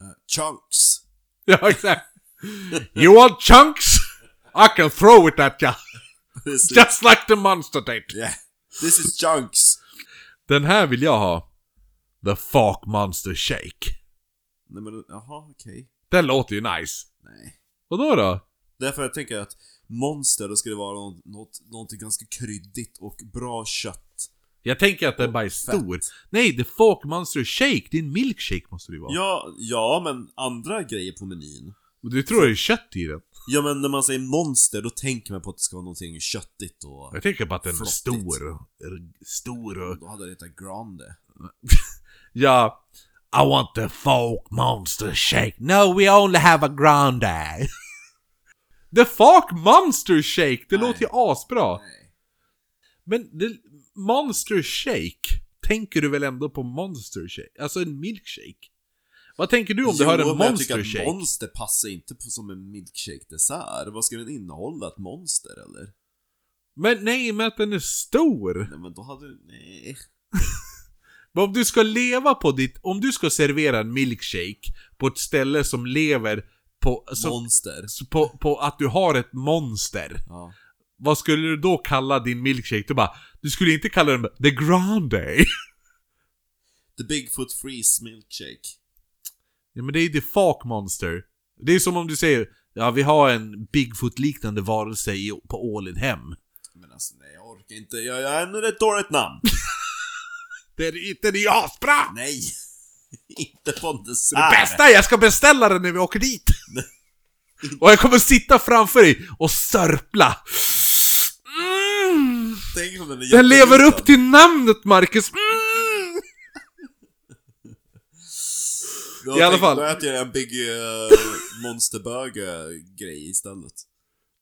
eh, Chunks. Ja exakt. you want chunks? I can throw it at ya. This is, Just like the monster did. yeah. This is Chunks. Den här vill jag ha. The Folk Monster Shake. Nej men jaha, okej. Den låter ju nice. Nej. Vadå då? Därför jag tänker att Monster, då ska det vara något, något, något ganska kryddigt och bra kött. Jag tänker att den bara är stor. Nej, The Folk Monster Shake, det är en milkshake måste det ju vara. Ja, ja men andra grejer på menyn. Du tror det är kött i den? Ja men när man säger monster, då tänker man på att det ska vara någonting köttigt och... Jag tänker på att den är stor. Stor och... Då hade det hetat Grande. Ja... I want the Folk Monster Shake. No, we only have a grande. the Folk Monster Shake, det Nej. låter ju asbra. Nej. Men det, Monster Shake, tänker du väl ändå på Monster Shake? Alltså en milkshake? Vad tänker du om du hör en men jag tycker Monster att Shake? monster passar inte på, som en milkshake-dessert. Vad ska den innehålla? Ett monster eller? Men nej, men att den är stor! Nej men då hade... Nej. Men om du ska leva på ditt... Om du ska servera en milkshake på ett ställe som lever på... Som, Monster. på, på att du har ett monster. Ja. Vad skulle du då kalla din milkshake? Du bara... Du skulle inte kalla den The Grande. The Bigfoot Freeze Milkshake. ja men det är The Folk Monster. Det är som om du säger... Ja, vi har en Bigfoot-liknande varelse i, på Ålidhem. Men alltså nej, jag orkar inte. Jag, jag är ett dåligt namn. Det är inte det är asbra! nej! inte en Det bästa är jag ska beställa den när vi åker dit! Och jag kommer sitta framför dig och sörpla. Tänk om den är Den lever upp till namnet Marcus. Mm. I alla fall. Då äter jag en Big uh, Monster Burger-grej istället.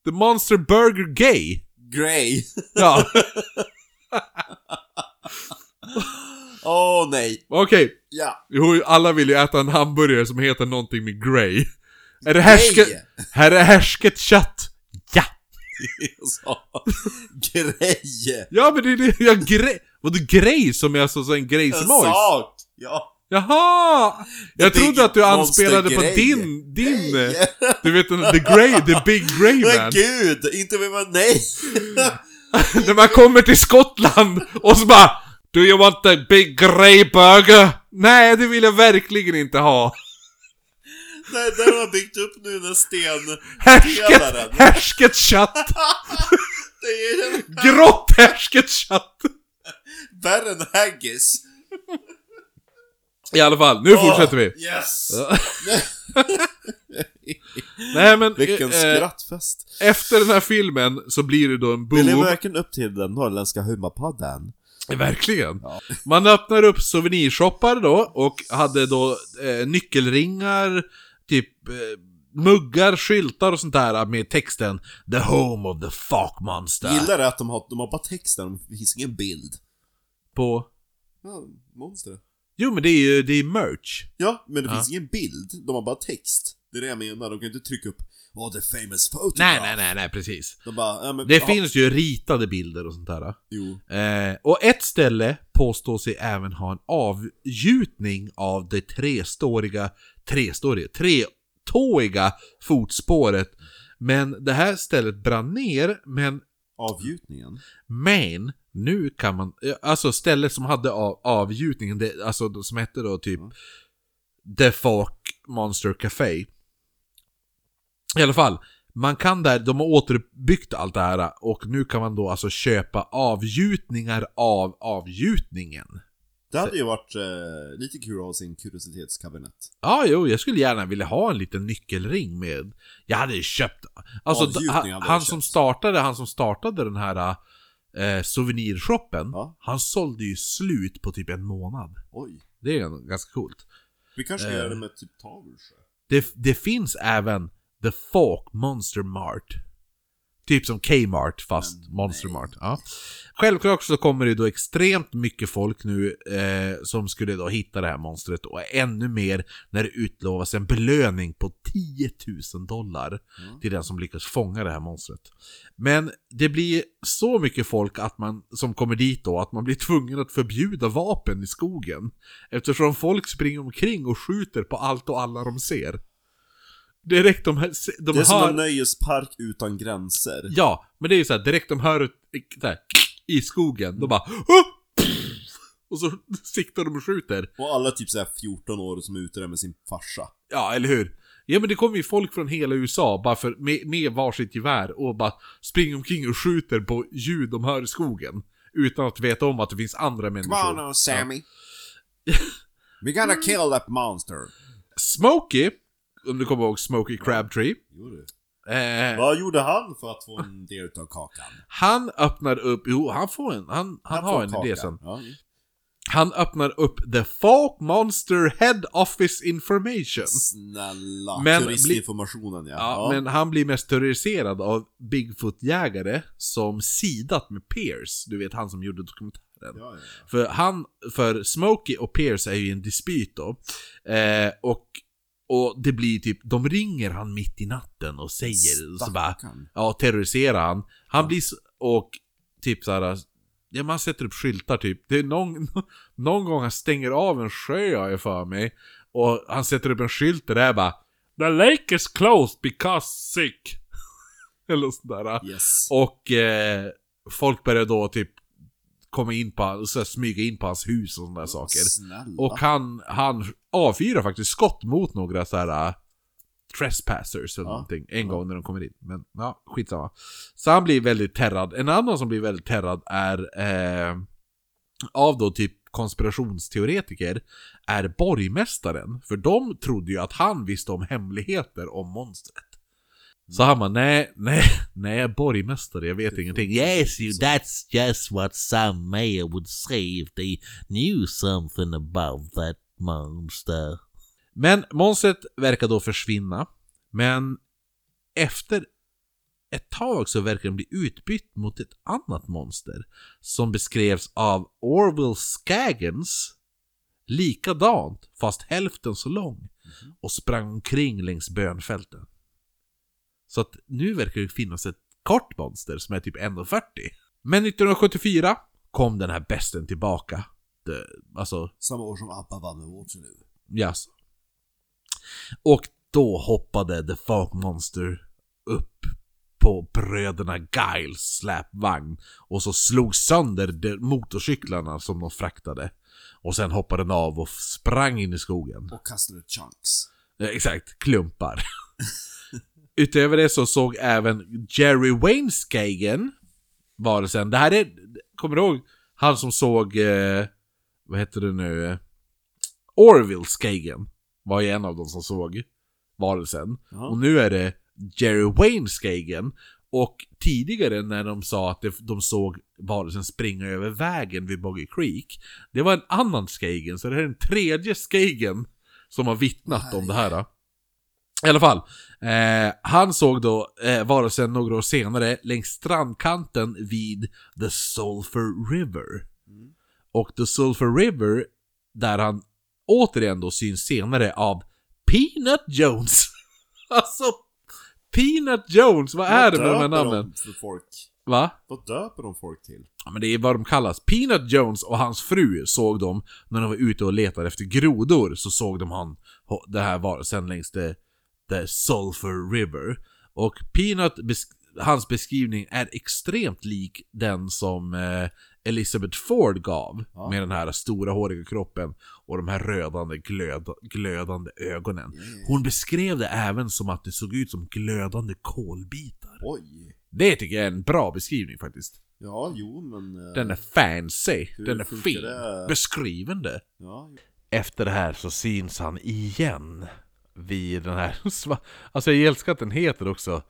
The Monster Burger Gay. Grey. Ja, Åh nej. okej. Ja. Jo, alla vill ju äta en hamburgare som heter någonting med Grey. Är det härsket... Här är härsket kött. Ja! Grej. Ja men det är det, jag grej... Vadå grej som är alltså så en grej En sak. Ja. Jaha! Jag The trodde att du anspelade på din, din... Nej. Du vet den, the grey, the big grey Men man. gud, inte vill man, nej! När man kommer till Skottland och så bara Do you want the big grey burger? Nej, det vill jag verkligen inte ha. Nej där har man byggt upp nu den sten... Härsket, härsket kött! Det är Grått härsket kött! värre än haggis. I alla fall, nu fortsätter vi. Yes! Nej men, Vilken eh, skrattfest. efter den här filmen så blir det då en Vi lever boom. verkligen upp till den norrländska humorpodden. Verkligen. Man öppnar upp souvenirshoppar då och hade då eh, nyckelringar, typ eh, muggar, skyltar och sånt där med texten The Home of the Fuck Monster. Gillar det att de har, de har bara texten, det finns ingen bild. På... Ja, monster. Jo men det är ju det är merch. Ja, men det Ja. finns ingen bild. De har bara text. Det är det jag menar, de kan inte trycka upp Oh, the famous photograph. Nej, nej, nej, nej, precis. De bara, ja, men, Det ja, finns ju ritade bilder och sånt där. Jo. Eh, och ett ställe påstår sig även ha en avgjutning av det treståriga, treståriga, tretåiga fotspåret. Men det här stället brann ner, men, Avgjutningen. men nu kan man, alltså stället som hade av, avgjutningen, det, alltså som hette då typ Mm. The Folk Monster Café. I alla fall, man kan där, de har återuppbyggt allt det här och nu kan man då alltså köpa avgjutningar av avgjutningen. Det hade ju varit eh, lite kul att ha sin kuriositetskabinett. Ja, jo, jag skulle gärna vilja ha en liten nyckelring med... Jag hade ju köpt... Alltså, Avgjutning han, han som startade, han som startade den här eh, souvenirshoppen, Ja. han sålde ju slut på typ en månad. Oj. Det är ganska coolt. Vi kanske ska Eh. göra det med typ Tavelsjö. Det, det finns även The Folk Monster Mart. Typ som Kmart fast Monster Mart. Ja. Självklart så kommer det då extremt mycket folk nu eh, som skulle då hitta det här monstret och ännu mer när det utlovas en belöning på 10 000 dollar till den som lyckas fånga det här monstret. Men det blir så mycket folk att man, som kommer dit då att man blir tvungen att förbjuda vapen i skogen. Eftersom folk springer omkring och skjuter på allt och alla de ser. Direkt de, här, de Det är som hör... en nöjespark utan gränser. Ja, men det är ju såhär, direkt de hör så här, i skogen, de bara! Och så siktar de och skjuter. Och alla typ såhär 14 år som är ute där med sin farsa. Ja, eller hur? Ja men det kommer ju folk från hela USA bara för, med, med varsitt gevär och bara springer omkring och skjuter på ljud de hör i skogen. Utan att veta om att det finns andra människor. Come on now Sammy. We gotta kill that monster. Smokey, om du kommer ihåg Smokey Crabtree. Jo, du. Eh, Vad gjorde han för att få en del av kakan? han öppnar upp, jo han får en, han, han, har får en kakan. idé sen. Ja. Han öppnar upp The Folk Monster Head Office Information. Snälla. Men Turistinformationen ja. Ja, men han blir mest terroriserad av Bigfoot-jägare som sidat med Pierce. Du vet han som gjorde dokumentären. Ja, ja. För han, för Smokey och Pierce är ju i en dispyt då. Eh, och, och det blir typ, de ringer han mitt i natten och säger så bara, ja terroriserar han. Han blir så, och typ så här. Ja man sätter upp skyltar typ. Det är någon, någon gång han stänger av en sjö har jag för mig. Och han sätter upp en skylt där det är bara The lake is closed because sick. Eller sådär. Yes. Och eh, folk börjar då typ komma in på, så här, smyga in på hans hus och sådana där saker. Snälla. Och han, han avfyrar faktiskt skott mot några så här äh, trespassers eller Ja. någonting. En gång när de kommer in. Men ja, skitsamma. Så han blir väldigt terrad. En annan som blir väldigt terrad är eh, av då typ konspirationsteoretiker är borgmästaren. För de trodde ju att han visste om hemligheter om monstret. Så han bara, nej, nej, nej, borgmästare, jag vet ingenting. Yes, you, that's just what some mayor would say if they knew something about that monster. Men monstret verkar då försvinna. Men efter ett tag så verkar den bli utbytt mot ett annat monster. Som beskrevs av Orwell Skaggans. Likadant, fast hälften så lång. Och sprang omkring längs bönfälten. Så att nu verkar det finnas ett kort monster som är typ 1,40. Men 1974 kom den här besten tillbaka. Det, alltså, Samma år som Abba vann med Waterloo. Yes. Och då hoppade The Folk Monster upp på bröderna Giles släpvagn och så slog sönder de motorcyklarna som de fraktade. Och sen hoppade den av och sprang in i skogen. Och kastade chunks. Exakt, klumpar. Utöver det så såg även Jerry Wayneskagen varelsen. Det här är, kommer du ihåg? Han som såg, eh, vad heter det nu? Orville Skagen var ju en av dem som såg varelsen. Ja. Och nu är det Jerry Wayne Skagen. Och tidigare när de sa att de såg varelsen springa över vägen vid Boggy Creek. Det var en annan Skagen, så det här är den tredje Skagen som har vittnat om det här. då. I alla fall, eh, han såg då eh, varelsen några år senare längs strandkanten vid The Sulphur River. Och The Sulphur River, där han återigen då syns senare av Peanut Jones. alltså, Peanut Jones, vad är det med de här namnen? För folk? Va? Vad döper de folk till? Ja, men det är vad de kallas. Peanut Jones och hans fru såg de när de var ute och letade efter grodor. Så såg de han, det här var sen längs the, the Sulphur River. Och Peanut, hans beskrivning är extremt lik den som eh, Elizabeth Ford gav. Ja. Med den här stora håriga kroppen och de här rödande glöd, glödande ögonen. Hon beskrev det även som att det såg ut som glödande kolbitar. Oj. Det tycker jag är en bra beskrivning faktiskt. Ja, jo men... eh, Den är fancy, den är fin, det? beskrivande. Ja, Efter det här så syns han igen vid den här... sva- Alltså jag älskar att den heter också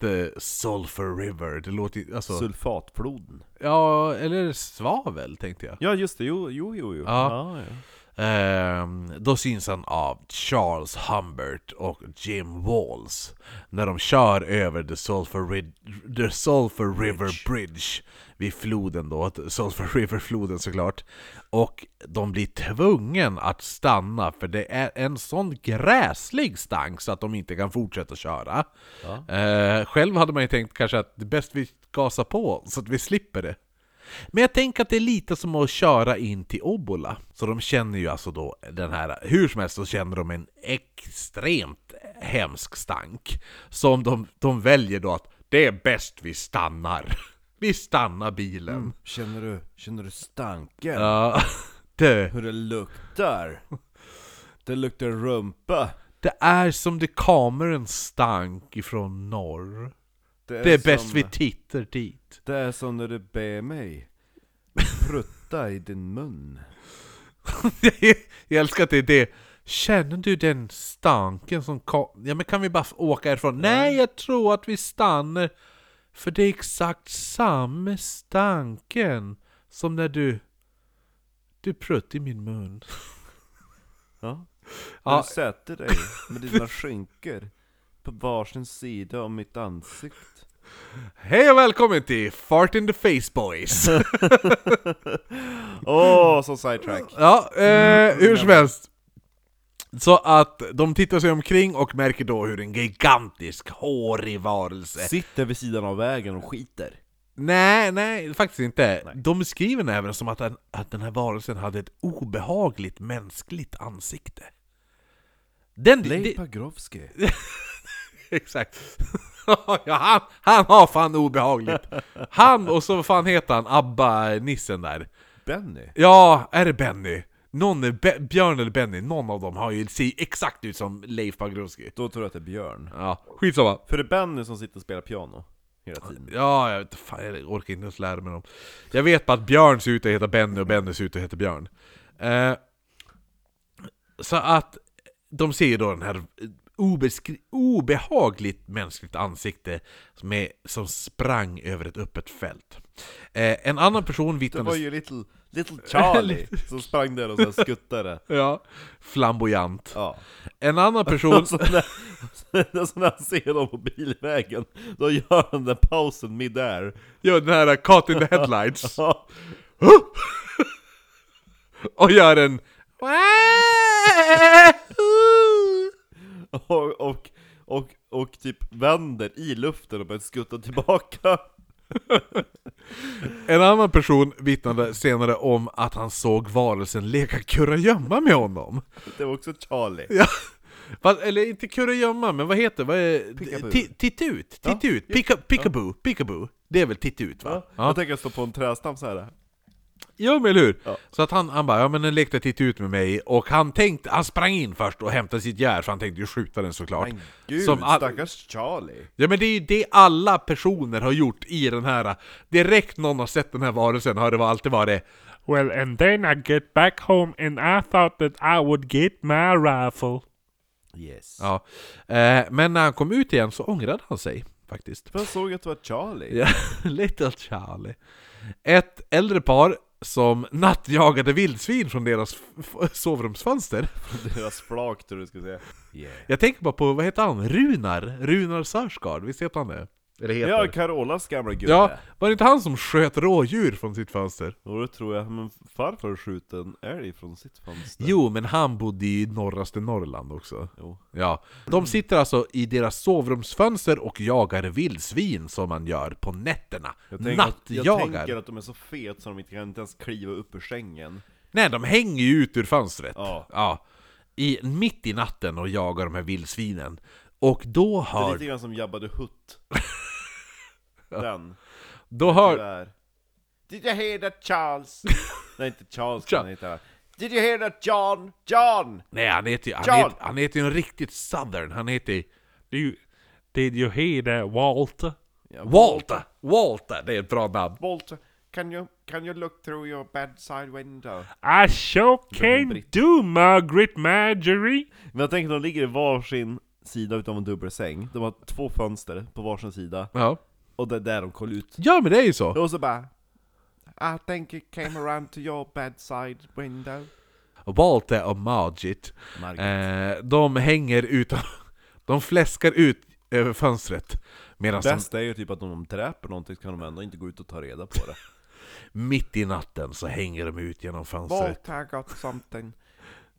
The Sulphur River. Det låter ju... Alltså, Sulfatfloden. ja, eller svavel tänkte jag. Ja just det, jo, jo, jo. jo. Ja. ja. Ehm, då syns han av Charles Humbert och Jim Walls när de kör över the Sulphur, Rid- the Sulphur River Bridge vid floden då, Sulphur River-floden såklart. Och de blir tvungen att stanna för det är en sån gräslig stank så att de inte kan fortsätta köra. Eh, själv hade man ju tänkt kanske att det är bäst vi gasar på så att vi slipper det. Men jag tänker att det är lite som att köra in till Obbola. Så de känner ju alltså då den här, hur som helst så känner de en extremt hemsk stank. Som de, de väljer då att det är bäst vi stannar. Vi stannar bilen. Känner du, känner du stanken? Ja, det, Hur det luktar? Det luktar rumpa. det är som det kommer en stank ifrån norr. Det Det är bäst som, vi tittar dit. Det är som när du ber mig prutta i din mun. jag älskar att det är det. Känner du den stanken som kom? Ja men kan vi bara åka härifrån? Nej, jag tror att vi stannar. För det är exakt samma stanken som när du... Du prutt i min mun. Ja. Ja. När du sätter dig med dina skinkor på varsin sida om mitt ansikte. Hej och välkommen till Fart in the Face Boys! Åh, så sidetrack. ja, eh, hur som helst. Så att de tittar sig omkring och märker då hur en gigantisk hårig varelse Sitter vid sidan av vägen och skiter. Nej, nej, faktiskt inte. De beskriver den även som att den, att den här varelsen hade ett obehagligt mänskligt ansikte. Den, Leif det, Pagrotsky. exakt. ja, han, han har fan obehagligt. Han och så vad fan heter han, Abba-nissen där. Benny. Ja, är det Benny? Någon är Be- Björn eller Benny, någon av dem har ju ser exakt ut som Leif Pagrotsky. Då tror jag att det är Björn. Ja, skitsamma. För det är Benny som sitter och spelar piano hela tiden. Ja, jag vet fan, jag orkar inte ens lära mig dem. Jag vet bara att Björn ser ut att heta Benny och Benny ser ut att heta Björn. Eh, så att de ser ju då den här obehagligt mänskligt ansikte som, är, som sprang över ett öppet fält. Eh, en annan person Det vittnade... var ju Little, little Charlie som sprang där och här skuttade. Ja, flamboyant. Ja. En annan person... Och så när, så när han ser dem på bilvägen, då gör han den pausen mid-air. Ja, den här Caught in the headlights. Ja. och gör en... Och, och, och, och typ vänder i luften och börjar skutta tillbaka. En annan person vittnade senare om att han såg varelsen leka kurragömma med honom. Det var också Charlie. Ja. Fast, eller inte kurragömma, men vad heter vad är. Ti- Titt ut, titt ut, Pika, peekaboo, peekaboo. Det är väl titt ut va? Ja. Jag tänker stå på en trädstam så här. Ja men eller hur? Ja. Så att han, han bara, ja men den lekte titt ut med mig, och han tänkte, han sprang in först och hämtade sitt gevär för han tänkte ju skjuta den såklart. Men gud, Som all- stackars Charlie. Ja men det är ju det alla personer har gjort i den här, direkt någon har sett den här varelsen har det alltid varit Well, and then I get back home and I thought that I would get my rifle. Yes. Ja. Eh, men när han kom ut igen så ångrade han sig faktiskt. För jag såg att det var Charlie. Ja, Little Charlie. Ett äldre par som nattjagade vildsvin från deras sovrumsfönster. Deras flak tror du skulle säga. Yeah. Jag tänker bara på, vad heter han? Runar? Runar Sarsgaard, visst heter han det? Eller heter Ja, Carolas gamla gubbe. Ja, var det inte han som sköt rådjur från sitt fönster? Jo, det tror jag. Men farfar sköt en älg från sitt fönster. Jo, men han bodde i norraste Norrland också. Jo. Ja. De sitter alltså i deras sovrumsfönster och jagar vildsvin som man gör på nätterna. Jag tänker, att, jag Nattjagar. tänker att de är så fet så de inte kan inte ens kliva upp ur sängen. Nej, de hänger ju ut ur fönstret. Ja. Ja. I, mitt i natten och jagar de här vildsvinen. Och då Det är lite grann som Jabba the Hutt. Den. Då hör... Tyvärr. Did you hear that Charles? Nej, inte Charles, Cha- han heter Did you hear that John? John! Nej, han heter ju... Han John! heter, han heter ju en riktigt southern. Han heter you, did you hear that, Walter? Ja, Walter! Walter! Det är ett bra namn. Walter, can you, can you look through your bedside window? I sure can do, Margaret Marjorie. Men jag tänker att de ligger i varsin sida utav en dubbelsäng. De har två fönster på varsin sida. Ja. Och det är där de kollar ut. Ja, men det är ju så. Och så bara I think it came around to your bedside window. Walter och Margit, eh, de hänger utan... De fläskar ut över fönstret. Medan de, Bäst är ju typ att om de dräper någonting så kan de ändå inte gå ut och ta reda på det. mitt i natten så hänger de ut genom fönstret. I got something.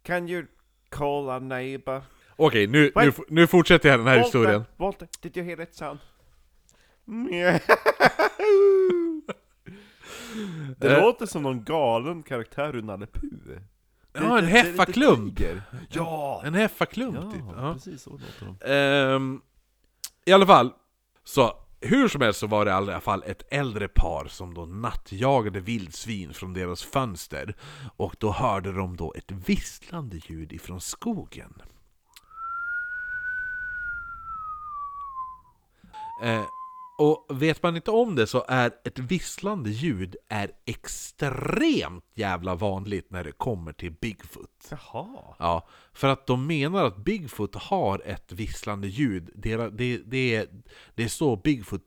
Can you call a neighbor? Okej, nu, nu, nu fortsätter jag den här historien. Walter, did you hear that sound? Det Eh. låter som någon galen karaktär ur Nalle Puh. Det är Ja, en heffaklump. Ja! En heffaklump Ja, typ. Ja. precis så låter de. Ehm, I alla fall, så hur som helst så var det i alla fall ett äldre par som då nattjagade vildsvin från deras fönster och då hörde de då ett visslande ljud ifrån skogen. Eh, och vet man inte om det så är ett visslande ljud är extremt jävla vanligt när det kommer till Bigfoot. Jaha. Ja, för att de menar att Bigfoot har ett visslande ljud. Det, det, det, är, det är så Bigfoot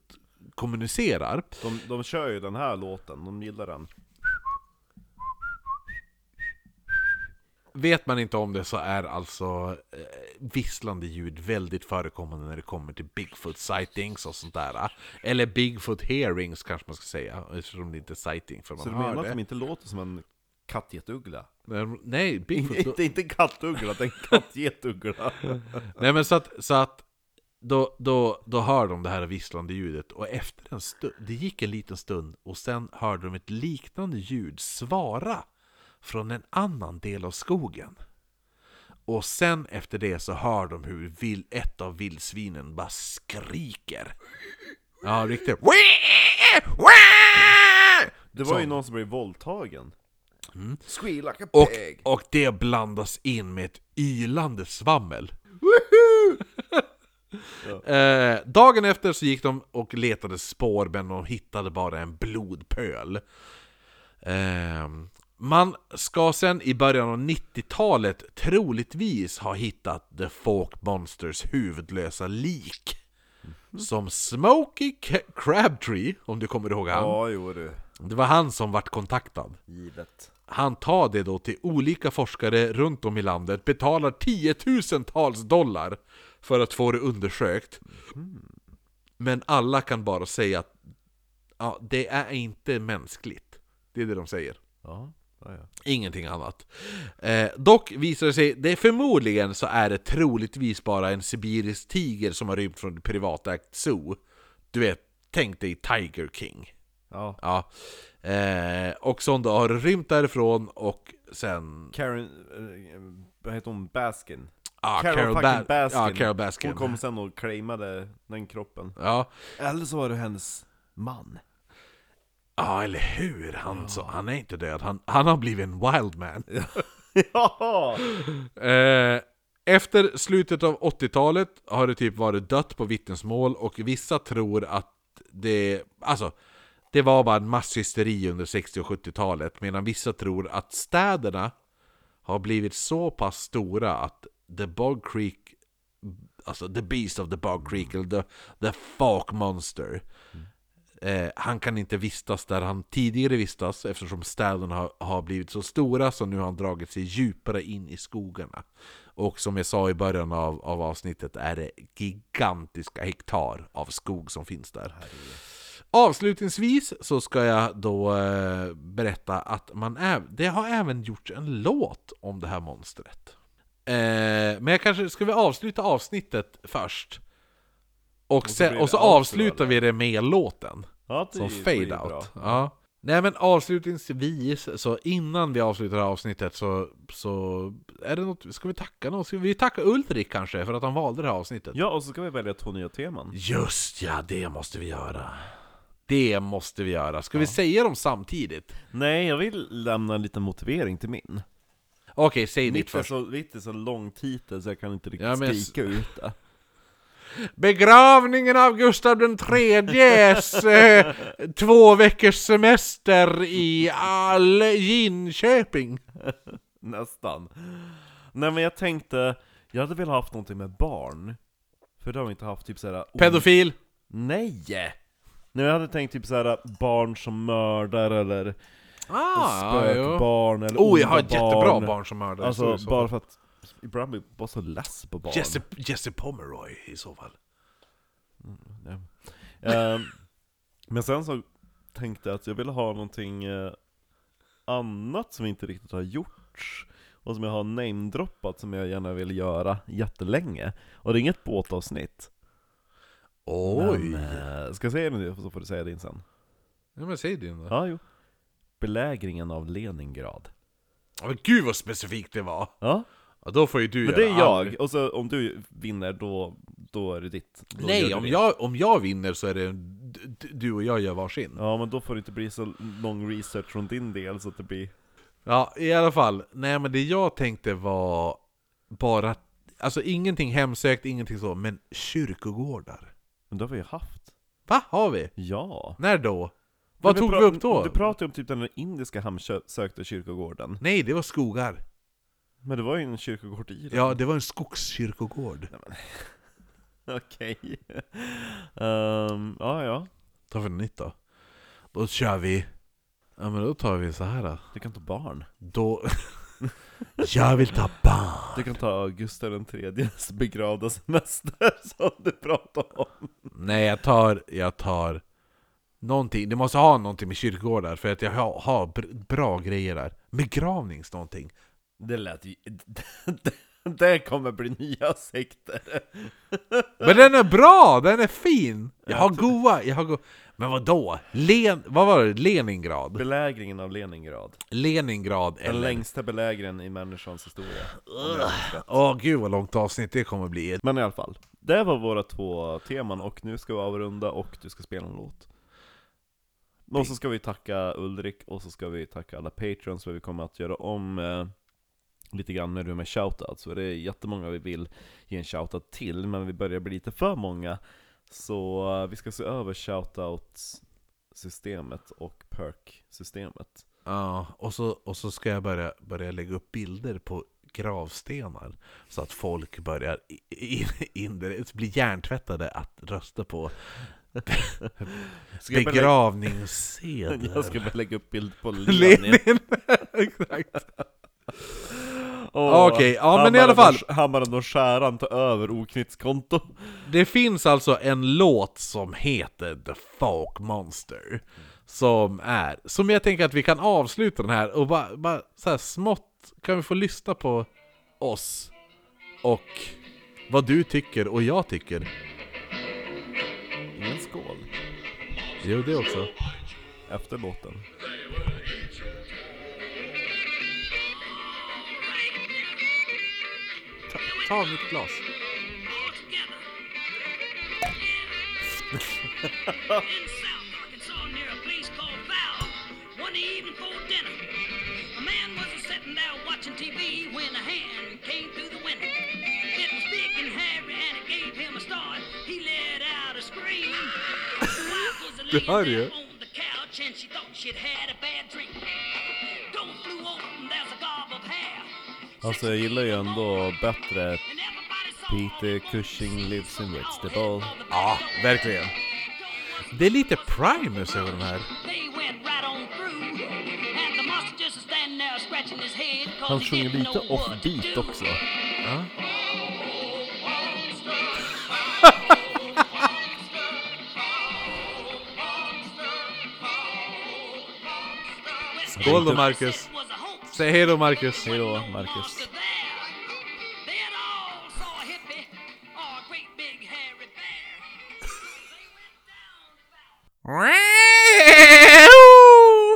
kommunicerar. De, de kör ju den här låten, de gillar den. Vet man inte om det så är alltså eh, visslande ljud väldigt förekommande när det kommer till Bigfoot sightings och sånt där. Eller Bigfoot hearings kanske man ska säga, eftersom det inte är sighting för man Så du menar att de inte låter som en kattgetuggla? Nej, Bigfoot... Inte, inte en kattuggla, det är en kattgetuggla. Nej men så att, så att då, då, då hör de det här visslande ljudet och efter en stund, det gick en liten stund och sen hörde de ett liknande ljud svara från en annan del av skogen. Och sen efter det så hör de hur vill, ett av vildsvinen bara skriker. Ja, riktigt. Det var ju någon som blev våldtagen. Squeal like Och, och det blandas in med ett ylande svammel. eh, dagen efter så gick de och letade spår men de hittade bara en blodpöl. Eh, man ska sen i början av 90-talet troligtvis ha hittat The Folk Monsters huvudlösa lik. Som Smokey Crabtree, om du kommer ihåg han. Ja, jo du. Det var han som vart kontaktad. Givet. Han tar det då till olika forskare runt om i landet, betalar tiotusentals dollar för att få det undersökt. Men alla kan bara säga att ja, det är inte mänskligt. Det är det de säger. Ja. Ingenting annat. Eh, dock visar det sig, det är förmodligen så är det troligtvis bara en sibirisk tiger som har rymt från ett privatägt zoo. Du vet, tänk dig Tiger King. ja. Ja. Eh, och som då har rymt därifrån och sen... Karen, eh, vad heter hon? Baskin? Ah, Carol Carol, ba- Baskin. Ja, Carol Baskin. Hon kom sen och claimade den kroppen. Ja. Eller så var det hennes man. Ja, eller hur? Han, så, han är inte död, han, han har blivit en wild man. ja! Eh, efter slutet av 80-talet har det typ varit dött på vittnesmål och vissa tror att det... Alltså, det var bara en masshysteri under 60 och 70-talet medan vissa tror att städerna har blivit så pass stora att The Bog Creek Alltså The Beast of the Bog Creek, eller the, the Folk Monster eh, Han kan inte vistas där han tidigare vistas eftersom städerna har, har blivit så stora så nu har han dragit sig djupare in i skogarna Och som jag sa i början av, av avsnittet är det gigantiska hektar av skog som finns där Avslutningsvis så ska jag då eh, berätta att man äv- det har även gjorts en låt om det här monstret. Eh, men jag kanske, ska vi avsluta avsnittet först? Och, så sen, blir och så avslutar vi det med låten. ja det Som är- det är fade bra. out. Ja. Nej men avslutningsvis, så innan vi avslutar det här avsnittet så, så är det något, ska vi tacka någon? Ska vi tacka Ulrik kanske för att han valde det här avsnittet? Ja, och så ska vi välja två nya teman. Just ja, det måste vi göra. Det måste vi göra. Ska vi säga dem samtidigt? Nej, jag vill lämna en liten motivering till min. Okej, säg ditt Mitt är, först. så, mitt är så lång titel så jag kan inte riktigt Ja, men- skrika ut det. Begravningen av Gustav den tredjes eh, två veckors semester i all Jinköping. Nästan. Nej men jag tänkte, jag hade velat haft någonting med barn. För det har vi inte haft, typ såhär... Pedofil. Nej! Nej jag hade tänkt typ såhär barn som mördar eller Ah, ja, spökbarn eller Oh, jag har ett jättebra barn som mördare. Alltså så- så- bara för att ibland blir jag bara så less på barn. Jesse, Jesse Pomeroy i så fall. Nej. Ehm, men sen så tänkte jag att jag ville ha någonting eh, annat som inte riktigt har gjort och som jag har namedroppat som jag gärna vill göra jättelänge. Och det är inget båtavsnitt. Oj! Men, eh, ska jag säga det så får du säga din sen. Ja, men säg din då. Ja, jo. Belägringen av Leningrad. Men gud vad specifikt det var! Ja, Ja, då får ju du men det är göra jag. all- Och så om du vinner då, då är det ditt. Då gör Nej, du om det. jag, om jag vinner så är det d- d- du och jag gör varsin. Ja, men då får det inte bli så lång research från din del så att det blir... Ja, i alla fall. Nej men det jag tänkte var bara, alltså ingenting hemsökt, ingenting så, men kyrkogårdar. Men det har vi ju haft. Va? Har vi? Ja. När då? Vad Men tog vi pra- upp då? Du pratade om typ den där indiska hemsökta kyrkogården. Nej, det var skogar. Men det var ju en kyrkogård i den. Ja, det var en skogskyrkogård. Okej. Ehm, ja, ja. Ta för nytt då. Då kör vi... Ja men då tar vi så här då. Du kan ta barn. Då... jag vill ta barn. Du kan ta Gustav den tredjes begravda semester som du pratade om. Nej, jag tar... Jag tar... Någonting, det måste ha någonting med kyrkogårdar för att jag har, har br- bra grejer där. Begravnings någonting. Det lät ju... Det kommer bli nya sekter. Men den är bra! Den är fin! Jag har goa, jag har go Men vad då? Len, vad var det? Leningrad? Belägringen av Leningrad. Leningrad Den eller... längsta belägringen i människans historia. Om jag minns rätt. Åh gud vad långt avsnitt det kommer bli. Men i alla fall, det var våra två teman och nu ska vi avrunda och du ska spela en låt. Och så ska vi tacka Ulrik och så ska vi tacka alla patrons för vi kommer att göra om eh, lite grann med det med shoutouts. Så det är jättemånga vi vill ge en shoutout till, men vi börjar bli lite för många. Så eh, vi ska se över shoutout-systemet och perk-systemet. Ja, och så, och så ska jag börja, börja lägga upp bilder på gravstenar så att folk börjar indirekt bli hjärntvättade att rösta på Ska jag börja- ska bara lägga upp bild på Lenin. Lenin! Exakt. Okej, ja, men i alla fall. Och, hammaren och skäran tar över oknyttskonto. Det finns alltså en låt som heter The Folk Monster Som är, som jag tänker att vi kan avsluta den här och bara, bara så här smått kan vi få lyssna på oss och vad du tycker och jag tycker. Ingen skål. Jo, det också. Efter låten. His wife was Det hör laying ju. Alltså jag gillar ju ändå bättre Peter Cushing lives in Whitstable. Ja, verkligen. Det är lite Primus över den här. Han sjunger lite offbeat också. Ja. Skål då Marcus. Was a hoax. Säg hej då Marcus. Hej då Monster Marcus. there.